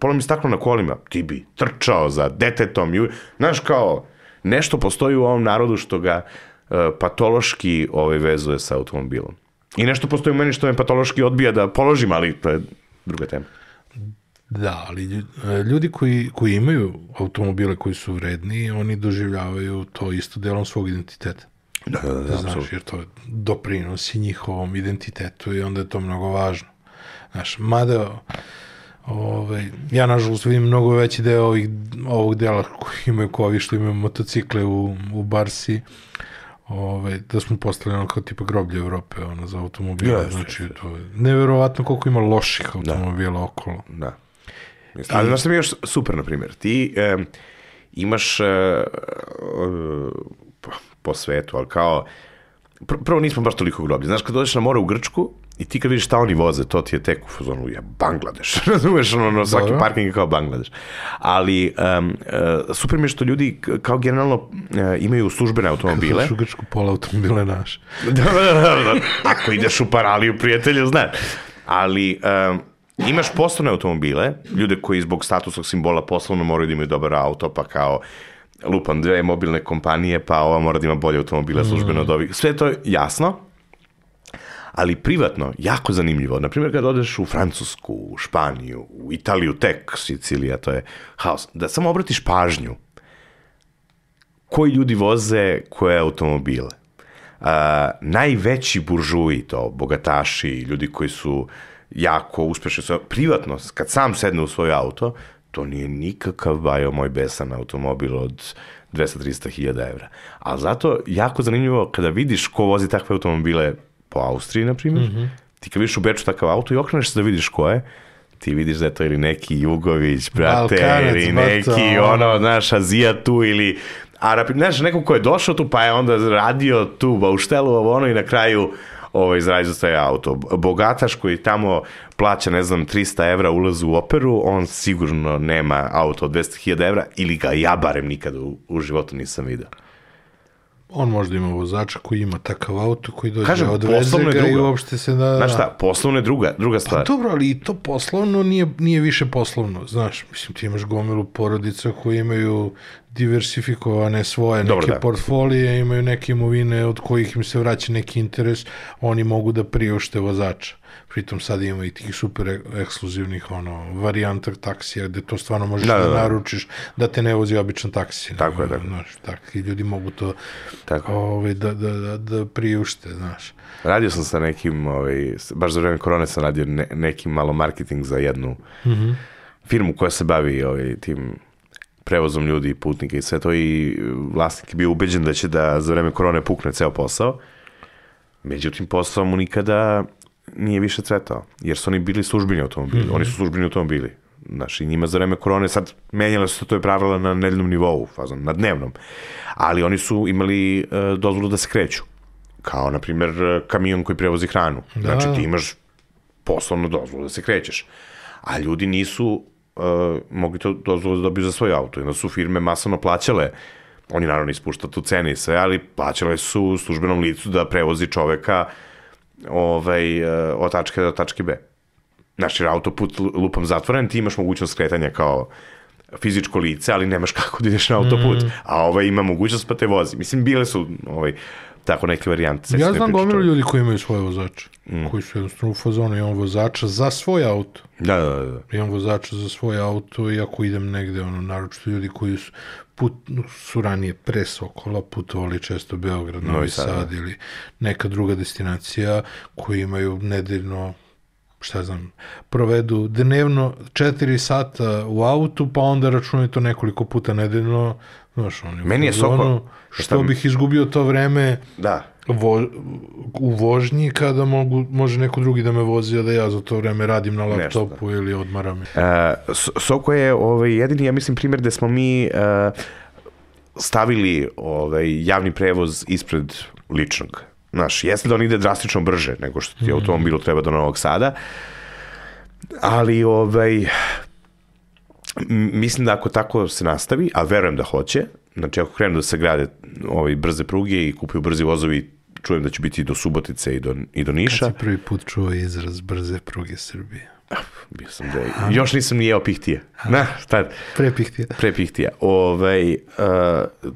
polomi staklo na kolima, ti bi trčao za detetom, ju, znaš, kao, nešto postoji u ovom narodu što ga uh, patološki ovaj, vezuje sa automobilom. I nešto postoji u meni što me patološki odbija da položim, ali to je druga tema. Da, ali lju- ljudi koji, koji imaju automobile koji su vredni, oni doživljavaju to isto delom svog identiteta. Da, da, da, Znaš, jer to doprinosi njihovom identitetu i onda je to mnogo važno. Znaš, mada ovaj, ja nažalost vidim mnogo veći deo ovih, ovog dela koji imaju ko ovi što imaju motocikle u, u Barsi, ovaj, da smo postali ono kao tipa groblje Evrope ono, za automobile. Jeste, znači, to je neverovatno koliko ima loših automobila okolo. Da. Ali znaš što mi je još super, na primjer, ti e, imaš e, e, po- svetu, ali kao, pr prvo nismo baš toliko groblje. Znaš, kad dođeš na more u Grčku i ti kad vidiš šta oni voze, to ti je tek u fazonu, je Bangladeš, razumeš, ono, ono svaki Dobro. parking je kao Bangladeš. Ali um, e, super mi je što ljudi kao generalno e, imaju službene automobile. Znaš, u Grčku pola automobila je naš. da, da, da, da. Ako ideš u paraliju, prijatelju, znaš. Ali um, imaš poslovne automobile, ljude koji zbog statusnog simbola poslovno moraju da imaju dobar auto, pa kao lupam dve mobilne kompanije, pa ova mora da ima bolje automobile službeno od ovih. Sve to je jasno, ali privatno, jako zanimljivo. Naprimjer, kad odeš u Francusku, u Španiju, u Italiju, tek Sicilija, to je haos, da samo obratiš pažnju koji ljudi voze koje automobile. Uh, najveći buržuji to, bogataši, ljudi koji su jako uspešni, privatno, kad sam sedne u svoj auto, to nije nikakav bajo moj besan automobil od 200-300 hiljada evra. Ali zato jako zanimljivo kada vidiš ko vozi takve automobile po Austriji, na primjer, mm -hmm. ti kad vidiš u Beču takav auto i okreneš se da vidiš ko je, ti vidiš da je to ili neki Jugović, brate, Balkanac, ili neki ono. ono, znaš, Azijatu ili Arapi, znaš, neko ko je došao tu pa je onda radio tu bauštelu, ovo ono i na kraju ovaj, izrađu taj auto. Bogataš koji tamo plaća, ne znam, 300 evra ulaz u operu, on sigurno nema auto od 200.000 evra ili ga ja barem nikada u, u životu nisam vidio. On možda ima vozača koji ima takav auto koji dođe, Kažem, odveze ga i drugo. uopšte se da... Znaš šta, poslovno je druga, druga Pa stvar. dobro, ali i to poslovno nije, nije više poslovno, znaš, mislim, ti imaš gomilu porodica koji imaju diversifikovane svoje Dobro, neke da. portfolije, imaju neke imovine od kojih im se vraća neki interes, oni mogu da priušte vozača. Pritom sad ima i tih super ek- ekskluzivnih ono, varijanta taksija gde to stvarno možeš Da, da, da, da. naručiš da te ne vozi običan taksi. Tako je, tako. Znaš, takvi ljudi mogu to Tako. ovaj, da, da, da, da priušte, znaš. Radio sam sa nekim, ovaj, baš za vreme korone sam radio ne, neki malo marketing za jednu firmu koja se bavi ovaj, tim prevozom ljudi i putnika i sve to i vlasnik je bio ubeđen da će da za vreme korone pukne ceo posao. Međutim, posao mu nikada nije više cvetao, jer su oni bili službeni automobili. Oni su službeni automobili. Znaš, i njima za vreme korone sad menjale su se to je pravila na nedeljnom nivou, fazon, na dnevnom. Ali oni su imali e, dozvolu da se kreću. Kao, na primjer, e, kamion koji prevozi hranu. Znači, ti imaš poslovnu dozvolu da se krećeš. A ljudi nisu uh, mogli to dozvolu da dobiju za svoj auto. I onda su firme masovno plaćale oni naravno ispuštaju tu cene i sve, ali plaćale su službenom licu da prevozi čoveka ovaj, uh, od tačke do tačke B. Znači, jer autoput lupom zatvoren, ti imaš mogućnost skretanja kao fizičko lice, ali nemaš kako da ideš na autoput. A ovaj ima mogućnost pa te vozi. Mislim, bile su ovaj, tako neke varijante. Ja znam gomilu ljudi koji imaju svoje vozače, koji su jednostavno u fazonu, imam vozača za svoj auto. Da, da, da. da. Imam vozača za svoj auto i ako idem negde, ono, naročito ljudi koji su, put, su ranije pre Sokola putovali često Beograd, Novi Sad, Sad ili neka druga destinacija koji imaju nedeljno šta znam, provedu dnevno 4 sata u autu, pa onda računaju to nekoliko puta nedeljno, znaš, oni u Meni je Sokol- Što šta- bih izgubio to vreme Da. vo, u vožnji kada mogu, može neko drugi da me vozi, a da ja za to vreme radim na Nešto, laptopu ili odmaram. Uh, Soko je ovaj, jedini, ja mislim, primjer gde smo mi uh, stavili ovaj, javni prevoz ispred ličnog. Znaš, jeste da on ide drastično brže nego što ti automobilu treba do Novog Sada, ali ovaj, mislim da ako tako se nastavi, a verujem da hoće, znači ako krenu da se grade ovaj, brze pruge i kupuju brzi vozovi, čujem da će biti do Subotice i do, i do Niša. Si prvi put čuo izraz brze pruge Srbije. Bio sam da, još nisam ni jeo pihtije. Na, tad, Pre pihtija. pre pihtija. Ovaj, uh,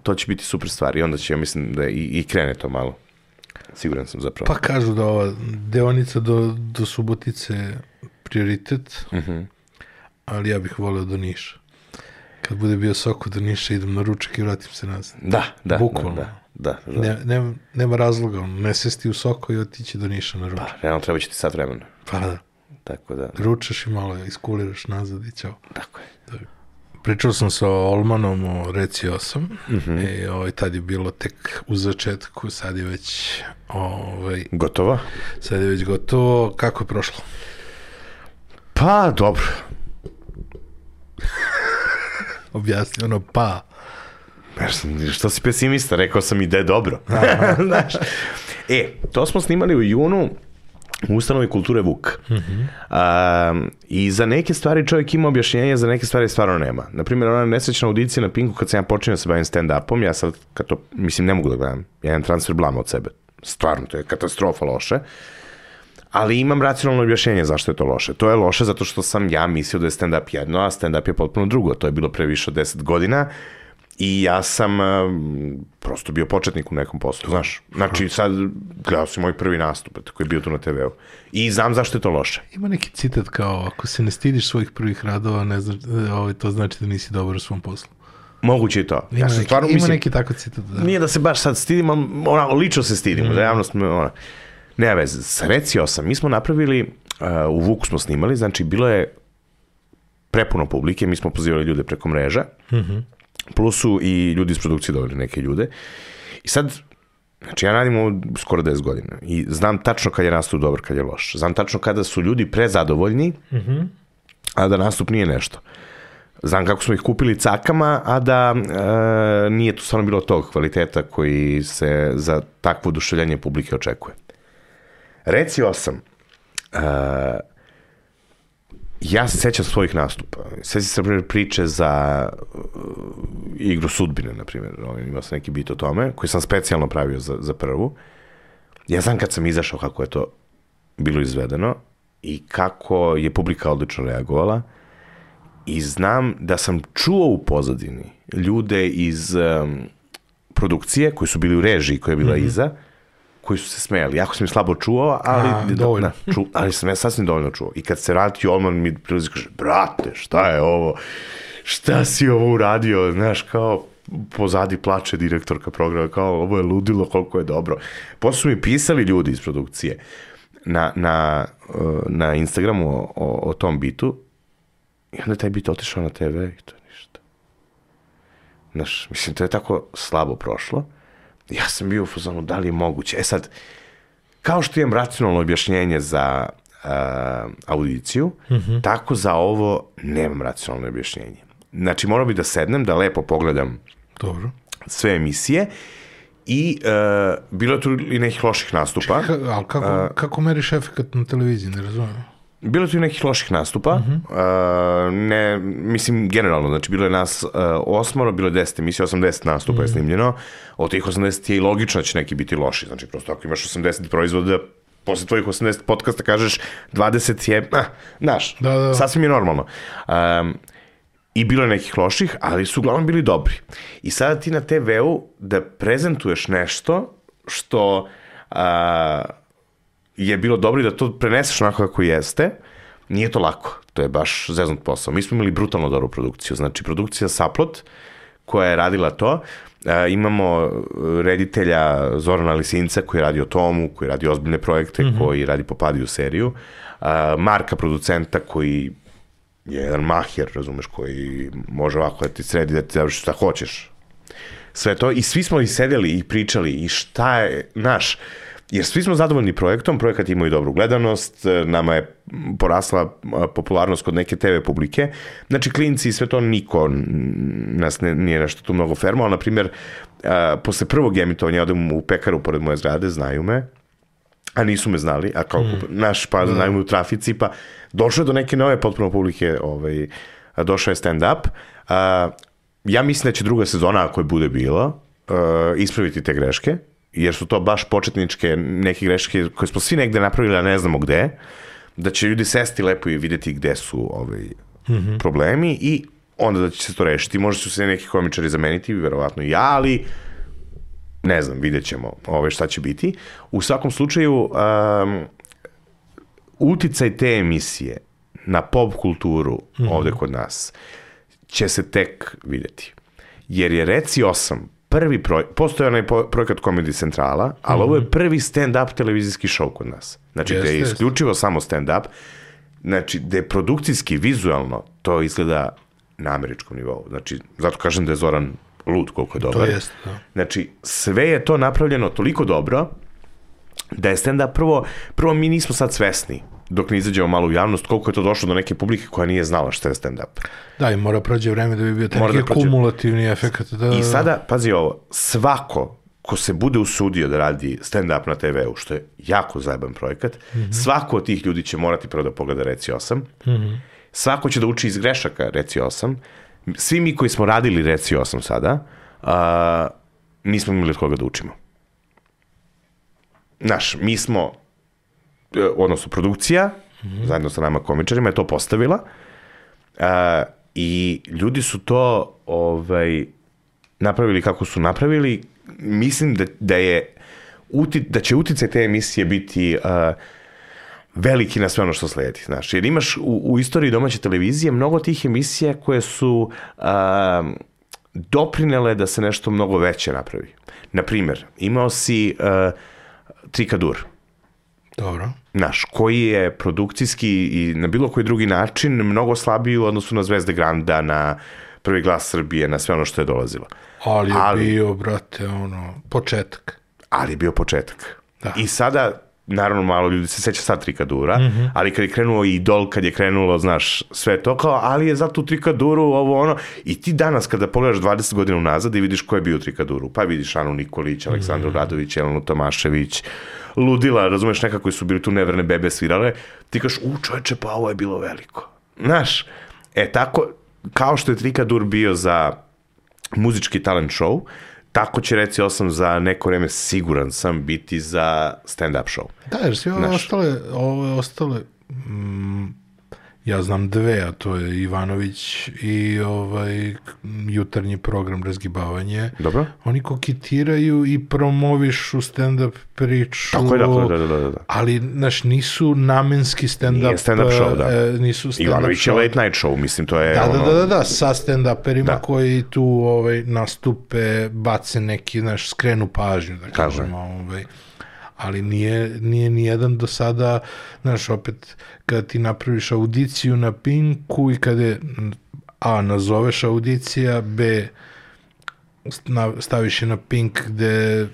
to će biti super stvar i onda će, ja mislim, da i, i krene to malo. Siguran sam zapravo. Pa kažu da ova deonica do, do Subotice prioritet, Mhm. Ali ja bih voleo do Niša. Kad bude bio soko do Niša, idem na ručak i vratim se nazad. Da, da, Bukvalno. da, da, da. Ne, nema, nema razloga, ono, ne sesti u soko i otići do Niša na ručak. Pa, realno treba će ti sat vremena. Pa da, Tako da, ručaš i malo iskuliraš nazad i ćao. tako je. Pričao sam sa Olmanom o Reci 8 Mhm. i ovaj, tad je bilo tek u začetku, sad je već ovaj, Gotovo? sad je već gotovo. Kako je prošlo? Pa, dobro. Objasni ono pa. Znaš, što si pesimista, rekao sam i da je dobro. Znaš. E, to smo snimali u junu u ustanovi kulture Vuk. A, I za neke stvari čovjek ima objašnjenje, za neke stvari stvarno nema. Naprimjer, ona nesrećna audicija na Pinku kad sam ja počinio da se bavim stand-upom, ja sad, kad to, mislim, ne mogu da gledam. Ja imam transfer blama od sebe. Stvarno, to je katastrofa loše. Ali imam racionalno objašnjenje zašto je to loše. To je loše zato što sam ja mislio da je stand-up jedno, a stand-up je potpuno drugo. To je bilo pre više od 10 godina i ja sam um, prosto bio početnik u nekom poslu, znaš. Znači, sad gledao sam moj prvi nastup koji je bio tu na TV-u. I znam zašto je to loše. Ima neki citat kao, ako se ne stidiš svojih prvih radova, ne zna, ovaj, to znači da nisi dobar u svom poslu. Moguće je to. Ima, ja sam neki, stvarno ima mislim, neki tako citat. Da. nije da se baš sad stidim, ali onako, lično se stidimo, da javnost me, ona, nema veze. Sa Reci 8, mi smo napravili, uh, u Vuku smo snimali, znači bilo je prepuno publike, mi smo pozivali ljude preko mreža, plus su i ljudi iz produkcije doveli neke ljude. I sad, znači ja radim ovo skoro 10 godina i znam tačno kad je nastup dobar, kad je loš. Znam tačno kada su ljudi prezadovoljni, a da nastup nije nešto. Znam kako smo ih kupili cakama, a da e, nije tu stvarno bilo tog kvaliteta koji se za takvo oduševljanje publike očekuje. Reci osam. E, ja se sećam svojih nastupa. Sećam se primjer, priče za uh, igru sudbine, na primjer. Ovaj, imao sam neki bit o tome, koji sam specijalno pravio za, za prvu. Ja znam kad sam izašao kako je to bilo izvedeno i kako je publika odlično reagovala i znam da sam čuo u pozadini ljude iz um, produkcije koji su bili u režiji koja je bila iza koji su se smejali. Jako sam ih slabo čuo, ali, A, dovoljno. Da, ču, ali sam ja sasvim dovoljno čuo. I kad se vrati Olman mi prilazi i kaže, brate, šta je ovo? Šta si ovo uradio? Znaš, kao pozadi plače direktorka programa, kao ovo je ludilo, koliko je dobro. Posle su mi pisali ljudi iz produkcije na, na, uh, na Instagramu o, o, o tom bitu i onda je taj bit otišao na TV i to je ništa. Znaš, mislim, to je tako slabo prošlo. Ja sam bio u fazonu, da li je moguće? E sad, kao što imam racionalno objašnjenje za uh, audiciju, tako za ovo nemam racionalno objašnjenje. Znači, morao bi da sednem, da lepo pogledam Dobro. sve emisije i uh, bilo je tu i nekih loših nastupa. Ka, ali kako, kako meriš efekt na televiziji, ne razumijem. Bilo je tu i nekih loših nastupa. Uh ne, mislim, generalno, znači bilo je nas uh, osmoro, bilo je 10 emisija, 80 nastupa je snimljeno. Od tih 80 je i logično da će neki biti loši. Znači, prosto ako imaš 80 proizvoda, posle tvojih 80 podcasta kažeš 20 je, ah, znaš, Da, da. sasvim je normalno. Um, I bilo je nekih loših, ali su uglavnom bili dobri. I sada ti na TV-u da prezentuješ nešto što a, je bilo dobro i da to preneseš onako kako jeste, nije to lako. To je baš zeznut posao. Mi smo imali brutalno dobru produkciju. Znači, produkcija Saplot, koja je radila to, a, imamo e, reditelja Zorana Lisinca koji radi o tomu, koji radi ozbiljne projekte, koji radi Popadiju seriju, a, Marka producenta koji je jedan mahjer, razumeš, koji može ovako da ti sredi, da ti završi šta hoćeš. Sve to. I svi smo i sedeli i pričali i šta je, naš, jer svi smo zadovoljni projektom, projekat ima i dobru gledanost, e, nama je porasla a, popularnost kod neke TV publike, znači klinci i sve to niko nas ne, nije nešto tu mnogo fermo, ali na primjer, a, posle prvog emitovanja ja odem u pekaru pored moje zgrade, znaju me, a nisu me znali, a kao naš pa znaju me u trafici, pa došlo je do neke nove potpuno publike ovaj, došao je stand-up. Ja mislim da će druga sezona, ako je bude bilo, a, ispraviti te greške, jer su to baš početničke neke greške koje smo svi negde napravili, a ne znamo gde, da će ljudi sesti lepo i videti gde su ovaj, mm -hmm. problemi i onda da će se to rešiti. Možda će se neki komičari zameniti, verovatno ja, ali ne znam, vidjet ćemo ove, šta će biti. U svakom slučaju, um, uticaj te emisije na pop kulturu mm -hmm. ovde kod nas će se tek videti. Jer je Reci 8 prvi projekt, postoje onaj projekat Comedy Centrala, ali mm -hmm. ovo je prvi stand-up televizijski show kod nas. Znači, da je isključivo jeste. samo stand-up. Znači, je produkcijski, vizualno, to izgleda na američkom nivou. Znači, zato kažem da je Zoran lud koliko je dobar. To jest, da. Znači, sve je to napravljeno toliko dobro da je stand-up prvo, prvo mi nismo sad svesni dok ne izađemo malo u javnost, koliko je to došlo do neke publike koja nije znala šta je stand-up. Da, i mora prođe vreme da bi bio taj da prođe... kumulativni efekt. Da, I sada, pazi ovo, svako ko se bude usudio da radi stand-up na TV-u, što je jako zajeban projekat, mm -hmm. svako od tih ljudi će morati prvo da pogleda Reci 8, mm -hmm. svako će da uči iz grešaka Reci 8, svi mi koji smo radili Reci 8 sada, a, nismo imali od koga da učimo. Znaš, mi smo, odnosno produkcija, mm -hmm. zajedno sa nama komičarima, je to postavila a, i ljudi su to ovaj, napravili kako su napravili. Mislim da, da je uti, da će uticaj te emisije biti uh, veliki na sve ono što sledi. Znaš, jer imaš u, u istoriji domaće televizije mnogo tih emisija koje su uh, doprinele da se nešto mnogo veće napravi. Naprimer, imao si uh, Trikadur. Dobro. Naš, koji je produkcijski i na bilo koji drugi način mnogo slabiji u odnosu na Zvezde Granda, na prvi glas Srbije, na sve ono što je dolazilo. Ali je ali, bio, brate, ono, početak. Ali je bio početak. Da. I sada naravno malo ljudi se seća sad Trikadura, mm -hmm. ali kad je krenuo Idol, kad je krenulo, znaš, sve to kao, ali je za tu Trikaduru ovo ono, i ti danas kada pogledaš 20 godina unazad i vidiš ko je bio u Trikaduru, pa vidiš Anu Nikolić, Aleksandru mm -hmm. Radović, Jelenu Tomašević, Ludila, razumeš, neka koji su bili tu neverne bebe svirale, ti kaš, u čoveče, pa ovo je bilo veliko. Znaš, e tako, kao što je Trikadur bio za muzički talent show, tako će reci osam za neko vreme siguran sam biti za stand-up show. Da, jer svi ove ostale, ove ostale mm, ja znam dve, a to je Ivanović i ovaj jutarnji program razgibavanje. Dobro. Oni koketiraju i promovišu stand-up priču. Tako je, da, da, da, da. Ali, znaš, nisu namenski stand-up. Nije stand-up show, da. E, nisu stand-up Ivanović je late night show, mislim, to je da, ono... Da, da, da, da, sa stand-uperima da. koji tu ovaj, nastupe, bace neki, znaš, skrenu pažnju, da kažemo, ovaj ali nije, nije ni jedan do sada, znaš, opet, kada ti napraviš audiciju na Pinku i kada je, A, nazoveš audicija, B, staviš je na Pink gde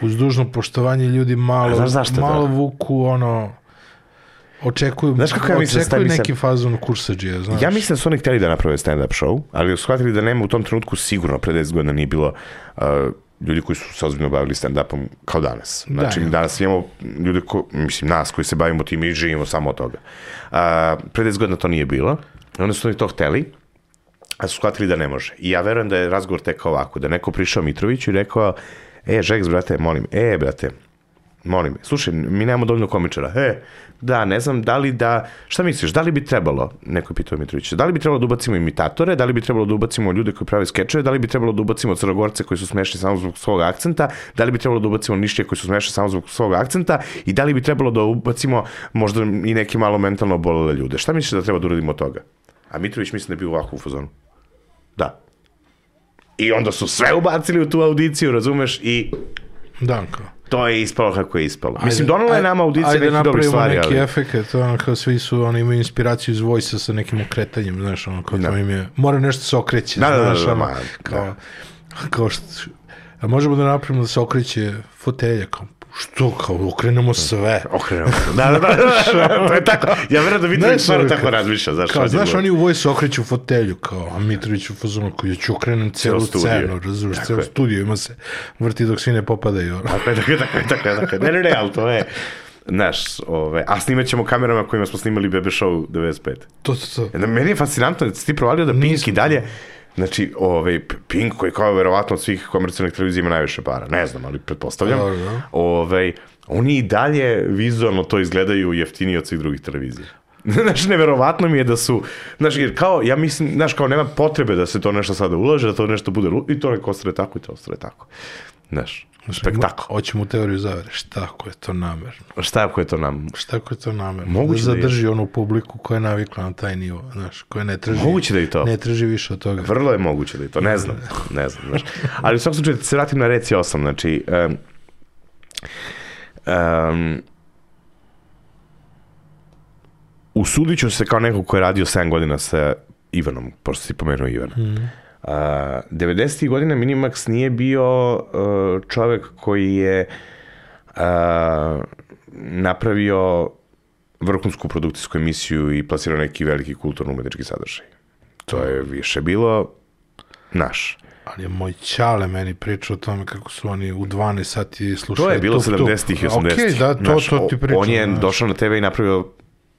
uz dužno poštovanje ljudi malo, malo da? vuku ono očekuju, znaš kako ja mislim da očekuju neki fazon kursađija, znaš. Ja mislim da su oni hteli da naprave stand-up show, ali shvatili da nema u tom trenutku sigurno, pre 10 godina nije bilo uh, ljudi koji su se ozbiljno bavili stand-upom kao danas. Da, znači, da, danas imamo ljude, ko, mislim, nas koji se bavimo tim i živimo samo od toga. A, pre 10 godina to nije bilo. Onda su oni to hteli, a su shvatili da ne može. I ja verujem da je razgovor tekao ovako, da neko prišao Mitroviću i rekao, e, Žeks, brate, molim, e, brate, molim, slušaj, mi nemamo dovoljno komičara, e, da, ne znam, da li da, šta misliš, da li bi trebalo, neko je pitao Mitrovića, da li bi trebalo da ubacimo imitatore, da li bi trebalo da ubacimo ljude koji prave skečeve, da li bi trebalo da ubacimo crnogorce koji su smešni samo zbog svog akcenta, da li bi trebalo da ubacimo nišće koji su smešni samo zbog svog akcenta i da li bi trebalo da ubacimo možda i neke malo mentalno bolele ljude. Šta misliš da treba da uradimo toga? A Mitrović mislim da bio ovako u fazonu. Da. I onda su sve ubacili u tu audiciju, razumeš, i... Da, kao to je ispalo kako je ispalo. Ajde, Mislim, donalo je nama audicija nekih dobrih stvari. Ajde neki ali... efekt, ono kao svi su, oni imaju inspiraciju iz vojsa sa nekim okretanjem, znaš, ono kao da. to im je, mora nešto se okreće, da, znaš, da, da, da, ono, kao, da. kao što, a možemo da napravimo da se okreće fotelja, kao, Što, kao, okrenemo sve. Okrenemo sve. Da, da, da, da, to je tako. Ja verujem da Mitrović stvarno tako razmišlja. Znaš, kao, znaš, oni u vojsu okreću fotelju, kao, a Mitrović u fazonu, kao, ja ću okrenem celu scenu, razumiješ, celu studiju ima se vrti dok svi ne popadaju. Tako je, tako je, tako je, tako je, tako je. Ne, ne, ne, ali to je, Znaš, ove, a snimat ćemo kamerama kojima smo snimali Bebe Show 95. To, to, to. Meni je fascinantno da si ti provalio da Pink Nisam. i dalje, znači, ovaj, Pink koji kao verovatno od svih komercijalnih televizija ima najviše para, ne znam, ali pretpostavljam, Dobro, da. ovaj, oni i dalje vizualno to izgledaju jeftinije od svih drugih televizija. Znaš, neverovatno mi je da su, znaš, jer kao, ja mislim, znaš, kao nema potrebe da se to nešto sada ulaže, da to nešto bude, i to neko ostane tako i to ostane tako. Znaš, spektakl. Hoćemo u teoriju zavere. Šta ako je to namerno? Šta ako je to nam? Šta ako je to namerno? Moguće da da je. zadrži onu publiku koja je navikla na taj nivo, znaš, koja ne traži, Moguće da je to. ne traži više od toga. Vrlo je moguće da je to, ne znam, ne znam, znaš. Ali u svakom slučaju, da se vratim na Reci 8, znači, um, um, usudit ću se kao neko ko je radio 7 godina sa Ivanom, pošto si pomenuo Ivana. Mm. Uh, 90. godina Minimax nije bio uh, čovek koji je uh, napravio vrhunsku produkcijsku emisiju i plasirao neki veliki kulturno-umetnički sadržaj. To je više bilo naš. Ali je moj ćale meni pričao o tome kako su oni u 12 sati slušali To je bilo tuk, tuk. 70-ih i 80-ih. Okej, da, to, Znaš, to ti o- pričam. On je znaš. došao na TV i napravio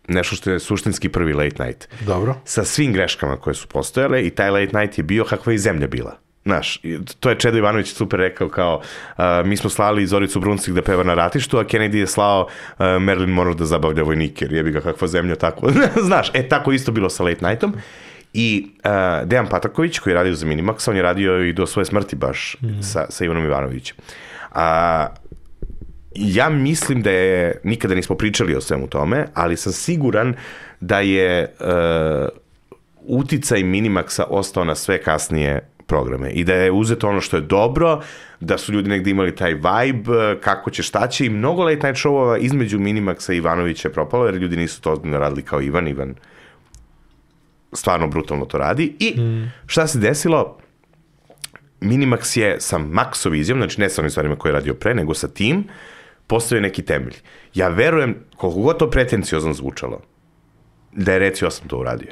nešto što je suštinski prvi late night. Dobro. Sa svim greškama koje su postojale i taj late night je bio kakva je zemlja bila. Znaš, to je Čedo Ivanović super rekao kao uh, mi smo slali Zoricu Bruncik da peva na ratištu, a Kennedy je slao uh, Marilyn Monroe da zabavlja vojnike, jer jebi ga kakva zemlja tako. Znaš, e tako isto bilo sa late nightom. I uh, Dejan Pataković koji je radio za Minimax, on je radio i do svoje smrti baš sa, sa Ivanom Ivanovićem. A, ja mislim da je, nikada nismo pričali o svemu tome, ali sam siguran da je uh, uticaj Minimaxa ostao na sve kasnije programe i da je uzeto ono što je dobro, da su ljudi negde imali taj vibe, kako će, šta će i mnogo late night showova između Minimaxa i Ivanovića je propalo jer ljudi nisu to ozbiljno radili kao Ivan, Ivan stvarno brutalno to radi. I šta se desilo, Minimax je sa Maxovizijom, znači ne sa onim stvarima koje je radio pre, nego sa tim, postavio neki temelj. Ja verujem, koliko god to pretenciozno zvučalo, da je Reci 8 to uradio.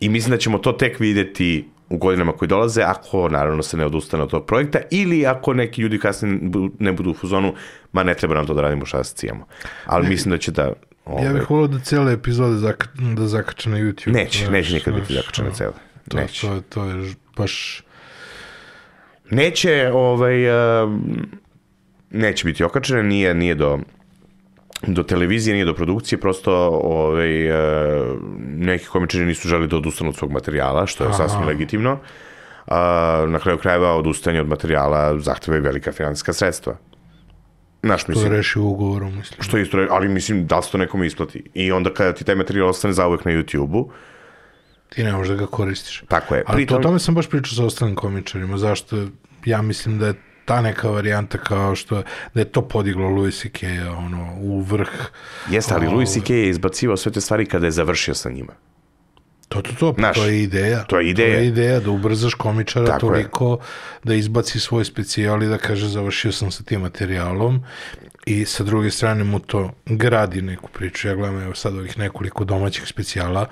I mislim da ćemo to tek videti u godinama koji dolaze, ako naravno se ne odustane od tog projekta, ili ako neki ljudi kasnije ne budu u fuzonu, ma ne treba nam to da radimo šta se cijemo. Ali mislim da će da... Ove, Ja bih volio da cijele epizode zaka, da zakače na YouTube. Neće, znaš, neće nikad biti znaš, zakačene ono, cele. To, Neće. to, to je ž- baš... Neće, ovaj, um, neće biti okačene, nije, nije do, do televizije, nije do produkcije, prosto ovaj, uh, neki komičari nisu želi da odustanu od svog materijala, što je Aha. sasvim legitimno. Uh, na kraju krajeva odustajanje od materijala zahteva i velika finansijska sredstva. Znaš, To mislim, reši ugovorom, mislim. što isto, ali mislim da li se to nekome isplati. I onda kada ti taj materijal ostane zauvek na YouTube-u, Ti ne možeš da ga koristiš. tako je. Ali to, o Pritom- tome sam baš pričao sa ostalim komičarima. Zašto? Ja mislim da je ta neka varijanta kao što da je to podiglo Louis C.K. ono u vrh. Jeste, ali Louis C.K. je izbacivao sve te stvari kada je završio sa njima. To, to, to, Znaš, to je ideja. to je ideja. To je ideja da ubrzaš komičara Tako je. toliko da izbaci svoj specijal i da kaže završio sam sa tim materijalom i sa druge strane mu to gradi neku priču. Ja gledam evo sad ovih nekoliko domaćih specijala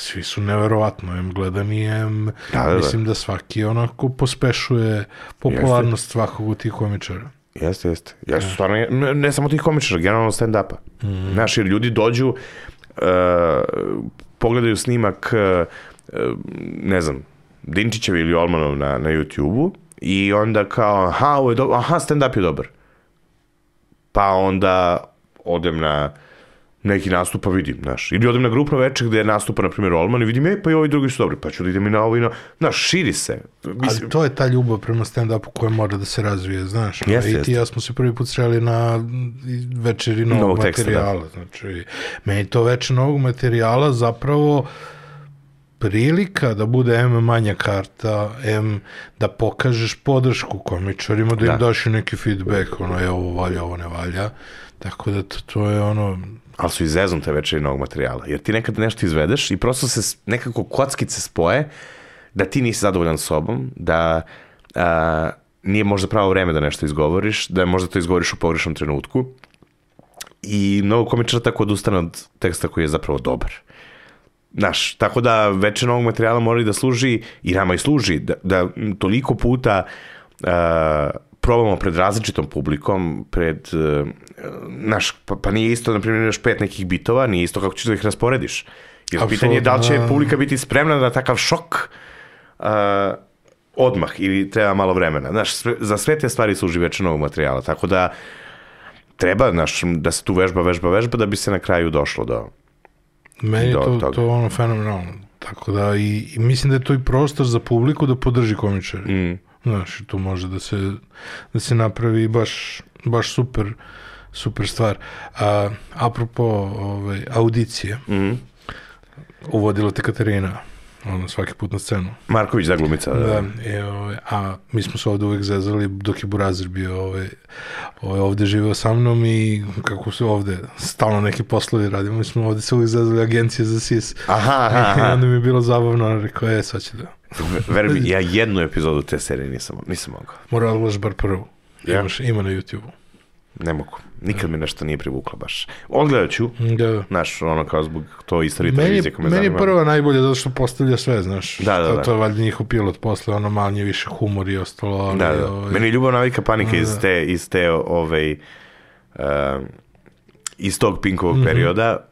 svi su neverovatno, em gledani, em, Da, da, da. mislim da svaki onako pospešuje popularnost svakog od tih komičara. Jeste, jeste. Ja su stvarno, ne, ne samo tih komičara, generalno stand-upa. Mm. Znaš, jer ljudi dođu, uh, pogledaju snimak, uh, uh, ne znam, Dinčićev ili Olmanov na, na YouTube-u i onda kao, aha, ovo je dobro, aha, stand-up je dobar. Pa onda odem na neki nastup pa vidim, znaš. Ili odem na grupno veče gde nastupa, na primjer, Olman i vidim, e, pa i ovi drugi su dobri, pa ću da idem i na ovo i na... Znaš, širi se. Mislim, Ali to je ta ljubav prema stand-upu koja mora da se razvije, znaš. Jeste, I ti jeste. ja smo se prvi put sreli na večeri novog, Novog teksta, da. materijala. Znači, meni to večer novog materijala zapravo prilika da bude M manja karta, M da pokažeš podršku komičarima, da im Da. daš i neki feedback, ono, je ovo valja, ovo ne valja. Tako da to, to je ono, ali su izzeznute večeri novog materijala. Jer ti nekad nešto izvedeš i prosto se nekako kockice spoje da ti nisi zadovoljan sobom, da a, nije možda pravo vreme da nešto izgovoriš, da možda to izgovoriš u pogrešnom trenutku i mnogo komičara tako odustane od teksta koji je zapravo dobar. Znaš, tako da večer novog materijala mora i da služi, i nama i služi, da, da toliko puta uh, probamo pred različitom publikom, pred, uh, naš, pa, pa nije isto, na primjer, još pet nekih bitova, nije isto kako ćeš da ih rasporediš. Jer pitanje je da li će publika biti spremna na takav šok uh, odmah ili treba malo vremena. Znaš, sve, za sve te stvari služi veče novog materijala, tako da treba, znaš, da se tu vežba, vežba, vežba, da bi se na kraju došlo do... Meni do to, toga. to ono fenomenalno. Tako da i, i mislim da je to i prostor za publiku da podrži komičari. Mm. Znaš, tu može da se, da se napravi baš, baš super, super stvar. A, apropo ovaj, audicije, Mm. uvodila te Katarina, ono, svaki put na scenu. Marković da glumica. Da. Da, i, ovaj, a mi smo se ovde uvek zezali dok je Burazir bio ovaj, ovaj, ovde živeo sa mnom i kako se ovde stalno neki poslovi radimo, mi smo ovde se uvek zezali agencije za SIS. Aha, aha, I onda mi je bilo zabavno, ona rekao, e, sad će da... Veruj mi, ja jednu epizodu te serije nisam, nisam mogao. Mora da bar prvu. Ja. Imaš, ima na YouTube-u. Ne mogu. Nikad me nešto nije privuklo baš. Odgledat ću, Da. znaš, ono kao zbog to istorije televizije koja me meni je prva najbolja zato što postavlja sve, znaš. Da, da, to, da. to je valjda njihov pilot posle, ono manje više humor i ostalo. Ali, Da, da. Ovaj, Meni je ljubav navika panika Da. iz te, iz te ovaj, uh, iz tog Pinkovog Mhm. perioda,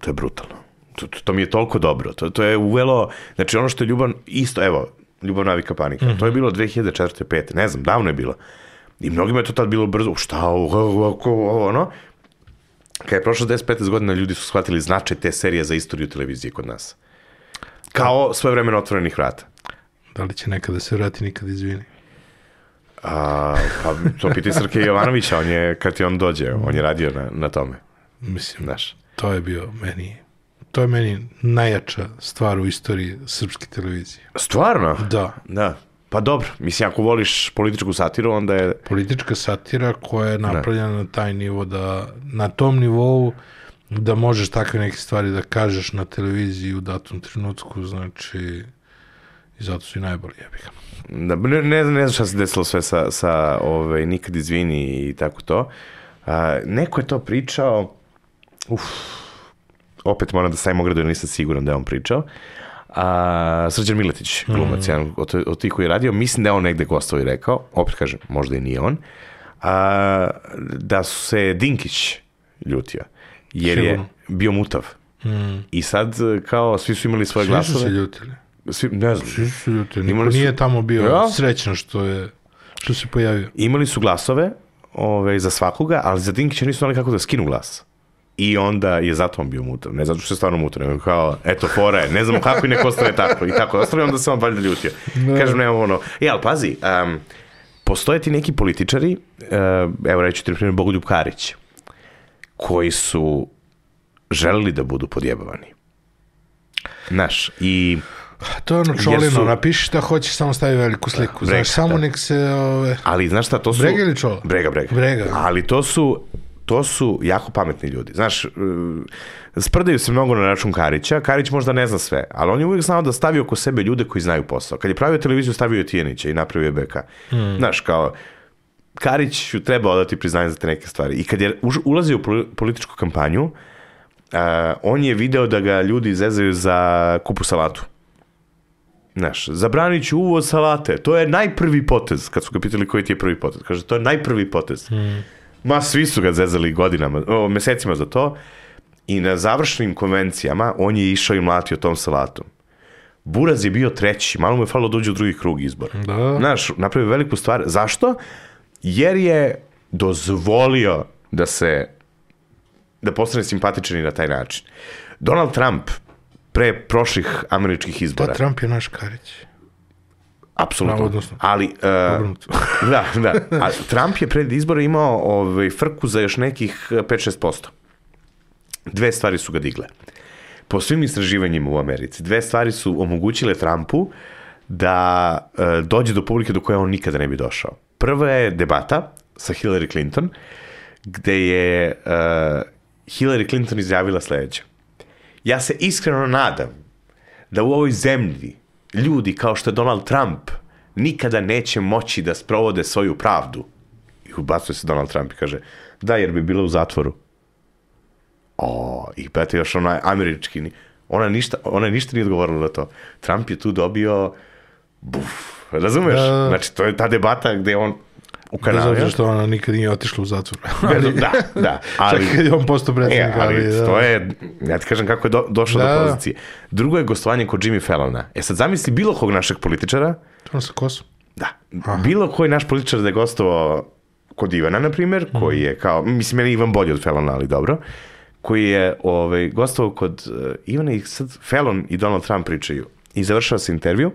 to je brutalno. To, to, to mi je toliko dobro. To, to je uvelo, znači ono što je ljubav, isto, evo, ljubav navika panika. Mhm. To je bilo 2004. 5. Ne znam, davno je bilo. I mnogima je to tad bilo brzo, šta, ovo, ono. Kad je prošlo 10-15 godina, ljudi su shvatili značaj te serije za istoriju televizije kod nas. Kao svoje vremena otvorenih vrata. Da li će nekada se vrati, nikad izvini. A, pa to piti Srke Jovanovića, on je, kad je on dođe, on je radio na, na tome, Mislim, znaš. to je bio meni, to je meni najjača stvar u istoriji srpske televizije. Stvarno? Da, Da. Pa dobro, mislim, ako voliš političku satiru, onda je... politička satira koja je napravljena na taj nivo da, na tom nivou da možeš takve neke stvari da kažeš na televiziji u datom trenutku, znači i zato su i najbolji, jebi ga. Da, ne, ne, znam, ne znam šta se desilo sve sa, sa ovaj, nikad izvini i tako to. A, neko je to pričao, uf, opet moram da stavim ogradu nisam siguran da je on pričao. A, Srđan Miletić, glumac, jedan od, od tih koji je radio, mislim da je on negde gostovao i rekao, opet kažem, možda i nije on, a, da se Dinkić ljutio, jer Sigurno. je bio mutav. Mm. I sad, kao, svi su imali svoje Svi su se glasove. ljutili. Svi, ne znam, Svi su ljutili. Niko Imali su- nije tamo bio Ja? srećan što je što se pojavio. imali su glasove ove, za svakoga, ali za Dinkića nisu znali kako da skinu glas. I onda je zato on bio mutar. Ne zato što je stvarno mutar, nego kao, eto, fora je, ne znamo kako i neko ostane tako. I tako, ostane onda se on valjda ljutio. Kažem, nema ono, e, ali pazi, um, postoje ti neki političari, uh, evo reći ti, na primjer, Bogoljub Karić, koji su želeli da budu podjebavani. Znaš, i To je ono čolino, su- napiši šta hoćeš, samo stavi veliku sliku. brega, Znaš, samo da. nek se... Ove, Ali znaš šta, to su... Brega ili čola? Brega, brega. Brega. Ali to su, to su jako pametni ljudi. Znaš, uh, sprdaju se mnogo na račun Karića. Karić možda ne zna sve, ali on je uvijek znao da stavi oko sebe ljude koji znaju posao. Kad je pravio televiziju, stavio je Tijenića i napravio je BK. Hmm. Znaš, kao, Karić treba odati priznanje za te neke stvari. I kad je ulazio u poli- političku kampanju, uh, on je video da ga ljudi zezaju za kupu salatu. Znaš, zabranit ću uvoz salate. To je najprvi potez. Kad su ga pitali koji ti je prvi potez. Kaže, to je najprvi potez. Ma, svi su ga zezali godinama, o, mesecima za to. I na završnim konvencijama on je išao i mlatio tom salatom. Buraz je bio treći, malo mu je falilo da uđe u drugi krug izbora. Da. Znaš, napravio veliku stvar. Zašto? Jer je dozvolio da se da postane simpatičan i na taj način. Donald Trump pre prošlih američkih da, izbora. Trump je naš Karić. Apsolutno. Ali, uh, da, da. A Trump je pred izbore imao ovaj, frku za još nekih eh, 5-6%. Dve stvari su ga digle. Po svim istraživanjima u Americi, dve stvari su omogućile Trumpu da uh, dođe do publike do koje on nikada ne bi došao. Prva je debata sa Hillary Clinton, gde je uh, Hillary Clinton izjavila sledeće. Ja se iskreno nadam da u ovoj zemlji ljudi kao što je Donald Trump nikada neće moći da sprovode svoju pravdu. I ubacuje se Donald Trump i kaže, da, jer bi bila u zatvoru. O, i pete još onaj američki, ona ništa, ona ništa nije odgovorila na to. Trump je tu dobio, buf, razumeš? Da. Znači, to je ta debata gde on u Bez kanalu. obzira što ona nikad nije otišla u zatvor. Bez- da, da. Ali, Čak kad je on postao E, predsjednik, ali ali, da. to je, ja ti kažem kako je do, došlo Da, do da. pozicije. Drugo je gostovanje kod Jimmy Fallona. E sad zamisli bilo kog našeg političara, On sa kosom. da, bilo koji naš političar da je gostovao kod Ivana, na primjer, koji je kao, mislim, meni je Ivan bolji od Fallona, ali dobro, koji je ovaj, gostovao kod uh, Ivana i sad Fallon i Donald Trump pričaju. I završava se intervju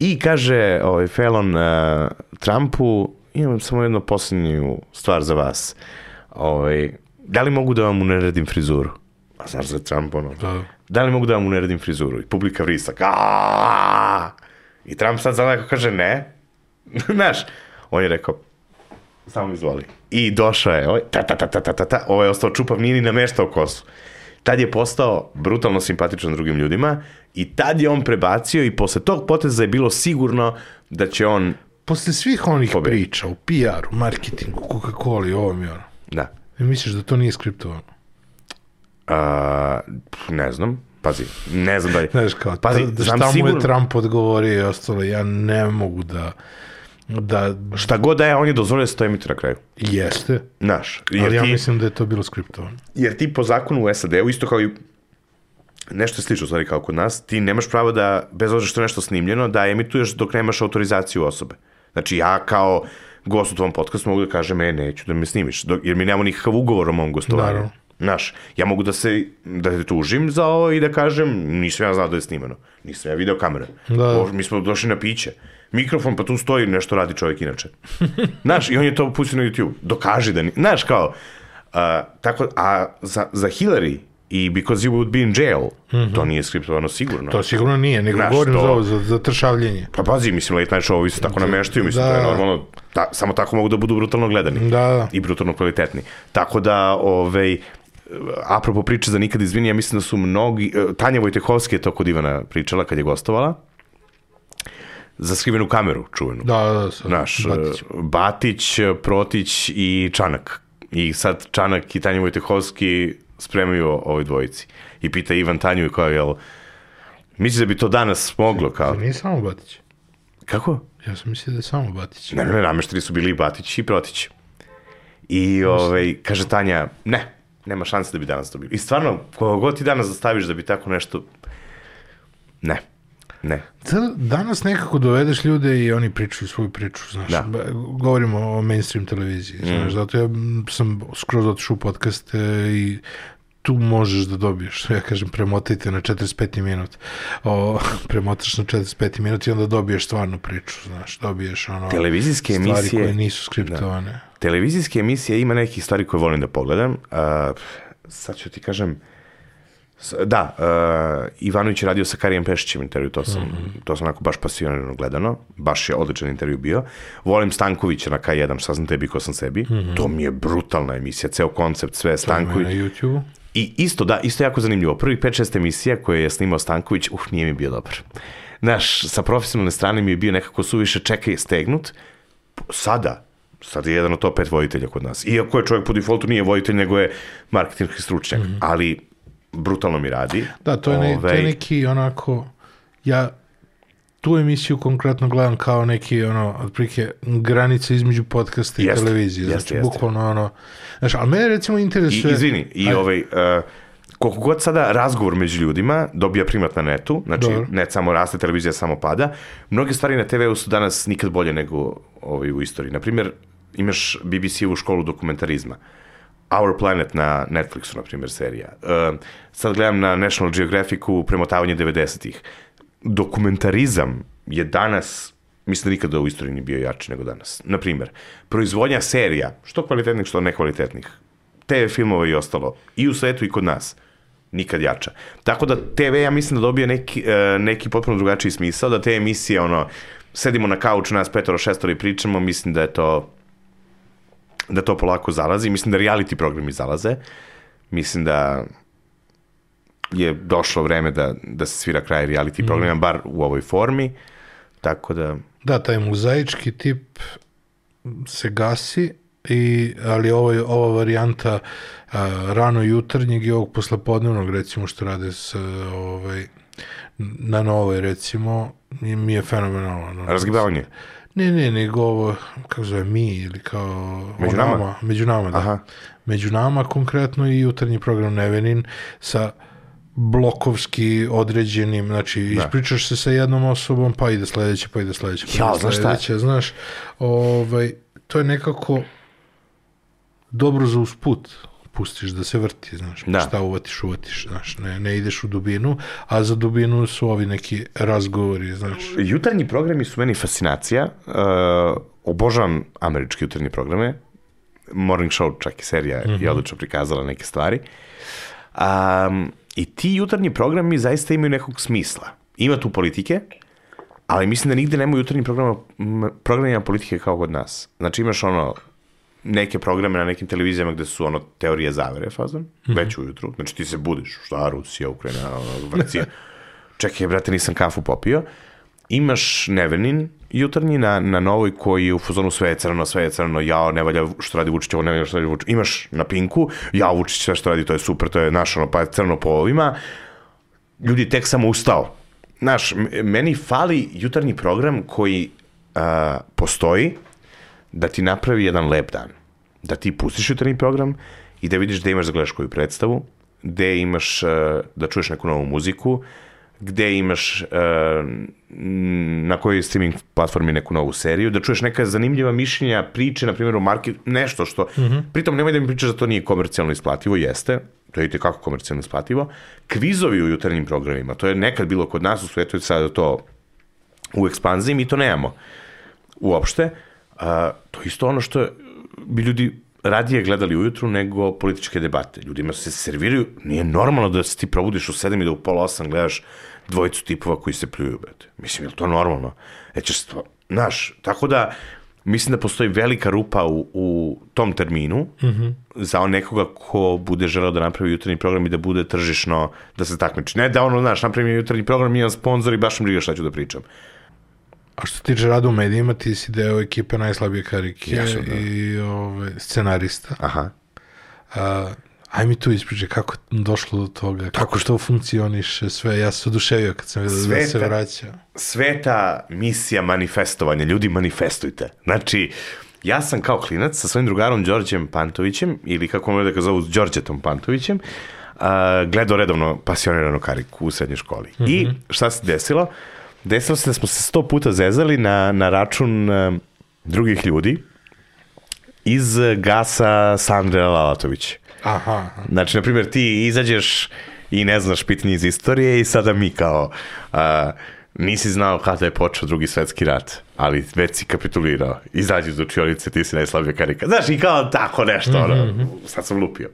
i kaže ovaj, Fallon uh, Trumpu, imam samo jednu posljednju stvar za vas. Ovaj, da li mogu da vam uneredim frizuru? A znaš za Trump, ono, Da. da li mogu da vam uneredim frizuru? I publika vrisak. "Aaaa!" I Trump sad zaleko kaže ne. Znaš, on je rekao, samo izvoli. I došao je, ovaj, ta, ta, ta, ta, ta, ta, ta, ovaj je ostao čupav, nije ni nameštao kosu. Tad je postao brutalno simpatičan drugim ljudima i tad je on prebacio i posle tog poteza je bilo sigurno da će on, Posle svih onih Pobedi. priča u PR-u, marketingu, Coca-Cola i ovom i ono. da, I misliš da to nije skriptovano? a, ne znam, pazi, ne znam da je, Znaš kao, pazi, da, znam šta mu sigurno, je Trump odgovorio i ostalo, ja ne mogu da, da šta god da je, on je dozvolio da se to emituje na kraju. jeste, ali jer ja ti, mislim da je to bilo skriptovano. jer ti po zakonu u SAD-u, isto kao i nešto je slično stvari kao kod nas, ti nemaš pravo da, bez obzira što je nešto snimljeno, da emituješ dok nemaš autorizaciju osobe. Znači ja kao gost u tvom podcastu mogu da kažem, e, neću da me snimiš, dok, jer mi nemamo nikakav ugovor o mom gostovanju. Naravno. Znaš, ja mogu da se, da te tužim za ovo i da kažem, nisam ja znao da je snimano. Nisam ja video kamere. Da. O, mi smo došli na piće. Mikrofon, pa tu stoji, nešto radi čovjek inače. Znaš, i on je to pustio na YouTube. Dokaži da ni... Znaš, kao, a, tako, a za, za Hillary i Because You Would Be in Jail, to nije skriptovano sigurno. To sigurno nije, nego Znaš, govorim to- za ovo, za, za tršavljenje. Pa pazi, mislim, late night show se tako nameštaju, mislim, Da. to je normalno, ta, samo tako mogu da budu brutalno gledani. Da, da. I brutalno kvalitetni. Tako da, ovaj, apropo priče za nikad izvini, ja mislim da su mnogi, e, Tanja Vojtehovski je to kod Ivana pričala kad je gostovala, za skrivenu kameru čuvenu. Da, da, da. Znaš, Batićem. Batić. Batić, Protić i Čanak. I sad Čanak i Tanja Vojtehovski spremaju ovoj dvojici. I pita Ivan Tanju kao, jel, misli da bi to danas moglo, kao, Nije samo Batić. kako? Ja sam mislio da je samo Batić. Ne, ne, ne, namešteni su bili i Batić i Protić. I ovaj, kaže Tanja, ne, nema šanse da bi danas to bilo. I stvarno, koga god ti danas zastaviš da bi tako nešto, ne, ne. Sada, danas nekako dovedeš ljude i oni pričaju svoju priču, znaš. Da. Govorimo o mainstream televiziji, znaš, zato ja sam skroz otišao u podcast i tu možeš da dobiješ, ja kažem, premotajte na 45. minut. O, premotaš na 45. minut i onda dobiješ stvarnu priču, znaš, dobiješ ono... Televizijske stvari emisije- koje nisu skriptovane. Televizijske emisije ima nekih stvari koje volim da pogledam. Uh, sad ću ti kažem, da, uh, Ivanović je radio sa Karijem Pešićem intervju, to sam, to sam onako baš pasionirano gledano, baš je odličan intervju bio. Volim Stankovića na K1, šta sam tebi, ko sam sebi, to mi je brutalna emisija, ceo koncept, sve Stanković. na YouTube. I isto, da, isto jako zanimljivo. Prvih 5-6 emisija koje je snimao Stanković, uf, nije mi bio dobar. Znaš, sa profesionalne strane mi je bio nekako suviše čekaj stegnut. Sada, sad je jedan od top 5 voditelja kod nas. Iako je čovjek po defaultu nije voditelj, nego je marketinški stručnjak. Ali brutalno mi radi. Da, to je, ne, to je Ovaj, neki onako, ja tu emisiju konkretno gledam kao neki ono, otprilike granica između podcasta i Jeste, televizije. jeste, znači, jeste. bukvalno ono, znaš, ali mene recimo I, interesuje... izvini, i Ajde. ovaj, uh, koliko god sada razgovor među ljudima dobija primat na netu, znači Dobro. net samo raste, televizija samo pada, mnoge stvari na TV-u su danas nikad bolje nego ovaj, u istoriji. Naprimjer, imaš BBC-evu školu dokumentarizma. Our Planet na Netflixu, na primjer, serija. Uh, sad gledam na National Geographicu premotavanje 90-ih. Dokumentarizam je danas, mislim da nikada u istoriji nije bio jači nego danas. Na primjer, proizvodnja serija, što kvalitetnih, što nekvalitetnih, TV filmova i ostalo, i u svetu i kod nas, nikad jača. Tako da TV, ja mislim da dobije neki, e, neki potpuno drugačiji smisao, da te emisije, ono, sedimo na kauču, nas petoro, šestori pričamo, mislim da je to da to polako zalazi. Mislim da reality programi zalaze. Mislim da je došlo vreme da, da se svira kraj reality programa, bar u ovoj formi. Tako da, Da, taj mozaički tip se gasi, i, ali ovo, je- ova varijanta a, rano jutarnjeg i ovog poslepodnevnog, recimo, što rade s, ovaj, na novoj, recimo, mi je fenomenalno. razgibavanje. Ne, ne, nego ovo, kako zove, mi ili kao... Među o nama? Među nama, da. Aha. Među nama konkretno i jutarnji program Nevenin sa blokovski određenim, znači ispričaš se sa jednom osobom, pa ide sledeće, pa ide sledeće, pa Ja, ide znaš šta? sledeće, znaš, ovaj, to je nekako dobro za usput, pustiš da se vrti, znaš, Da. šta uvatiš, uvatiš, znaš, ne, ne ideš u dubinu, a za dubinu su ovi neki razgovori, znaš. Jutarnji programi su meni fascinacija. Uh, obožavam američke jutarnje programe. Morning Show, čak i serija, je odlično prikazala neke stvari. Um, I ti jutarnji programi zaista imaju nekog smisla. Ima tu politike, ali mislim da nigde nema jutarnjih programa, programima politike kao kod nas. Znači imaš ono, neke programe na nekim televizijama gde su ono teorije zavere fazon, već ujutru. Znači ti se budiš, šta Rusija, Ukrajina, vrcija. Čekaj, brate, nisam kafu popio. Imaš Nevenin jutarnji na, na novoj koji je u fazonu sve je crno, sve je crno, jao, ne valja što radi Vučić, ovo ne valja što radi Vučić. Imaš na Pinku, jao, Vučić sve što radi, to je super, to je naš, ono, pa je crno po ovima. Ljudi tek samo ustao. Znaš, meni fali jutarnji program koji a, postoji da ti napravi jedan lep dan. Da ti pustiš jutarnji program i da vidiš da imaš da gledaš koju predstavu, gde imaš a, da čuješ neku novu muziku, gde imaš m, na kojoj streaming platformi neku novu seriju, da čuješ neka zanimljiva mišljenja, priče, na primjer o market, nešto što, pritom nemoj da mi pričaš da to nije komercijalno isplativo, jeste, to je i kako komercijalno isplativo, kvizovi u jutarnjim programima, to je nekad bilo kod nas u svetu, je sada to u ekspanziji, mi to nemamo uopšte. A, to je isto ono što bi ljudi radije gledali ujutru nego političke debate. Ljudima se serviraju, nije normalno da se ti probudiš u 7 i da u pola 8 gledaš dvojicu tipova koji se pljuju, brate. Mislim, je li to normalno? E ćeš, stvo, znaš, tako da, mislim da postoji velika rupa u, u tom terminu mm -hmm. za nekoga ko bude želeo da napravi jutarnji program i da bude tržišno, da se takmiči. Ne da ono, znaš, napravim jutarnji program, imam sponsor i baš mi briga šta ću da pričam. A što se tiče rada u medijima, ti si deo ekipe najslabije karike Jesam, da. i ove, scenarista. Aha. A, aj mi tu ispričaj kako je došlo do toga, kako što funkcioniše sve. Ja sam se oduševio kad sam vidio da se Sveta. vraća. sveta misija manifestovanja. Ljudi, manifestujte. Znači, ja sam kao klinac sa svojim drugarom Đorđem Pantovićem, ili kako može da ga zovu, Đorđetom Pantovićem, uh, gledao redovno pasionirano kariku u srednjoj školi. Mm -hmm. I šta se desilo? Desilo se da smo se sto puta zezali na, na račun uh, drugih ljudi iz gasa Sandre Lalatović. Aha, aha. Znači, na primjer, ti izađeš i ne znaš pitanje iz istorije i sada mi kao a, nisi znao kada je počeo drugi svetski rat, ali već si kapitulirao. Izađi iz učionice, ti si najslabija karika. Znaš, i kao tako nešto, ono, sad sam lupio.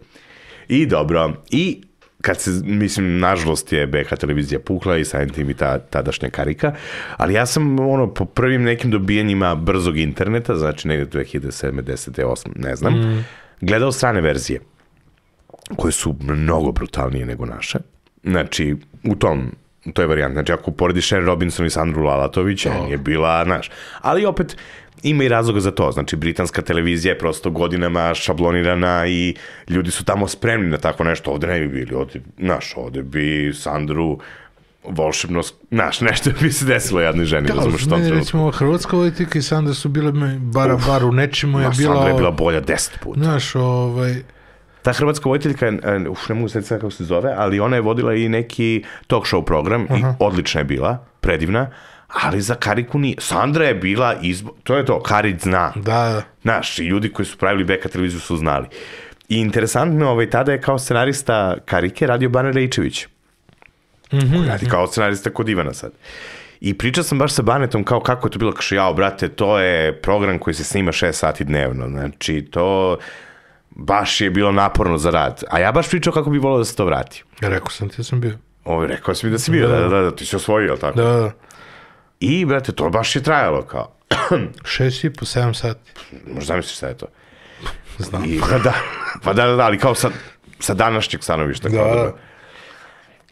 I dobro, i kad se, mislim, nažalost je BK televizija pukla i samim tim i ta tadašnja karika, ali ja sam, ono, po prvim nekim dobijanjima brzog interneta, znači negde 2007. 10. 8. ne znam, mm. gledao strane verzije koje su mnogo brutalnije nego naše. Znači, u tom, u toj varijanti. Znači, ako porediš Shen Robinson i Sandru Lalatović, oh. je bila, znaš. Ali opet, ima i razloga za to. Znači, britanska televizija je prosto godinama šablonirana i ljudi su tamo spremni na tako nešto. Ovde ne bi bili, ovde, znaš, ovde bi Sandru volšebno, znaš, nešto bi se desilo jednoj ženi, razumeš što tom trenutku. recimo, hrvatska politika i Sandra su bile me bara bar u nečemu je bila... Sandra je bila bolja deset puta. Znaš, ovaj... Ta hrvatska vojiteljka, e, uf, ne mogu se kako se zove, ali ona je vodila i neki talk show program i odlična je bila, predivna, ali za Kariku nije. Sandra je bila izbo... To je to, Karik zna. Da, da. Znaš, i ljudi koji su pravili Beka televiziju su znali. I interesantno, ovaj, tada je kao scenarista Karike radio Bane Rejčević. Mm -hmm. Radi kao scenarista kod Ivana sad. I pričao sam baš sa Banetom kao kako je to bilo, kaže, jao, brate, to je program koji se snima 6 sati dnevno. Znači, to baš je bilo naporno za rad. A ja baš pričao kako bi volao da se to vrati. Rekao sam ti da sam bio. Ovo, rekao si mi da si bio, da, da, da, da ti si osvojio, jel tako? Da, da. I, brate, to baš je trajalo kao. Šest i po, sedam sati. Možda zamisliš šta je to. Znam. I, pa da, pa da, da, da, ali kao sa, sa današnjeg stanovišta. Da, kao da.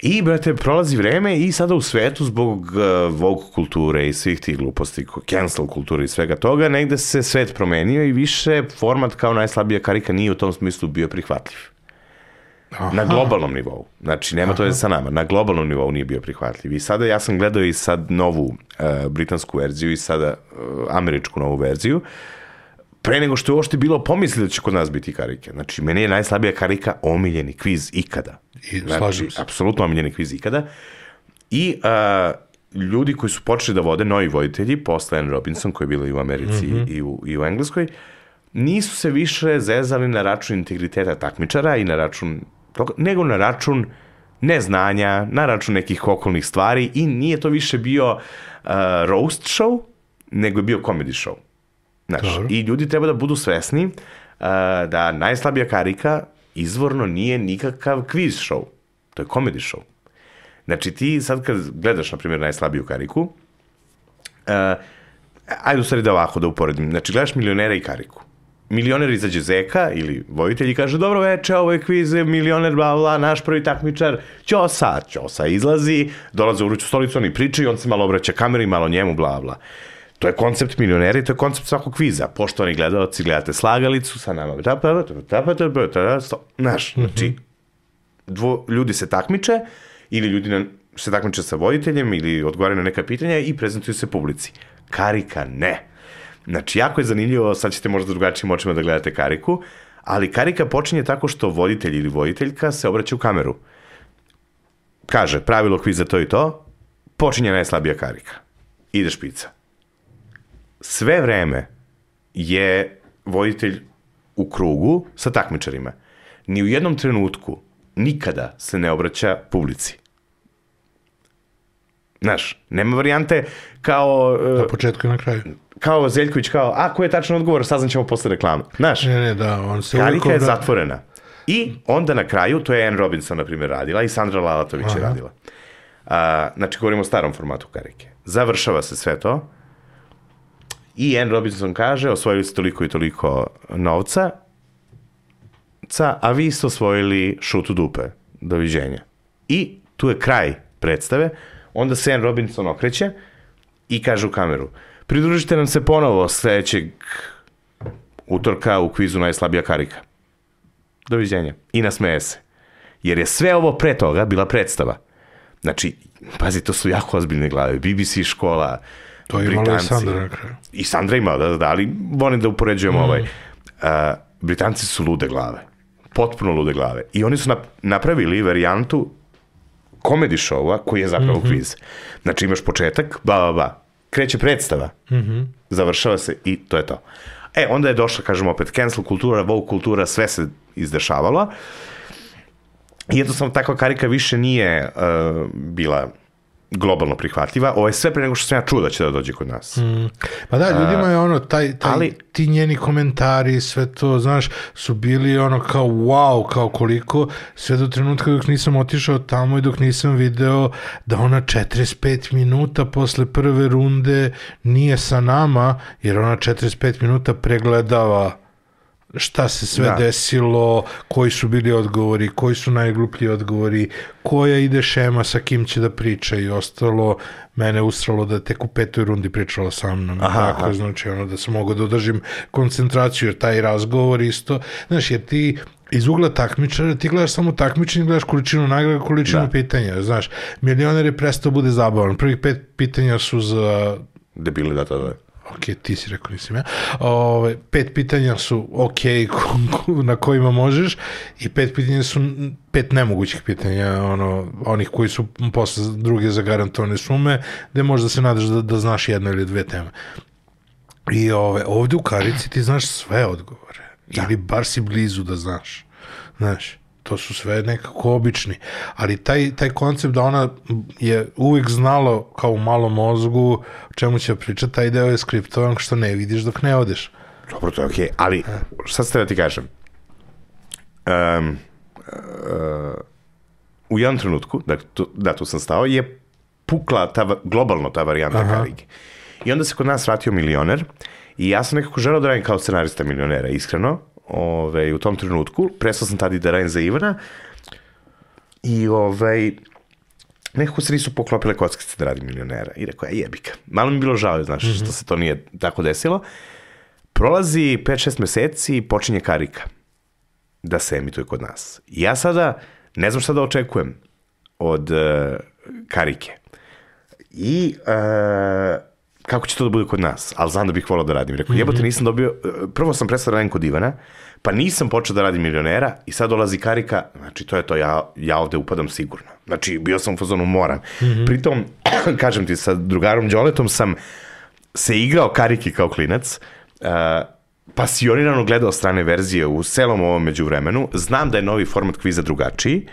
I, brate, prolazi vreme i sada u svetu zbog uh, Vogue kulture i svih tih gluposti, cancel kulture i svega toga, negde se svet promenio i više format kao najslabija karika nije u tom smislu bio prihvatljiv. Aha. Na globalnom nivou. Znači, nema to je sa nama. Na globalnom nivou nije bio prihvatljiv. I sada ja sam gledao i sad novu uh, britansku verziju i sada uh, američku novu verziju. Pre nego što je uopšte bilo pomisli da će kod nas biti karike. Znači, meni je najslabija karika omiljeni kviz ikada. I znači, slažem se. Apsolutno omiljeni kviz ikada. I uh, ljudi koji su počeli da vode, novi voditelji, posle Anne Robinson, koji je bila i u Americi Mhm. i, u, i u Engleskoj, nisu se više zezali na račun integriteta takmičara i na račun nego na račun neznanja, na račun nekih okolnih stvari i nije to više bio uh, roast show, nego je bio comedy show. Znaš, Dobro. I ljudi treba da budu svesni uh, da najslabija karika izvorno nije nikakav quiz show. To je comedy show. Znači ti sad kad gledaš, na primjer, najslabiju kariku, uh, ajde u stvari da ovako da uporedim. Znači gledaš milionera i kariku. Milioner izađe zeka ili vojitelj i kaže dobro veče, ovo je kviz, milioner, bla, bla, naš prvi takmičar, Ćosa, Ćosa izlazi, dolaze u vruću stolicu, oni pričaju, on se malo obraća kameri, malo njemu, bla, bla. To je koncept milionera i to je koncept svakog kviza. Poštovani gledalci, gledate slagalicu sa nama. Znaš, znači, dvo, ljudi se takmiče ili ljudi na, se takmiče sa voditeljem ili odgovaraju na neka pitanja i prezentuju se publici. Karika ne. Znači, jako je zanimljivo, sad ćete možda drugačijim očima da gledate kariku, ali karika počinje tako što voditelj ili voditeljka se obraća u kameru. Kaže, pravilo kviza to i to, počinje najslabija karika. Ide špica. Sve vreme je voditelj u krugu sa takmičarima. Ni u jednom trenutku nikada se ne obraća publici. Znaš, nema varijante kao, e, Na početku i na kraju. Kao Zeljković, kao, a ko je tačan odgovor, saznaćemo posle reklame. Znaš, Ne, ne, da, on se uvijek Karika je zatvorena. I onda na kraju, to je Anne Robinson, na primjer, radila i Sandra Lalatović je radila. A, znači, govorimo o starom formatu karike. Završava se sve to i Anne Robinson kaže, osvojili ste toliko i toliko novca, ca, a vi ste osvojili šutu dupe. Doviđenja. I tu je kraj predstave. Onda se Anne Robinson okreće i kaže u kameru, pridružite nam se ponovo sledećeg utorka u kvizu najslabija karika. Doviđenja. I nasmeje se. Jer je sve ovo pre toga bila predstava. Znači, pazi, to su jako ozbiljne glave. BBC škola, To je imala i. Sandra na kraju. I Sandra ima, da, da, da, ali volim da upoređujemo ovaj. Uh, Britanci su lude glave. Potpuno lude glave. I oni su nap- napravili varijantu komedi šova koji je zapravo kviz. Znači imaš početak, ba, ba, ba. Kreće predstava. Završava se i to je to. E, onda je došla, kažemo opet, cancel kultura, woke kultura, sve se izdešavalo. I jednostavno takva karika više nije uh, bila globalno prihvatljiva. Ovo je sve pre nego što sam ja čuo da će da dođe kod nas. Pa da, ljudima je ono, taj, taj, ali- ti njeni komentari, sve to, znaš, su bili ono kao wow, kao koliko, sve do trenutka dok nisam otišao tamo i dok nisam video da ona 45 minuta posle prve runde nije sa nama, jer ona 45 minuta pregledava šta se sve Da. desilo, koji su bili odgovori, koji su najgluplji odgovori, koja ide šema sa kim će da priča i ostalo. Mene usralo da je tek u petoj rundi pričala sa mnom. Aha, tako, aha. znači ono da sam mogao da održim koncentraciju, jer taj razgovor isto, znaš, jer ti iz ugla takmičara, ti gledaš samo takmičenje, gledaš količinu nagrada, količinu Da. pitanja, znaš, milioner je prestao bude zabavan. Prvih pet pitanja su za Debili da to da. Ok, ti si rekao, nisam ja. Ove, pet pitanja su ok, na kojima možeš i pet pitanja su pet nemogućih pitanja, ono, onih koji su posle druge zagarantovane sume, gde možda se nadaš da, da znaš jedno ili dve teme. I ove, ovde u Karici ti znaš sve odgovore. Ili bar si blizu da znaš. Znaš, to su sve nekako obični. Ali taj, taj koncept da ona je uvijek znala kao u malom mozgu o čemu će pričati, taj deo je skriptovan što ne vidiš dok ne odeš. Dobro, to je okej, ali šta ste da ti kažem? Um, uh, u jednom trenutku, da, tu, da, tu sam stao, je pukla ta, globalno ta varijanta Aha. karike. I onda se kod nas vratio milioner i ja sam nekako želeo da radim kao scenarista milionera, iskreno, ove, u tom trenutku. Prestao sam tada i da radim za Ivana i ovaj, nekako se nisu poklopile kockice da radim milionera. I rekao, je jebika. Malo mi je bilo žao, znaš, što se to nije tako desilo. Prolazi 5-6 meseci i počinje karika. da se emituje kod nas. I ja sada ne znam šta da očekujem od uh, karike. I uh, kako će to da bude kod nas, ali znam da bih volao da radim. Rekao, jebote, nisam dobio, prvo sam prestao da radim kod Ivana, pa nisam počeo da radim milionera i sad dolazi karika, znači to je to, ja, ja ovde upadam sigurno. Znači, bio sam u fazonu moram. Pritom, kažem ti, sa drugarom Đoletom sam se igrao kariki kao klinac, uh, pasionirano gledao strane verzije u celom ovom međuvremenu, znam da je novi format kviza drugačiji,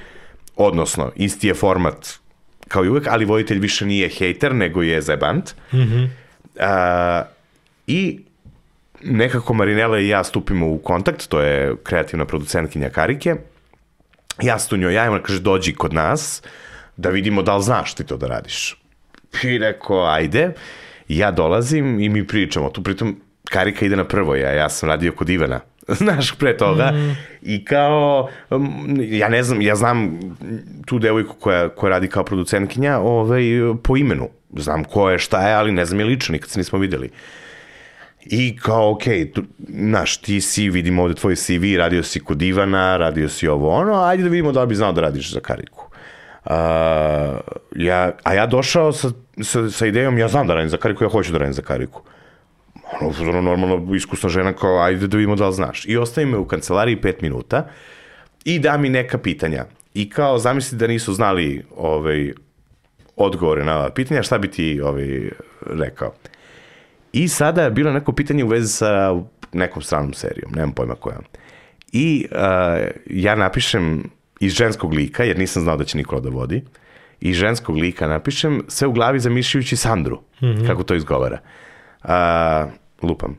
odnosno, isti je format kao i uvek, ali voditelj više nije hejter, nego je zajebant. Mm -hmm. Uh, I nekako Marinela i ja stupimo u kontakt, to je kreativna producentkinja Karike, ja se tu njoj javim, ona kaže dođi kod nas, da vidimo da li znaš ti to da radiš. I rekao, ajde, ja dolazim i mi pričamo, tu pritom Karika ide na prvo, ja, ja sam radio kod Ivana, znaš, pre toga, mm. i kao, ja ne znam, ja znam tu devojku koja, koja radi kao producentkinja ovaj, po imenu, znam ko je, šta je, ali ne znam je lično, nikad se nismo videli. I kao, ok, tu, znaš, ti si, vidimo ovde tvoj CV, radio si kod Ivana, radio si ovo ono, ajde da vidimo da li bi znao da radiš za Kariku. Uh, ja, a ja došao sa, sa, sa idejom, ja znam da radim za Kariku, ja hoću da radim za Kariku. Ono, ono, normalno, iskusna žena kao, ajde da vidimo da li znaš. I ostavi me u kancelariji pet minuta i da mi neka pitanja. I kao, zamisli da nisu znali ovaj, odgovore na ova pitanja, šta bi ti ovaj, rekao? I sada je bilo neko pitanje u vezi sa nekom stranom serijom, nemam pojma koja. I uh, ja napišem iz ženskog lika, jer nisam znao da će Nikola da vodi, iz ženskog lika napišem sve u glavi zamišljajući Sandru, mm -hmm. kako to izgovara. Uh, lupam.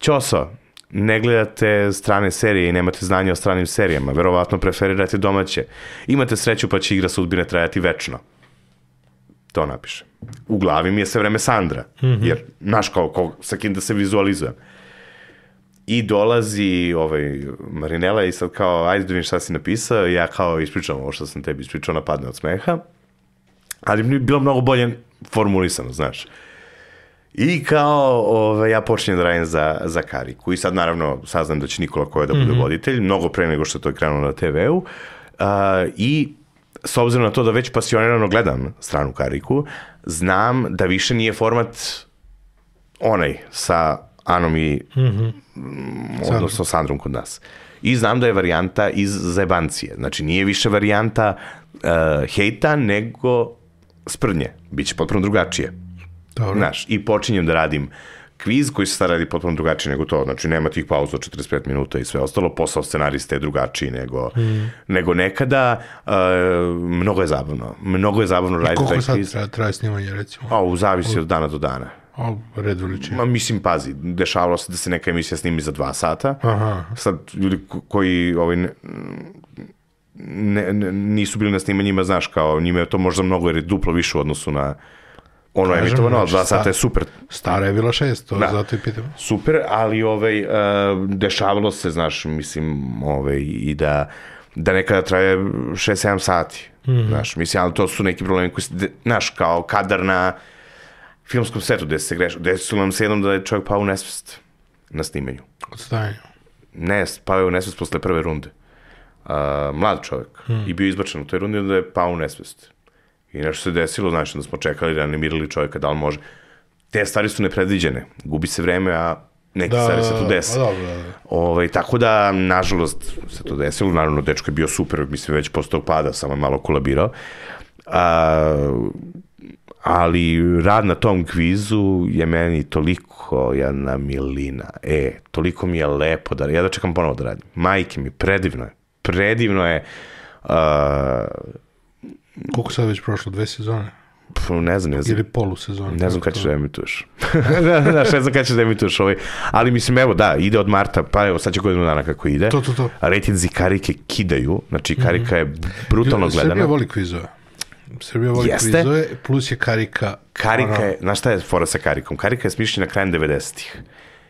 Ćoso, ne gledate strane serije i nemate znanja o stranim serijama, verovatno preferirate domaće. Imate sreću pa će igra sudbine trajati večno. To napišem. U glavi mi je sve vreme Sandra, mm -hmm. jer, znaš, kao, kao, sa kim da se vizualizujem. I dolazi ovaj, Marinela i sad kao, ajde da vidim šta si napisao, ja kao ispričam ovo što sam tebi ispričao, napadne od smeha, ali mi je bilo mnogo bolje formulisano, znaš. I kao, ovaj, ja počinjem da radim za, za Kariku i sad naravno saznam da će Nikola Koja da bude mm -hmm. voditelj, mnogo pre nego što to je krenulo na TV-u. Uh, I s obzirom na to da već pasionirano gledam stranu Kariku, znam da više nije format onaj sa Anom i mm -hmm. odnosno Sandrom kod nas. I znam da je varijanta iz zajebancije. Znači nije više varijanta uh, hejta nego sprdnje. Biće potpuno drugačije. Dobro. Znaš, i počinjem da radim kviz koji se sad radi potpuno drugačije nego to. Znači, nema tih pauza od 45 minuta i sve ostalo. Posao scenariste je drugačiji nego, mm. nego nekada. Uh, mnogo je zabavno. Mnogo je zabavno raditi taj kviz. koliko sad traje, traje snimanje, recimo? O, zavisi od dana do dana. O, red veličine. Ma, mislim, pazi, dešavalo se da se neka emisija snimi za dva sata. Aha. Sad, ljudi ko- koji ovaj, ne, ne, ne, nisu bili na snimanjima, znaš, kao njima je to možda mnogo jer je duplo više u odnosu na ono Kažem, emitovano, znači, dva sata je super. Stara je bila šest, to Da. zato i pitam. Super, ali ovaj, uh, dešavalo se, znaš, mislim, ovaj, i da, da nekada traje 6-7 sati. Mm -hmm. Znaš, mislim, ali to su neki problemi koji se, znaš, kao kadar na filmskom setu gde se greš, gde su nam se jednom da je čovjek pao u nesvest na snimanju. Od stajanja. Ne, pao je u nesvest posle prve runde. Uh, mlad čovjek. Mm. I bio izbačen u toj rundi, onda je pao u nesvest. I nešto se desilo, znači da smo čekali, da animirali čovjeka, da li može. Te stvari su nepredviđene. Gubi se vreme, a neke da, stvari se tu desi. Pa dobro, da, da. Ovaj, tako da, nažalost, se to desilo. Naravno, dečko je bio super, mislim, već posle tog pada, samo je malo kolabirao. A, ali rad na tom kvizu je meni toliko jedna milina. E, toliko mi je lepo da, ja da čekam ponovo da radim. Majke mi, predivno je. Predivno je. Uh, Koliko sad već prošlo? Dve sezone? pf, ne znam, ne znam. Ili polusezone? Ne znam kada ćeš da emituješ. Znaš, ne znam kada ćeš da emituješ ovaj. Ali mislim, evo, da, ide od marta, pa evo, sad će godinu dana kako ide. To, to, to. Ratinzi Karike kidaju, znači Karika je brutalno Srbija gledana. voli kvizove. Srbija voli Jeste. kvizove, plus je Karika... Karika ono, je, znaš šta je fora sa Karikom? Karika je smišljena krajem 90-ih.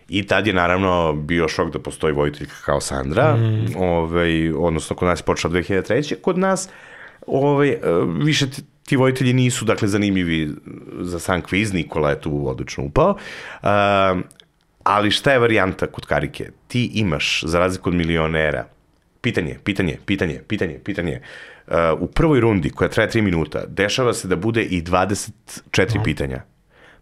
I tad je naravno bio šok da postoji vojiteljka kao Sandra, mm. ovaj, odnosno kod nas je počela 2003. Kod nas ovaj, e, više ti, ti vojitelji nisu dakle zanimljivi za sam kviz, Nikola je tu odlično upao. Um, ali šta je varijanta kod Karike? Ti imaš, za razliku od milionera, pitanje, pitanje, pitanje, pitanje, pitanje. Uh, u prvoj rundi, koja traje 3 minuta, dešava se da bude i 24 pitanja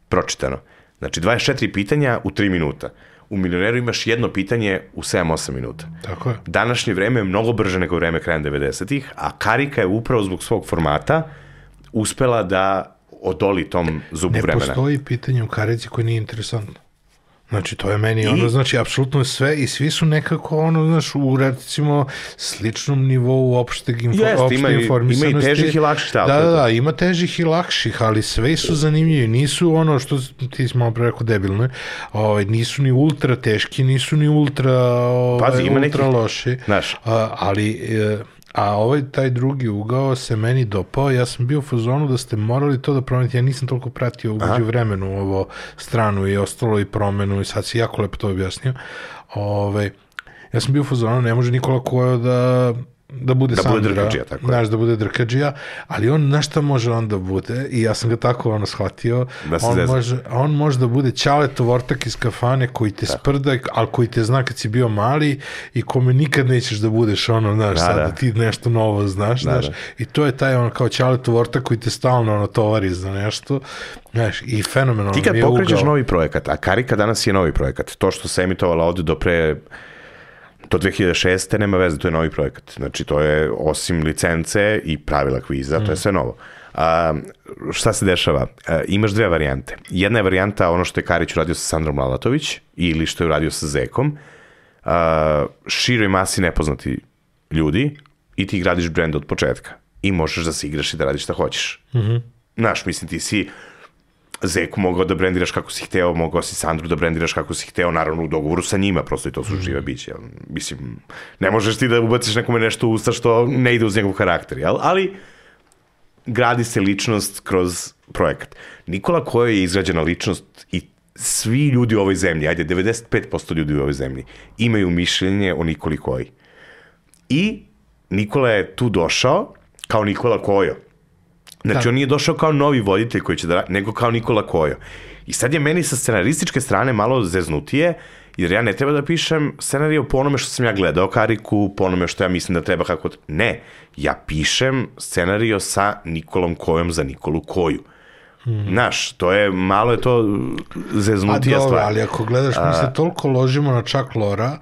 pročitano. Znači, 24 pitanja u 3 minuta. U milioneru imaš jedno pitanje u 7-8 minuta. Tako je. Današnje vreme je mnogo brže nego vreme krajem 90-ih, a Karika je upravo zbog svog formata uspela da odoli tom zubu Ne vremena. postoji pitanje u karici koje nije interesantno. Znači, to je meni ono, znači, apsolutno sve i svi su nekako, ono, znaš, u, recimo, sličnom nivou opšteg info, Jeste, opšte ima i- ima i informisanosti. težih i lakših, Da, da, da, ima težih i lakših, ali sve su zanimljivi. Nisu ono što ti si malo pre rekao debilne, ovaj, nisu ni ultra teški, nisu ni ultra, ovaj, Pazi, ima ultra nekih- loši. Znaš. A, ali, e, a ovaj taj drugi ugao se meni dopao, ja sam bio u fazonu da ste morali to da promenite, ja nisam toliko pratio umeđu vremenu ovo stranu i ostalo i promenu i sad si jako lepo to objasnio. Ove, ja sam bio u fazonu, ne može Nikola Kojo da da bude Da bude Sandra, drkađija, tako znaš, da bude drkađija, ali on na šta može on da bude, i ja sam ga tako ono shvatio, Da on, zezne. može, on može da bude Ćaletov ortak iz kafane koji te sprda, ali koji te zna kad si bio mali i kome nikad nećeš da budeš ono, znaš, Da, sad da. da ti nešto novo znaš, znaš, da. i to je taj ono kao Ćaletov ortak koji te stalno ono tovari za nešto, znaš, i fenomenalno Ti kad pokrećeš ugao. novi projekat, a Karika danas je novi projekat, to što se emitovala ovde do pre do 2006. nema veze, to je novi projekat. Znači, to je osim licence i pravila kviza, to je sve novo. A, šta se dešava? A, imaš dve varijante. Jedna je varijanta ono što je Karić uradio sa Sandrom Lalatović ili što je uradio sa Zekom. A, široj masi nepoznati ljudi i ti gradiš brend od početka. I možeš da se igraš i da radiš šta hoćeš. Mm -hmm. Znaš, mislim, ti si Zeku mogao da brendiraš kako si hteo, mogao si Sandru da brendiraš kako si hteo, naravno u dogovoru sa njima, prosto i to su žive biće. jel? Mislim, ne možeš ti da ubaciš nekome nešto u usta što ne ide uz njegov karakter, jel? ali gradi se ličnost kroz projekat. Nikola Kojo je izgrađena ličnost i svi ljudi u ovoj zemlji, ajde, 95% ljudi u ovoj zemlji, imaju mišljenje o Nikoli Koji. I Nikola je tu došao kao Nikola Kojo. Znači, Da. on nije došao kao novi voditelj koji će da, nego kao Nikola Kojo. I sad je meni sa scenarističke strane malo zeznutije, jer ja ne treba da pišem scenariju po onome što sam ja gledao Kariku, po onome što ja mislim da treba kako... Ne, ja pišem scenario sa Nikolom Kojom za Nikolu Koju. Znaš, to je, malo je to A zeznutija dobro, stvar. ali ako gledaš, mi se toliko ložimo na Chuck Lora,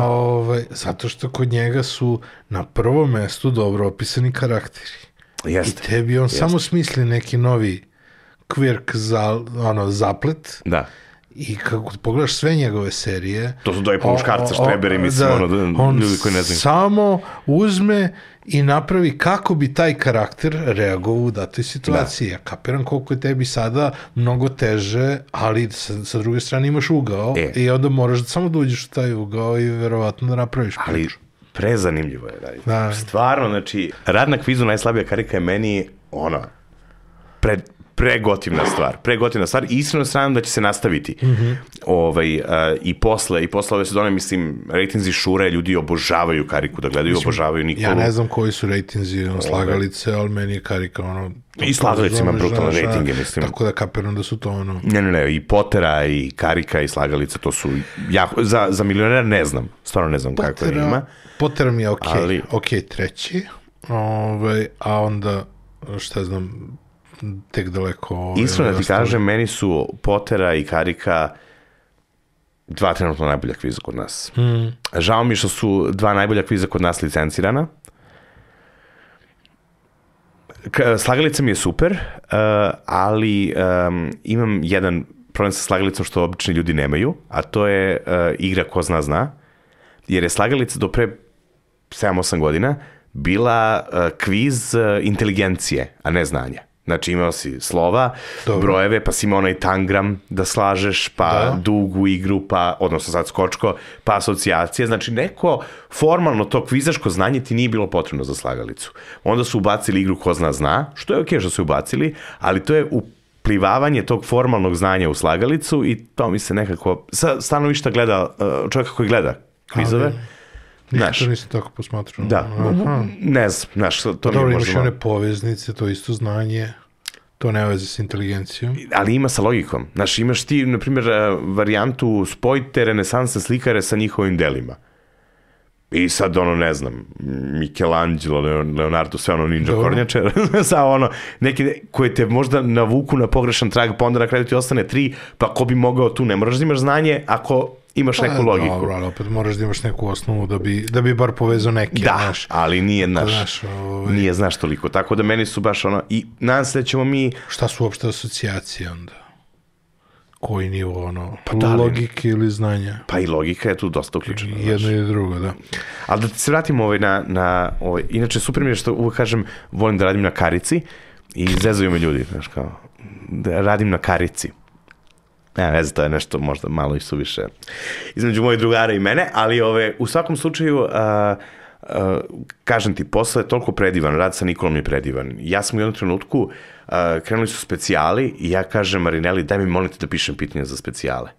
ovaj, zato što kod njega su na prvom mestu dobro opisani karakteri. I Jeste. tebi on samo smisli neki novi quirk za, ono, zaplet Da. i kako pogledaš sve njegove serije... To su o- muškarca, štreberi, mislim, ono, da, on ljudi koji ne znaju. samo uzme i napravi kako bi taj karakter reagovao u datoj situaciji. Ja kapiram koliko je tebi sada mnogo teže, ali sa, sa druge strane imaš ugao E. i onda moraš da samo da uđeš u taj ugao i verovatno da napraviš Ali priču. Prezanimljivo je raditi. Da. Stvarno, znači, rad na kvizu najslabija karika je meni, ono, pre, pregotivna stvar, pregotivna stvar i iskreno se nadam da će se nastaviti. Mm. -hmm. ovaj, uh, I posle, i posle ove sezone, mislim, rejtinzi šure, ljudi obožavaju kariku da gledaju, obožavaju Nikolu. Ja ne znam koji su rejtinzi ono, slagalice, ali meni je karika ono... I slagalice ima brutalne rejtinge, mislim. Tako da kapiram da su to ono... Ne, ne, ne, i Potera, i Karika, i Slagalica, to su jako, za, za milionera ne znam, stvarno ne znam kako je ima. Potter mi je ok, Ali- ok treći, ovaj, a onda, šta znam, tek daleko... Ovaj, Iskreno da ti kažem, meni su Potera i Karika dva trenutno najbolja kviza kod nas. Mm. Žao mi je što su dva najbolja kviza kod nas licencirana. Slagalica mi je super, uh, ali imam jedan problem sa slagalicom što obični ljudi nemaju, a to je uh, igra ko zna zna, jer je slagalica do pre 7-8 godina bila uh, kviz inteligencije, a ne znanja. Znači imao si slova, Dobro. brojeve, pa si imao onaj tangram da slažeš, pa Da. dugu igru, pa, odnosno sad skočko, pa asocijacije. Znači neko formalno to kvizaško znanje ti nije bilo potrebno za slagalicu. Onda su ubacili igru ko zna zna, što je okej što su ubacili, ali to je uplivavanje tog formalnog znanja u slagalicu i to mi se nekako, sa stanovišta gleda, uh, čovjeka koji gleda kvizove, Ali- Nikad to nisam tako posmatrao. Da, Aha. ne znam, znaš, to mi Dobro, je imaš i možda... one poveznice, to isto znanje, to ne veze s inteligencijom. Ali ima sa logikom. Znaš, imaš ti, na primjer, eh, varijantu spojite renesanse slikare sa njihovim delima. I sad ono, ne znam, Michelangelo, Leo- Leonardo, sve ono ninja Dobro. kornjače, sa ono, neke koje te možda navuku na pogrešan trag, pa onda na kraju ti ostane tri, pa ko bi mogao tu, ne moraš da imaš znanje ako imaš neku Pa, logiku. Dobro, ali opet moraš da imaš neku osnovu da bi, da bi bar povezao neke, Da, znaš. ali nije naš, znaš, ovaj- nije znaš toliko, tako da meni su baš ono, i nadam se da ćemo mi, Šta su uopšte asocijacije onda? Koji nivo, ono, Pa da li- logike ili znanja? pa i logika je tu dosta uključena. I jedno i drugo, da. Ali da se vratimo ovaj na, na ovaj, inače super mi je što uvek kažem, volim da radim na karici i zezuju me ljudi, znaš kao, da radim na karici. Ne, ne znam, to je nešto možda malo i suviše između mojih drugara i mene, ali ove, u svakom slučaju, a, a, kažem ti, posao je toliko predivan, rad sa Nikolom je predivan. Ja sam u jednom trenutku, a, krenuli su specijali i ja kažem Marineli, daj mi molite da pišem pitanja za specijale.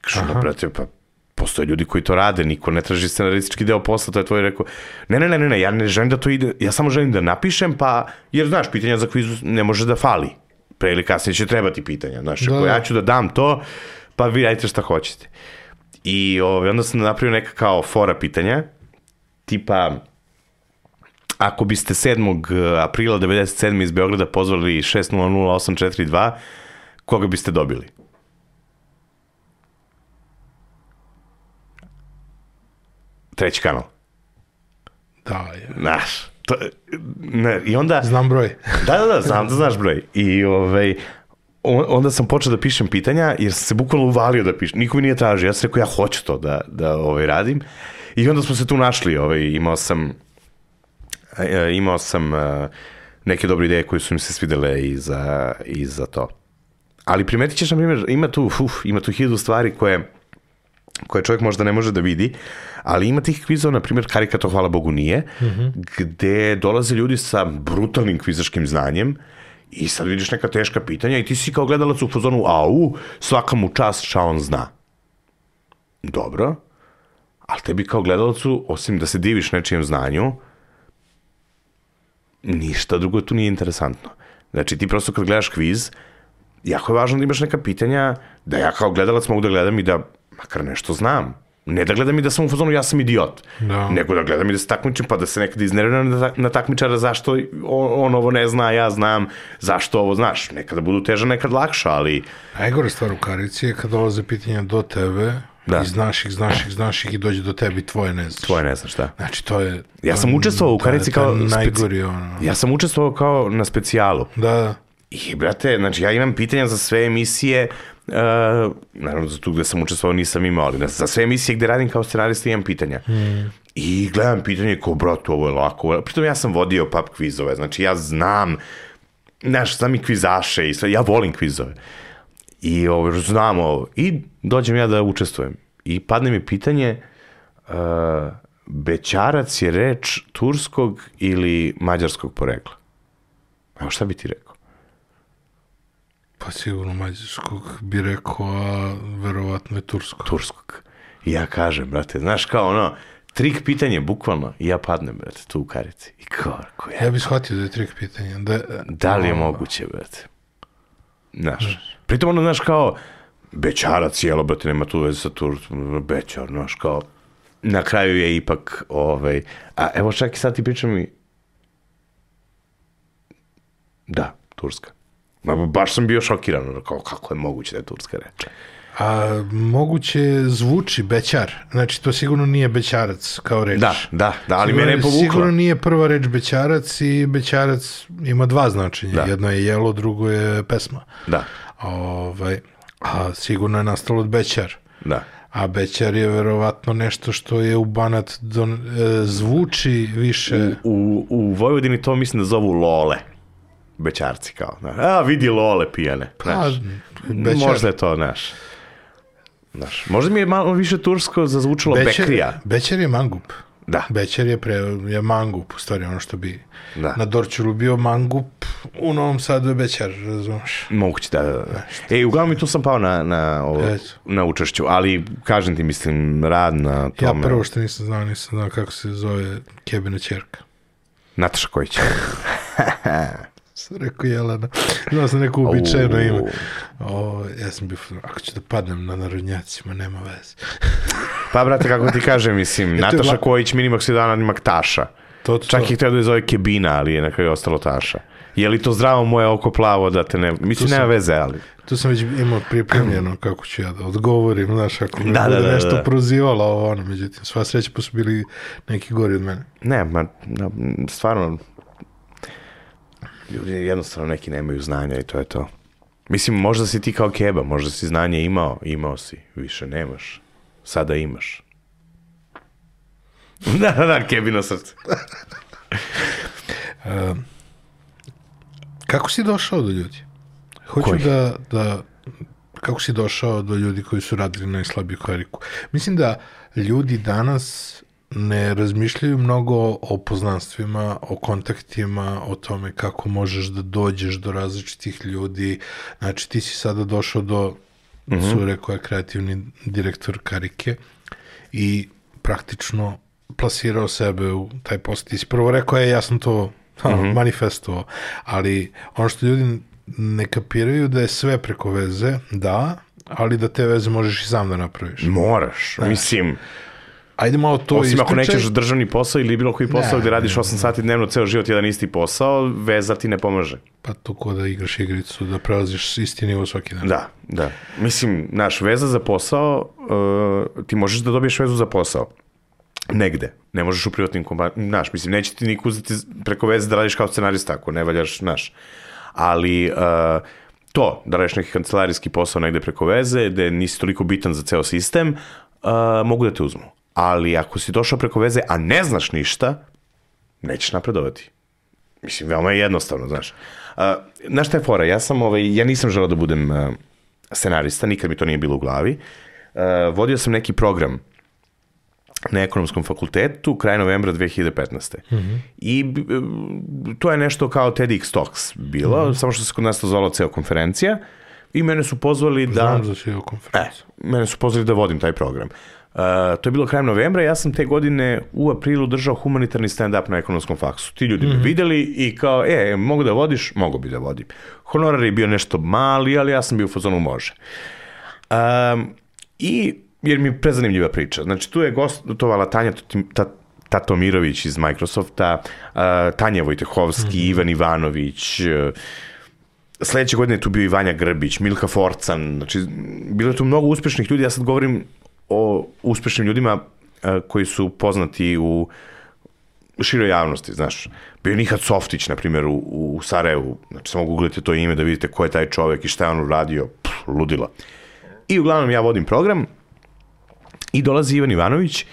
Kažem, no, brate, pa postoje ljudi koji to rade, niko ne traži scenaristički deo posla, to je tvoj rekao, ne, ne, ne, ne, ne, ja ne želim da to ide, ja samo želim da napišem, pa, jer znaš, pitanja za kvizu ne može da fali. Pre ili kasnije će trebati pitanja, znaš, Da, ako da. ja ću da dam to, pa vi radite šta hoćete. I ovaj, onda sam napravio neka kao fora pitanja, tipa, ako biste 7. aprila 97. iz Beograda pozvali 600-842, koga biste dobili? Treći kanal. Da, je. Znaš, to, ne, i onda... Znam broj. Da, da, da, znam da znaš broj. I ovaj, on- onda sam počeo da pišem pitanja, jer sam se bukvalno uvalio da pišem. Niko mi nije tražio. Ja sam rekao, ja hoću to da, da ovaj, radim. I onda smo se tu našli. Ovaj, imao sam e, imao sam e, neke dobre ideje koje su mi se svidele i za, i za to. Ali primetit ćeš, na primjer, ima tu, uf, ima tu hiljadu stvari koje koje čovjek možda ne može da vidi, ali ima tih kvizova, na primjer, Karika to hvala Bogu nije, gde dolaze ljudi sa brutalnim kvizaškim znanjem i sad vidiš neka teška pitanja i ti si kao gledalac u fazonu, au, svaka mu čast šta on zna. Dobro, ali tebi kao gledalacu, osim da se diviš nečijem znanju, ništa drugo tu nije interesantno. Znači, ti prosto kad gledaš kviz, jako je važno da imaš neka pitanja, da ja kao gledalac mogu da gledam i da makar nešto znam. Ne da gledam i da sam u fazonu ja sam idiot, Da. nego da gledam i da se takmičim pa da se nekad iznerviram na, ta- na takmičara zašto on, on ovo ne zna, ja znam, zašto ovo znaš. Nekada budu teža, nekad lakša, ali Najgore stvar u karici je kad dolaze pitanja do tebe Da. i znaš ih, znaš ih, znaš ih i dođe do tebe i tvoje ne znaš. tvoje ne znaš šta. Znači, to je... Ja sam učestvovao u karici to je kao Najgori, ono. Ja sam učestvovao kao na specijalu. Da, da. I, brate, znači, ja imam pitanja za sve emisije, uh, naravno za tu gde sam učestvovao nisam imao, ali za sve emisije gde radim kao scenarista imam pitanja. I gledam pitanje kao, brate, ovo je lako. Pritom ja sam vodio pub kvizove, znači ja znam, znaš, znam i kvizaše i sve, ja volim kvizove. I ovo, znam ovo. I dođem ja da učestvujem. I padne mi pitanje, uh, bećarac je reč turskog ili mađarskog porekla. Evo šta bi ti rekao? Pa sigurno mađarskog bi rekao, a verovatno je tursko. turskog. I ja kažem, brate, znaš kao ono, trik pitanje, bukvalno, i ja padnem, brate, tu u karici. I kao, ko Ja bih shvatio da je trik pitanja. Da, da li je moguće, brate? Znaš, pritom ono, znaš, kao, bećarac, jelo, brate, nema tu veze sa Turskom, bećar, znaš, kao, na kraju je ipak, ovaj, a evo čak i sad ti pričam mi, da, Turska. Ma, baš sam bio šokiran, kao, kako je moguće da je Turska reč. A moguće zvuči bećar. Znači, to sigurno nije bećarac kao reč. Da, da, da, ali Sigurno- mene je povuklo. Sigurno nije prva reč bećarac i bećarac ima dva značenja. Da. Jedno je jelo, drugo je pesma. Da, Ovaj, a sigurno je nastalo od bećar. da. A bećar je verovatno nešto što je u Banat don, e, zvuči više... U, u Vojvodini to mislim da zovu lole. Bećarci kao. Znaš. A, vidi lole pijane. Znaš. bećar. Možda je to, znaš. Znaš, možda mi je malo više tursko zazvučalo bekrija. Bećar je mangup. Da. Bećar je, pre, je mangup, u stvari ono što bi Da. na Dorčulu bio mangup, u Novom Sadu je bećar, razumeš? Moguće, da, da, da. E, uglavnom i tu sam pao na, na, ovo, na učešću, ali kažem ti, mislim, rad na Ja tome. prvo što nisam znao, nisam znao kako se zove Kebina čerka. Nataša Kojić. sam rekao Jelena. Znao sam neko uobičajeno ime. O, ja sam bio, ako ću da padnem na narodnjacima, nema veze. Pa, brate, kako ti kažem, mislim, je Nataša Kojić minimak se dana ima Taša. To, to, Čak i htio da je zove Kebina, ali je na kraju ostalo Taša. Je li to zdravo moje oko plavo da te ne... Mislim, sam- nema veze, ali... Tu sam već imao pripremljeno kako ću ja da odgovorim, znaš, ako me Da, bude da, da, nešto da. prozivalo ovo, ono, međutim, sva sreća pa su bili neki gori od mene. Ne, ma, stvarno, ljudi jednostavno neki nemaju znanja i to je to. Mislim, možda si ti kao keba, možda si znanje imao, imao si, više nemaš. Sada imaš. da, da, da, kebino srce. Kako si došao do ljudi? Hoću Kojih? da, da, kako si došao do ljudi koji su radili najslabiju kariku? Mislim da ljudi danas ne razmišljaju mnogo o poznanstvima, o kontaktima, o tome kako možeš da dođeš do različitih ljudi. Znači, ti si sada došao do cure koja je kreativni direktor karike i praktično plasirao sebe u taj post. Ti si prvo rekao, je, ja sam to ono, manifestovao, ali ono što ljudi ne kapiraju da je sve preko veze, da, ali da te veze možeš i sam da napraviš. Moraš, mislim, Ajde malo to osim ako ispričaj. nećeš državni posao ili bilo koji posao Ne, gde radiš ne, 8 sati dnevno, ceo život jedan isti posao, veza ti ne pomaže. Pa to ko da igraš igricu, da prelaziš isti nivo svaki dan. Da, da. Mislim, naš veza za posao, uh, ti možeš da dobiješ vezu za posao. Negde. Ne možeš u privatnim kompanijama. Znaš, mislim, neće ti niko uzeti preko veze da radiš kao scenarista ako ne valjaš, znaš. Ali uh, to, da radiš neki kancelarijski posao negde preko veze, da nisi toliko bitan za ceo sistem, uh, mogu da te uzmu. Ali ako si došao preko veze, a ne znaš ništa, nećeš napredovati. Mislim, veoma je jednostavno, znaš. Uh, znaš šta je fora? Ja sam, ovaj, ja nisam želeo da budem uh, scenarista, nikad mi to nije bilo u glavi. Uh, vodio sam neki program na ekonomskom fakultetu kraj novembra 2015. I b- b- to je nešto kao TEDx Talks bilo, samo što se kod nas to zvala ceo konferencija. I mene su pozvali da... Znam za sve o E, konferenciju. mene su pozvali da vodim taj program. Uh, to je bilo krajem novembra, ja sam te godine u aprilu držao humanitarni stand-up na ekonomskom faksu. Ti ljudi me videli i kao, e, mogu da vodiš? Mogu bi da vodim. Honorar je bio nešto mali, ali ja sam bio u fazonu može. Um, I, jer mi je prezanimljiva priča. Znači, tu je gostovala Tanja Ta- Tatomirović iz Microsofta, uh, Tanja Vojtehovski, Ivan Ivanović, uh, sledeće godine je tu bio i Vanja Grbić, Milka Forcan, znači bilo je tu mnogo uspešnih ljudi, ja sad govorim o uspešnim ljudima a, koji su poznati u široj javnosti, znaš. Bio je Nihat Softić, na primjer, u, u Sarajevu, znači samo googlite to ime da vidite ko je taj čovek i šta je on uradio, Pff, ludila. I uglavnom ja vodim program i dolazi Ivan Ivanović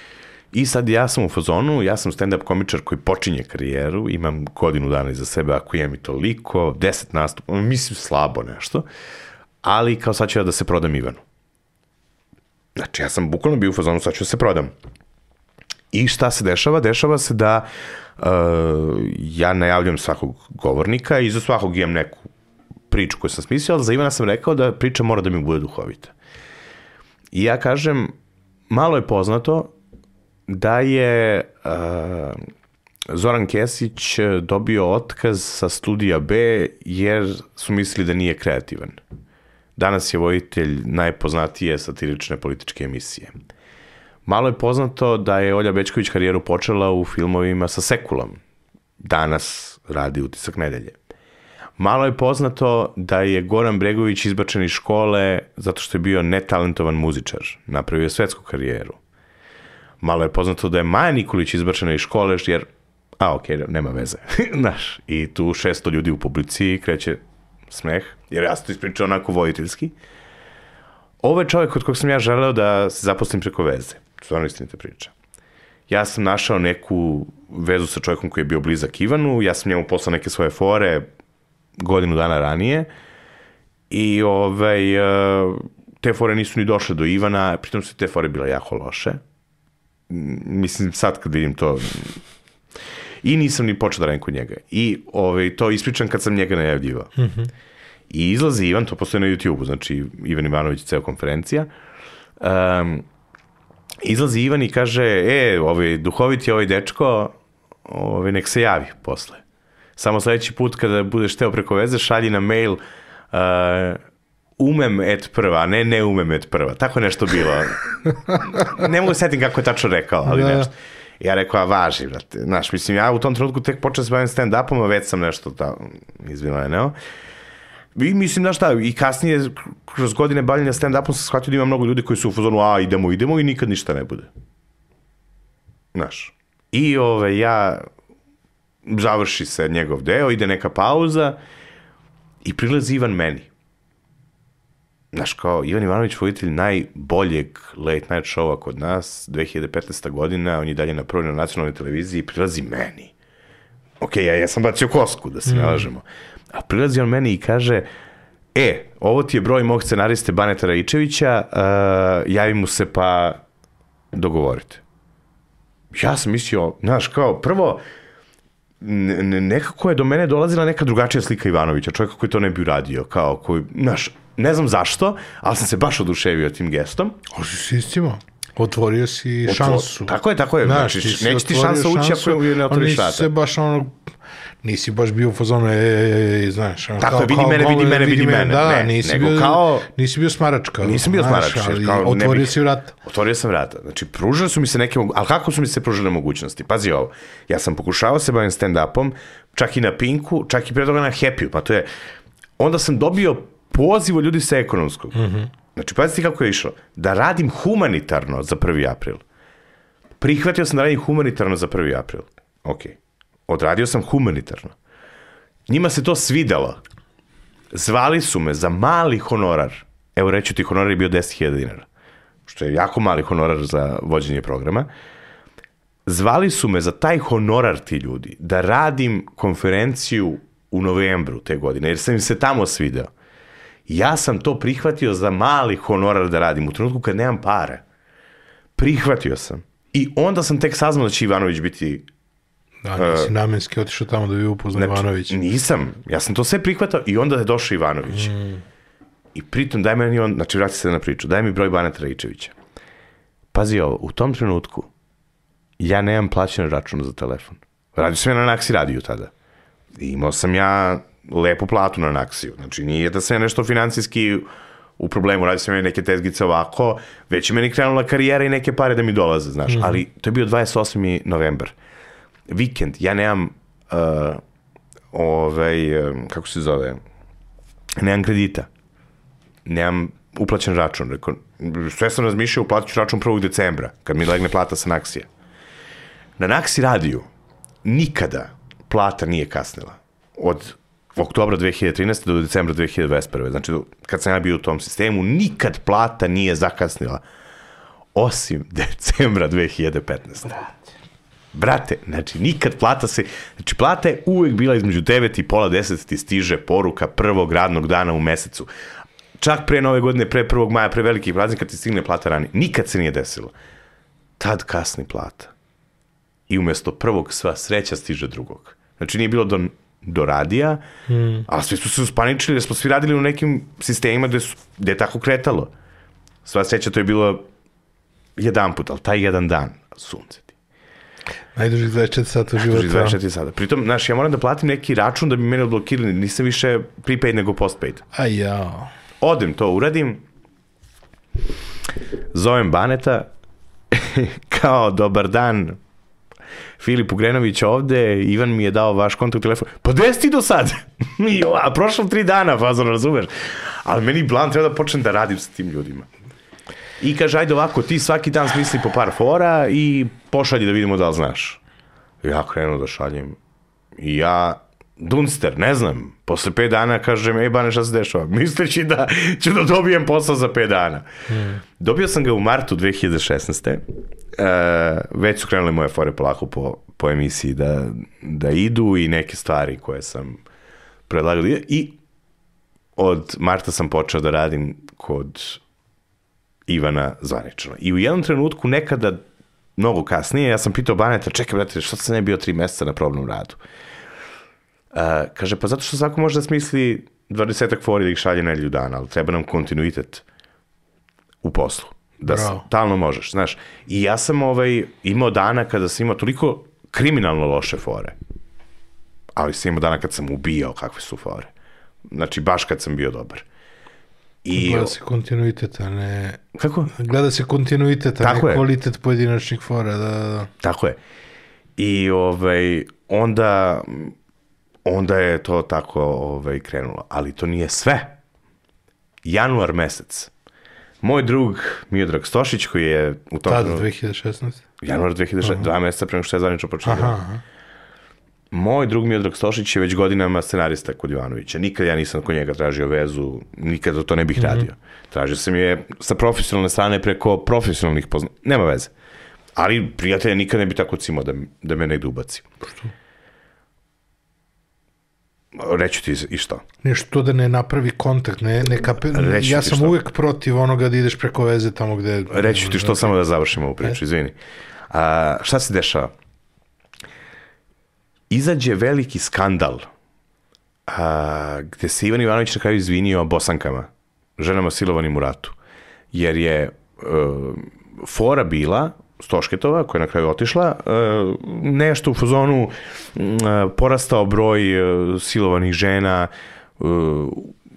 i sad ja sam u fazonu, ja sam stand-up komičar koji počinje karijeru, imam godinu dana iza sebe, ako imam i toliko, deset nastupa, mislim slabo nešto, ali kao sad ću ja da se prodam Ivanu. Znači, ja sam bukvalno bio u fazonu, sad ću da se prodam. I šta se dešava? Dešava se da uh, ja najavljam svakog govornika i za svakog imam neku priču koju sam smislio, ali za Ivana sam rekao da priča mora da mi bude duhovita. I ja kažem, malo je poznato da je uh, Zoran Kesić dobio otkaz sa studija B jer su mislili da nije kreativan. Danas je vojitelj najpoznatije satirične političke emisije. Malo je poznato da je Olja Bečković karijeru počela u filmovima sa Sekulom. Danas radi utisak nedelje. Malo je poznato da je Goran Bregović izbačen iz škole zato što je bio netalentovan muzičar. Napravio je svetsku karijeru. Malo je poznato da je Maja Nikolić izbačena iz škole jer a okej, nema veze. Znaš, i tu 600 ljudi u publici kreće smeh, jer ja sam to ispričao onako vojiteljski. Ovo je čovjek od kog sam ja želeo da se zaposlim preko veze. Stvarno istinita priča. Ja sam našao neku vezu sa čovjekom koji je bio blizak Ivanu, ja sam njemu poslao neke svoje fore godinu dana ranije i ovaj, eh, te fore nisu ni došle do Ivana, pritom su te fore bile jako loše. Mislim, sad kad vidim to, i nisam ni počeo da radim kod njega. I ovaj, to ispričam kad sam njega najavljivao. I izlazi Ivan, to postoje na YouTube-u, znači Ivan Ivanović, ceo konferencija. Um, izlazi Ivan i kaže, e, ovaj, duhovit je ovaj dečko, ovaj, nek se javi posle. Samo sledeći put kada budeš teo preko veze, šalji na mail uh, umem et prva, a ne ne umem et prva. Tako je nešto bilo. ne mogu setim kako je tačno rekao, ali Da. nešto. Ja rekao, a važi, brate. Znaš, mislim, ja u tom trenutku tek počeo se bavim stand-upom, a već sam nešto ta, izvileneo. I mislim, znaš šta, i kasnije, kroz godine bavljenja stand-upom sam shvatio da ima mnogo ljudi koji su u fazonu, a idemo, idemo i nikad ništa ne bude. Znaš. I ove, ja, završi se njegov deo, ide neka pauza i prilazi Ivan meni. Znaš, kao Ivan Ivanović, voditelj najboljeg late night showa kod nas, 2015. godina, on je dalje na prvoj na nacionalnoj televiziji i prilazi meni. Ok, ja, ja sam bacio kosku, da se ne lažemo. A prilazi on meni i kaže, e, ovo ti je broj mog scenariste Baneta Raičevića, uh, javi mu se pa dogovorite. Ja sam mislio, znaš, kao, prvo, ne- ne- nekako je do mene dolazila neka drugačija slika Ivanovića, čovjeka koji to ne bi uradio, kao koji, znaš, ne znam zašto, ali sam se baš oduševio tim gestom. Oži si istimo. Otvorio si šansu. Tako je, tako je. Znaš, Znači, ti si neće ti šansa ući ako ne a otvoriš nisi vrata. se baš ono, nisi baš bio u fazonu, e, e, e, znaš. ono, Tako kao- je, vidi kao mene, vidi mene, vidi mene. Da, da, Ne, nisi nego bio, kao- nisi bio smaračka. Nisam bio znaš, smarač, ali kao ne otvorio bih- si vrata. Otvorio sam vrata. Znači, pružile su mi se neke, ali kako su mi se pružile mogućnosti? Pazi ovo, ja sam pokušavao se bavim stand-upom, čak i na Pinku, čak i pre toga na Happy, pa to je, onda sam dobio poziv od ljudi sa ekonomskog. Znači, pazite kako je išlo. Da radim humanitarno za 1. april. Prihvatio sam da radim humanitarno za 1. april. Ok. Odradio sam humanitarno. Njima se to svidelo. Zvali su me za mali honorar. Evo reću ti, honorar je bio 10.000 dinara. Što je jako mali honorar za vođenje programa. Zvali su me za taj honorar ti ljudi da radim konferenciju u novembru te godine, jer sam im se tamo svideo. Ja sam to prihvatio za mali honorar da radim u trenutku kad nemam para. Prihvatio sam. I onda sam tek saznao da će Ivanović biti Da, nisi namenski otišao tamo da bi upoznao Ivanović. Nisam. Ja sam to sve prihvatao i onda je došao Ivanović. I pritom daj meni on, znači vrati se na priču, daj mi broj Baneta Rajičevića. Pazi ovo, u tom trenutku ja nemam plaćen račun za telefon. Radio sam ja na Naksi radiju tada. I imao sam ja lepu platu na Naksiju. Znači nije da ja nešto financijski u problemu, radio sam ja neke tezgice ovako, već je meni krenula karijera i neke pare da mi dolaze, znaš. Ali to je bio 28. novembar. Vikend, ja nemam uh, ovaj, um, kako se zove, nemam kredita, nemam uplaćen račun. Rekao, sve sam razmišljao, uplatit ću račun 1. decembra, kad mi legne plata sa Naksija. Na Naksi radiju nikada plata nije kasnila. Od oktobra 2013. do decembra 2021. Znači, kad sam ja bio u tom sistemu, nikad plata nije zakasnila. Osim decembra 2015. Brate, znači nikad plata se, znači plata je uvek bila između 9 i pola 10 ti stiže poruka prvog radnog dana u mesecu. Čak pre nove godine, pre 1. maja, pre velikih praznika ti stigne plata ranije. Nikad se nije desilo. Tad kasni plata. I umesto prvog sva sreća stiže drugog. Znači nije bilo do, do radija, mm. a svi su se uspaničili jer smo svi radili u nekim sistemima gde, su, gde je tako kretalo. Sva sreća to je bilo jedan put, ali taj jedan dan, sunce ti. Najduži 24 sata u životu. 24 sada. Pritom, znaš, ja moram da platim neki račun da bi mene odblokirali. Nisam više prepaid nego postpaid. A jao. Odem to, uradim. Zovem Baneta. kao, dobar dan. Filip Ugrenović ovde, Ivan mi je dao vaš kontakt telefon. Pa gde si ti do sad? A prošlo tri dana, fazon, razumeš? Ali meni blan treba da počnem da radim sa tim ljudima. I kaže, ajde ovako, ti svaki dan smisli po par fora i pošalji da vidimo da li znaš. Ja krenu da šaljem. I ja, Dunster, ne znam, posle 5 dana kažem, ej Bane, šta se dešava? Misleći da ću da dobijem posao za 5 dana. Dobio sam ga u martu 2016. E, već su krenule moje fore polako po, po emisiji da, da idu i neke stvari koje sam predlagao. I od marta sam počeo da radim kod Ivana zvanično. I u jednom trenutku nekada mnogo kasnije, ja sam pitao Baneta, čekaj, brate, što sam ne bio tri meseca na probnom radu? Uh, kaže, pa zato što svako može da smisli 20 fori da ih šalje nedelju dana, ali treba nam kontinuitet u poslu. Da Bravo. stalno možeš, znaš. I ja sam ovaj, imao dana kada sam imao toliko kriminalno loše fore. ali sam imao dana kad sam ubijao kakve su fore. Znači, baš kad sam bio dobar. I, Gleda se kontinuitet, a ne... kako? Gleda se kontinuitet, a Tako ne je. kvalitet pojedinačnih fora, da, da, da. Tako je. I ovaj, onda, onda je to tako ovaj, krenulo. Ali to nije sve. Januar mesec. Moj drug Miodrag Stošić koji je u tom... Tada, trenutku- 2016. Januar 2006, dva meseca pre nego što je zvanično počeo. Aha, aha. Moj drug Miodrag Stošić je već godinama scenarista kod Ivanovića. Nikad ja nisam kod njega tražio vezu, nikada to ne bih radio. Tražio sam je sa profesionalne strane preko profesionalnih pozna... Nema veze. Ali prijatelja nikad ne bi tako cimao da, da me negde ubaci. Reću ti i što? Nešto da ne napravi kontakt, ne, ne kape... Reći ja sam što. uvek protiv onoga da ideš preko veze tamo gde... Reći ti što samo da završimo ovu priču, izvini. A, šta se dešava? Izađe veliki skandal a, gde se Ivan Ivanović na kraju izvinio bosankama, ženama silovanim u ratu. Jer je e, fora bila Stošketova, koja je na kraju otišla, e, nešto u fazonu e, porastao broj e, silovanih žena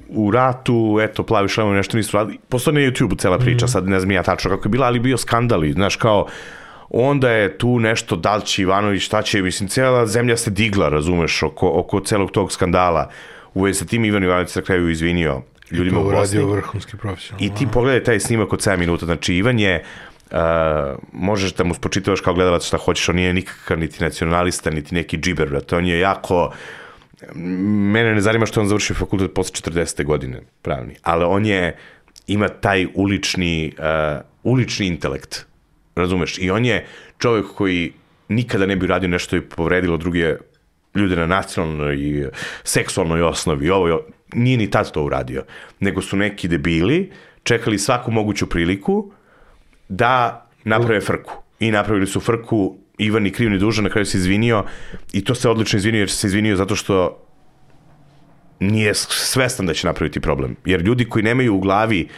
u ratu, eto, plavi šlemovi nešto nisu radili. Postoje na YouTube-u cela priča, sad ne znam ja tačno kako je bila, ali bio skandal i, znaš, kao, onda je tu nešto, da li će Ivanović, šta će, mislim, cela zemlja se digla, razumeš, oko, oko celog tog skandala. U vezi sa tim Ivan Ivanović na kraju izvinio ljudima To u Bosni. uradio vrhunski profesionalno. I ti pogledaj taj snimak od 7 minuta, znači Ivan je Uh, možeš da mu spočitavaš kao gledalac šta hoćeš, on nije nikakav niti nacionalista, niti neki džiber, brate. On je jako, mene ne zanima što on završio fakultet posle 40. godine, pravni, ali on je, ima taj ulični, uh, ulični intelekt, razumeš? I on je čovjek koji nikada ne bi uradio nešto što bi povredilo druge ljude na nacionalnoj i seksualnoj osnovi. Ovo je, nije ni tad to uradio. Nego su neki debili čekali svaku moguću priliku da naprave frku. I napravili su frku, Ivan ni kriv ni dužan, na kraju se izvinio i to se odlično izvinio jer se izvinio zato što nije svestan da će napraviti problem. Jer ljudi koji nemaju u glavi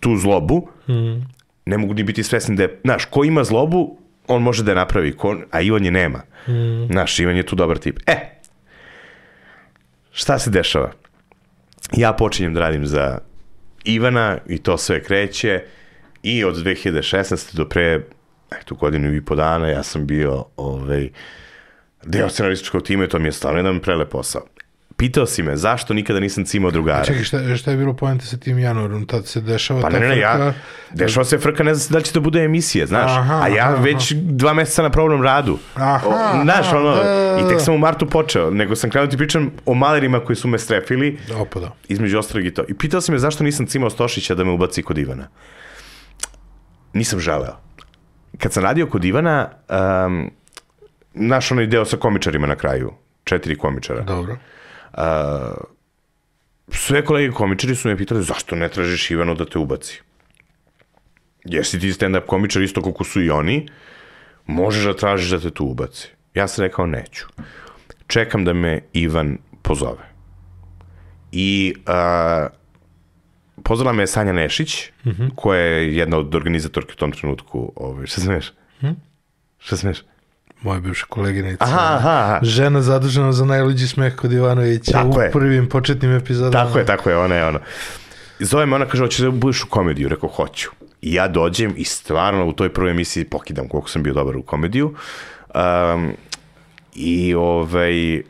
tu zlobu, mm. ne mogu ni biti svesni da je, znaš, ko ima zlobu, on može da je napravi, ko, a Ivan je nema. Mm. Ivan je tu dobar tip. E, šta se dešava? Ja počinjem da radim za Ivana i to sve kreće i od 2016. do pre eto, godinu i po dana ja sam bio ovaj, deo scenarističkog tima i to mi je stvarno jedan prelep posao. Pitao si me zašto nikada nisam cimao drugara. Čekaj, šta, šta je bilo poenta sa tim januarom? Tad se dešava Pa ta ne, ne, ne, ja, frka? dešava se frka, ne znam da li će to bude emisija, znaš, Aha, a ja aha, već dva meseca na probnom radu. Aha, O, znaš, aha, ono, da, da, i tek da. sam u martu počeo, nego sam krenuo ti pričam o malerima koji su me strefili, Opa, da. između ostalog i to. I pitao sam me zašto nisam cimao Stošića da me ubaci kod Ivana. Nisam želeo. Kad sam radio kod Ivana, um, naš onaj deo sa komičarima na kraju, četiri komičara. Dobro. Sve kolege komičari su me pitali zašto ne tražiš Ivanu da te ubaci. Jesi ti stand-up komičar isto koliko su i oni, možeš da tražiš da te tu ubaci. Ja sam rekao neću. Čekam da me Ivan pozove. I uh, pozvala me je Sanja Nešić, mm -hmm. koja je jedna od organizatorki u tom trenutku. Ovaj, šta smeš? Hm? Šta smeš? Moja bivša koleginica. Aha, aha, aha. Žena zadužena za najluđi smeh kod Ivanovića Tako u je. prvim početnim epizodama. Tako je, tako je, ona je ono. Zove me, ona kaže, hoćeš da budeš u komediju? Rekao, hoću. I ja dođem i stvarno u toj prvoj emisiji pokidam koliko sam bio dobar u komediju. Um, I ovaj,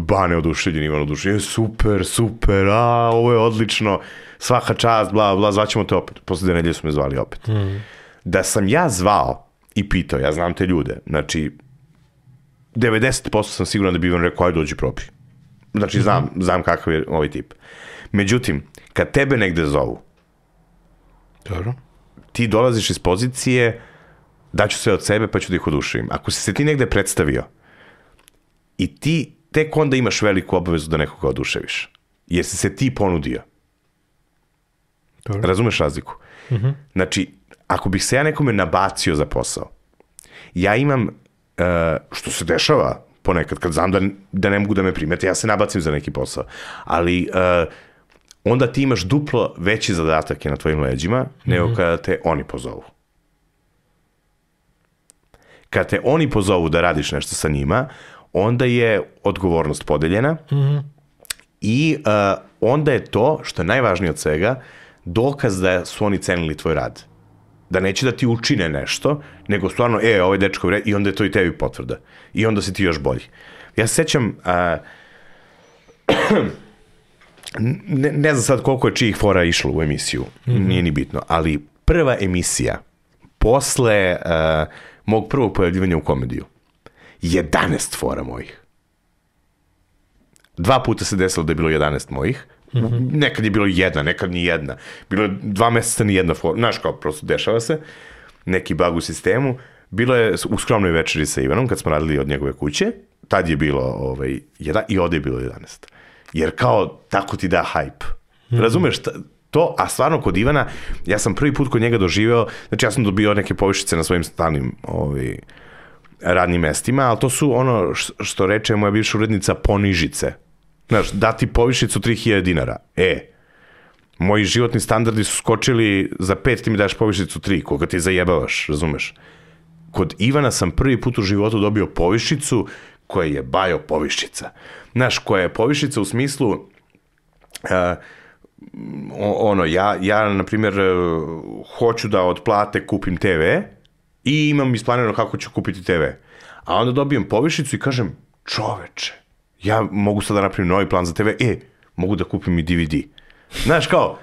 Bane oduševljen, Ivan oduševljen, super, super, a, ovo je odlično, svaka čast, bla, bla, zvaćemo te opet. Posle dve nedelje su me zvali opet. Mm. Da sam ja zvao i pitao, ja znam te ljude, znači, 90% sam siguran da bi Ivan rekao, ajde dođi probi. Znači, znam, znam kakav je ovaj tip. Međutim, kad tebe negde zovu, Dobro. ti dolaziš iz pozicije daću sve od sebe pa ću da ih oduševim. Ako si se ti negde predstavio i ti tek onda imaš veliku obavezu da nekoga oduševiš. Jer si se ti ponudio. Dobro. Razumeš razliku? Mm -hmm. Znači, ako bih se ja nekome nabacio za posao, ja imam, uh, što se dešava ponekad, kad znam da, da ne mogu da me primete, ja se nabacim za neki posao. Ali uh, onda ti imaš duplo veći zadatak je na tvojim leđima, mm -hmm. nego kada te oni pozovu. Kada te oni pozovu da radiš nešto sa njima, onda je odgovornost podeljena i uh, onda je to, što je najvažnije od svega, dokaz da su oni cenili tvoj rad. Da neće da ti učine nešto, nego stvarno, e, ovaj dečko vred, i onda je to i tebi potvrda. I onda si ti još bolji. Ja se sećam, uh, ne, ne znam sad koliko je čijih fora išlo u emisiju, mm -hmm. nije ni bitno, ali prva emisija posle uh, mog prvog pojavljivanja u komediju, 11 fora mojih. Dva puta se desilo da je bilo 11 mojih, -hmm. Nekad je bilo jedna, nekad ni jedna. Bilo je dva meseca ni jedna fora. Znaš kao, prosto dešava se. Neki bug u sistemu. Bilo je u skromnoj večeri sa Ivanom, kad smo radili od njegove kuće. Tad je bilo ovaj, jedan, i ovde je bilo 11. Jer kao, tako ti da hype. Mm -hmm. Razumeš, to, a stvarno kod Ivana, ja sam prvi put kod njega doživeo, znači ja sam dobio neke povišice na svojim stalnim ovaj, radnim mestima, ali to su ono što reče moja bivša urednica ponižice. Znaš, dati povišicu 3000 dinara. E, moji životni standardi su skočili za 5, ti mi daš povišicu 3, koga ti zajebavaš, razumeš? Kod Ivana sam prvi put u životu dobio povišicu koja je bajo povišica. Znaš, koja je povišica u smislu uh, ono, ja, ja na primjer, hoću da od plate kupim TV i imam isplanirano kako ću kupiti TV. A onda dobijem povišicu i kažem, čoveče, ja mogu sad da napravim novi plan za TV, e, mogu da kupim i DVD. Znaš, kao,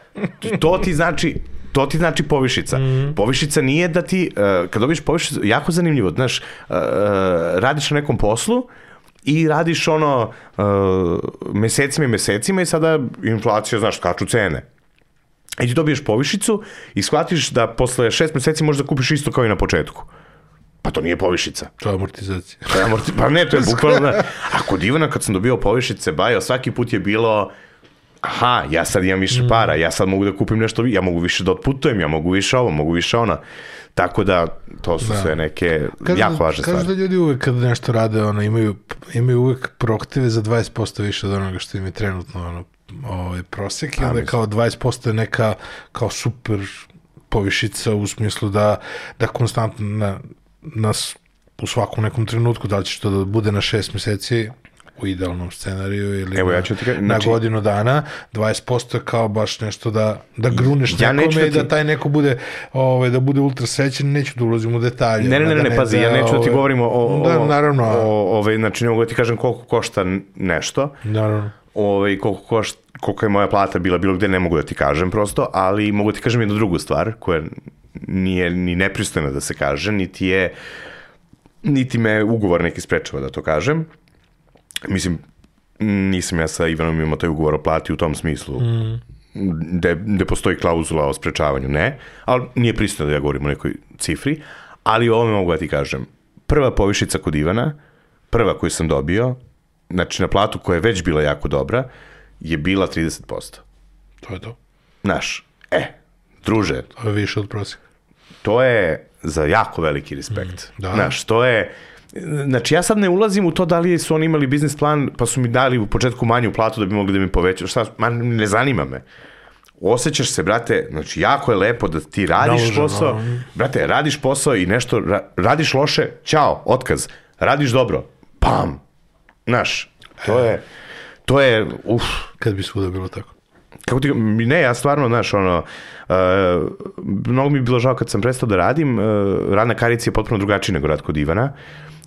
to ti znači, to ti znači povišica. Mm. Povišica nije da ti, uh, kad dobiješ povišicu, jako zanimljivo, znaš, uh, radiš na nekom poslu, i radiš ono uh, mesecima i mesecima i sada inflacija, znaš, skaču cene. I ti dobiješ povišicu i shvatiš da posle šest meseci možeš da kupiš isto kao i na početku. Pa to nije povišica. To je amortizacija. To je amorti... Pa ne, to je bukvalno... Da. A kod Ivana kad sam dobio povišice, bajo, svaki put je bilo aha, ja sad imam više para, ja sad mogu da kupim nešto, ja mogu više da otputujem, ja mogu više ovo, mogu više ona. Tako da, to su da. sve neke kažu, jako važne stvari. Kažu da ljudi uvek kad nešto rade, ono, imaju, imaju uvek proaktive za 20% više od onoga što im je trenutno ono, ovaj, prosek i onda kao 20% je neka kao super povišica u smislu da, da konstantno na, nas u svakom nekom trenutku, da li će to da bude na šest meseci, u idealnom scenariju ili Evo, ja ću ti ka... znači, na godinu dana, 20% je kao baš nešto da, da gruneš ja nekome da ti... i da taj neko bude, ovaj, da bude ultra srećan, neću da ulazim u detalje. Ne, ne, ne, da ne, ne pazi, ja neću da ti ovaj, govorim o, o, da, naravno, o, ovaj, znači ne mogu da ti kažem koliko košta nešto, naravno. ovaj, koliko košta koliko je moja plata bila bilo gde, ne mogu da ti kažem prosto, ali mogu da ti kažem jednu drugu stvar koja nije ni nepristojna da se kaže, niti je niti me ugovor neki sprečava da to kažem mislim, nisam ja sa Ivanom imao taj ugovor o plati u tom smislu. Mm gde, gde postoji klauzula o sprečavanju, ne, ali nije pristojno da ja govorim o nekoj cifri, ali ovo me mogu da ti kažem. Prva povišica kod Ivana, prva koju sam dobio, znači na platu koja je već bila jako dobra, je bila 30%. To je to. Znaš, e, druže. To je više od prosjeka. To je za jako veliki respekt. Mm, da. Znaš, to je, Znači, ja sad ne ulazim u to da li su oni imali biznis plan, pa su mi dali u početku manju platu da bi mogli da mi povećaju. Šta, man, ne zanima me. Osećaš se, brate, znači, jako je lepo da ti radiš Naložen, posao. No. Brate, radiš posao i nešto, ra, radiš loše, ćao, otkaz. Radiš dobro, pam. Znaš, to je, to je, uf. Kad bi svuda bilo tako kako ti, ne, ja stvarno, znaš, ono, uh, mnogo mi je bilo žao kad sam prestao da radim, uh, rad na Karici je potpuno drugačiji nego rad kod Ivana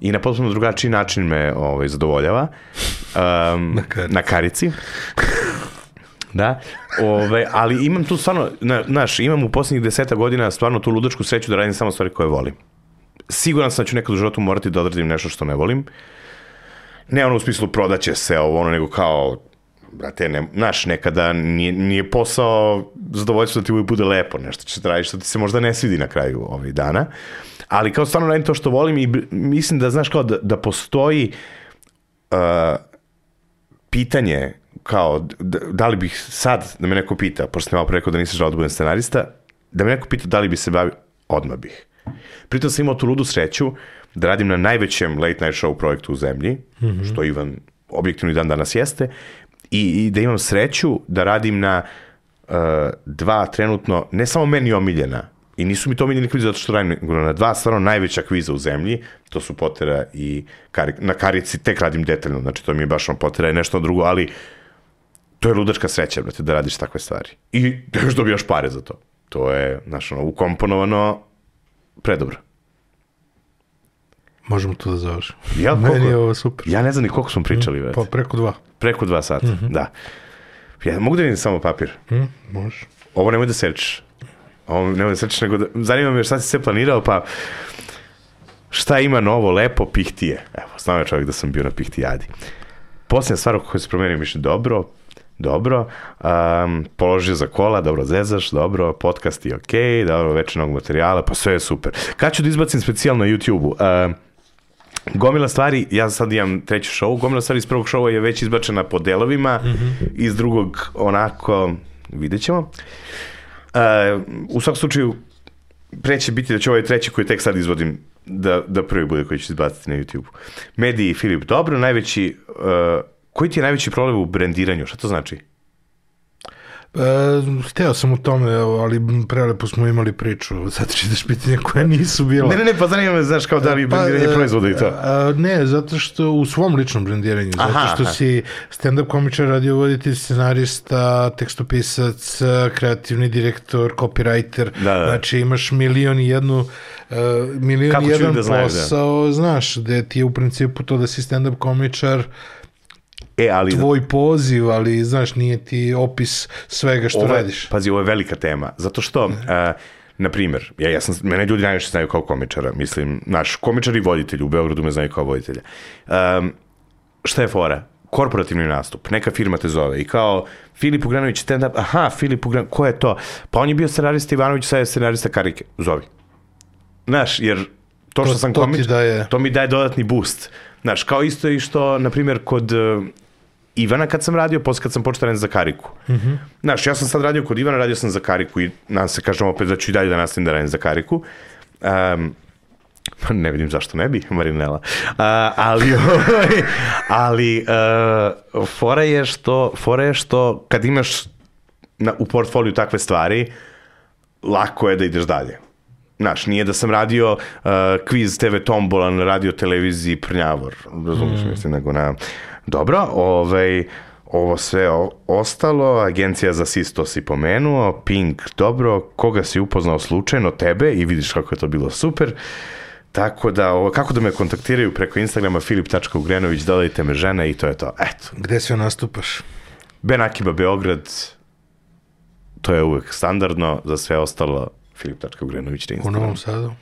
i na potpuno drugačiji način me ovaj, zadovoljava. Um, na Karici. Na karici. Da, ove, ali imam tu stvarno, na, znaš, imam u poslednjih deseta godina stvarno tu ludačku sreću da radim samo stvari koje volim. Siguran sam da ću nekad u životu morati da odradim nešto što ne volim. Ne ono u smislu prodaće se ovo, ono, nego kao brate, ne, znaš, nekada nije, nije posao zadovoljstvo da ti uvijek bude lepo, nešto će raditi što ti se možda ne svidi na kraju ovih dana, ali kao stvarno radim to što volim i mislim da, znaš, kao da, da postoji uh, pitanje kao, da, da li bih sad, da me neko pita, pošto sam malo rekao da nisam želao da budem scenarista, da me neko pita da li bi se bavio, odmah bih. Pritom sam imao tu ludu sreću da radim na najvećem late night show projektu u zemlji, mm -hmm. što Ivan objektivno dan danas jeste, i, i da imam sreću da radim na uh, dva trenutno, ne samo meni omiljena, I nisu mi to omiljeni kviz zato što radim, na dva stvarno najveća kviza u zemlji, to su Potera i Karik. Na Karici tek radim detaljno, znači to mi je baš on Potera i nešto drugo, ali to je ludačka sreća, brate, da radiš takve stvari. I da još dobijaš pare za to. To je, znaš, ono, ukomponovano predobro. Možemo to da završimo. Ja, Meni koliko- je ovo super. Ja ne znam ni koliko smo pričali, brate. Pa preko dva. Preko dva sata, da. Ja, mogu da vidim samo papir? Hm? Može. Ovo nemoj da sečiš. Ovo nemoj da sečiš, nego da... Zanima me šta si sve planirao, pa šta ima novo, lepo, pihtije. Evo, znao je čovjek da sam bio na pihtijadi. Posljednja stvar koja se promenio mišlje, dobro, dobro, um, položio za kola, dobro zezaš, dobro, podcast je okej, dobro, veće novog materijala, pa sve je super. Kad ću da izbacim specijal na YouTube-u? Um, Gomila stvari, ja sad imam treći show, gomila stvari iz prvog showa je već izbačena po delovima, iz drugog onako, vidjet ćemo. Uh, u svakom slučaju, preće biti da će ovaj treći koji tek sad izvodim da, da prvi bude koji ću izbaciti na YouTube. Mediji Filip Dobro, najveći, uh, koji ti je najveći problem u brendiranju? Šta to znači? E, hteo sam u tome, ali prelepo smo imali priču. Sad ćeš ideš pitanja koja nisu bila. Ne, ne, ne, pa zanima me, znaš, kao da li brendiranje e, proizvoda i to. a, ne, zato što u svom ličnom brendiranju, zato Aha, što aha. si stand-up komičar, radiovoditelj, scenarista, tekstopisac, kreativni direktor, copywriter, Da, da. znači imaš milion i jednu uh, milion Kako i jedan da znaju, da. posao, znaš, gde ti je u principu to da si stand-up komičar, E, ali... tvoj poziv, ali znaš, nije ti opis svega što ovo radiš. Pazi, ovo je velika tema, zato što, uh, na primjer, ja, ja sam, mene ljudi najviše znaju kao komičara, mislim, naš komičar i voditelj u Beogradu me znaju kao voditelja. Um, šta je fora? korporativni nastup, neka firma te zove i kao Filip Ugranović stand-up, aha, Filip Ugranović, ko je to? Pa on je bio scenarista Ivanović, sad je scenarista Karike, zovi. Znaš, jer to što To- sam to ti komičar, daje- to mi daje dodatni boost. Znaš, kao isto i što, na primjer, kod Ivana kad sam radio, posle kad sam počeo da radim za Kariku. Mm Znaš, ja sam sad radio kod Ivana, radio sam za Kariku i nadam se, kažem opet da ću i dalje da nastavim da radim za Kariku. Um, ne vidim zašto ne bi, Marinela. Uh, ali, ovaj, ali uh, fora je što, fora je što kad imaš na, u portfoliju takve stvari, lako je da ideš dalje. Znaš, nije da sam radio uh, kviz TV Tombola na radio televiziji Prnjavor, razumiješ mm. mislim, nego na... Dobro, ovaj, ovo sve ostalo, agencija za Sisto si pomenuo, Pink, dobro, koga si upoznao slučajno, tebe i vidiš kako je to bilo super. Tako da, ovo, kako da me kontaktiraju preko Instagrama filip.ugrenović, dodajte me žene i to je to. Eto, Gde sve nastupaš? Ben Akiba Beograd, to je uvek standardno, za sve ostalo Filip.ugrenović na U Instagramu. Novom Sadu?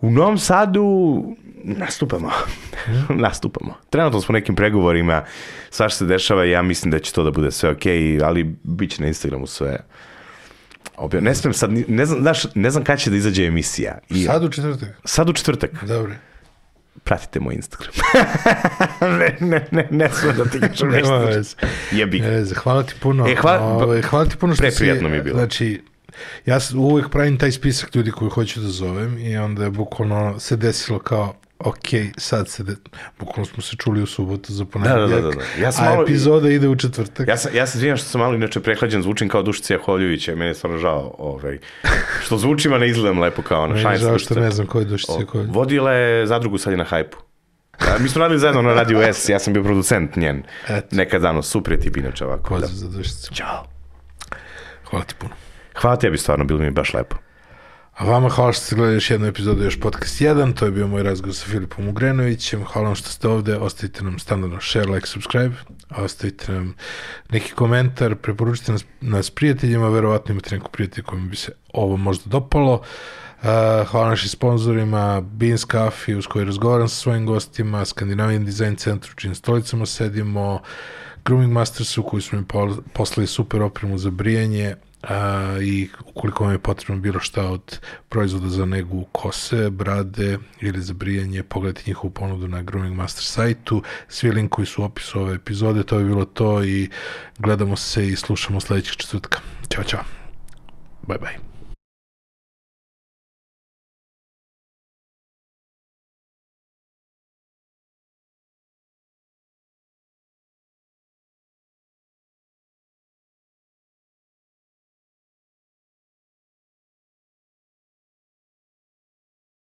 U Novom Sadu nastupamo. nastupamo. Trenutno smo nekim pregovorima, svašta se dešava i ja mislim da će to da bude sve okej, ali bit će na Instagramu sve objav. Ne smem sad, ne znam, znaš, ne znam kada će da izađe emisija. I, Sad u četvrtak? sad u četvrtak. Dobro. Pratite moj Instagram. ne, ne, ne, ne smem da ti kažem nešto. Jebi. Veze. Hvala ti puno. E, hvala- Ovaj, hvala ti puno što si... Preprijatno mi je bilo. Znači, ja uvek pravim taj spisak ljudi koji hoću da zovem i onda je bukvalno se desilo kao ok, sad se de... bukvalno smo se čuli u subotu za ponedjeljak, Da, da, da, da. Ja sam a malo- epizoda ide u četvrtak. Ja sam, ja se izvinjam što sam malo inače prehlađen, zvučim kao Dušica Jahovljevića i meni je stvarno žao ovaj, što zvučim, a ne izgledam lepo kao ona Meni je žao što Dušica. ne znam koji dušice O, koji. Vodila je zadrugu sad je na hajpu. A, mi smo radili zajedno na Radio S, ja sam bio producent njen. Eto. Nekad dano, super je tip inače ovako. Da. Pozdrav za dušice. Ćao. Hvala ti puno. Hvala tebi stvarno, bilo mi baš lepo. A vama hvala što ste gledali još jednu epizodu Još podcast 1, to je bio moj razgovor sa Filipom Ugrenovićem, hvala vam što ste ovde, ostavite nam standardno share, like, subscribe, ostavite nam neki komentar, preporučite nas, nas prijateljima, verovatno imate neko prijatelj kojim bi se ovo možda dopalo. Uh, hvala našim sponsorima Beans Coffee uz koji razgovaram sa svojim gostima, Skandinavian Design Centru, čim stolicama sedimo, Grooming Mastersu koji su mi poslali super opremu za brijanje, a, i ukoliko vam je potrebno bilo šta od proizvoda za negu kose, brade ili za brijanje, pogledajte njihovu ponudu na Grooming Master sajtu. Svi linkovi su u opisu ove epizode, to je bilo to i gledamo se i slušamo sledećeg četvrtka. Ćao, čao. Bye, bye.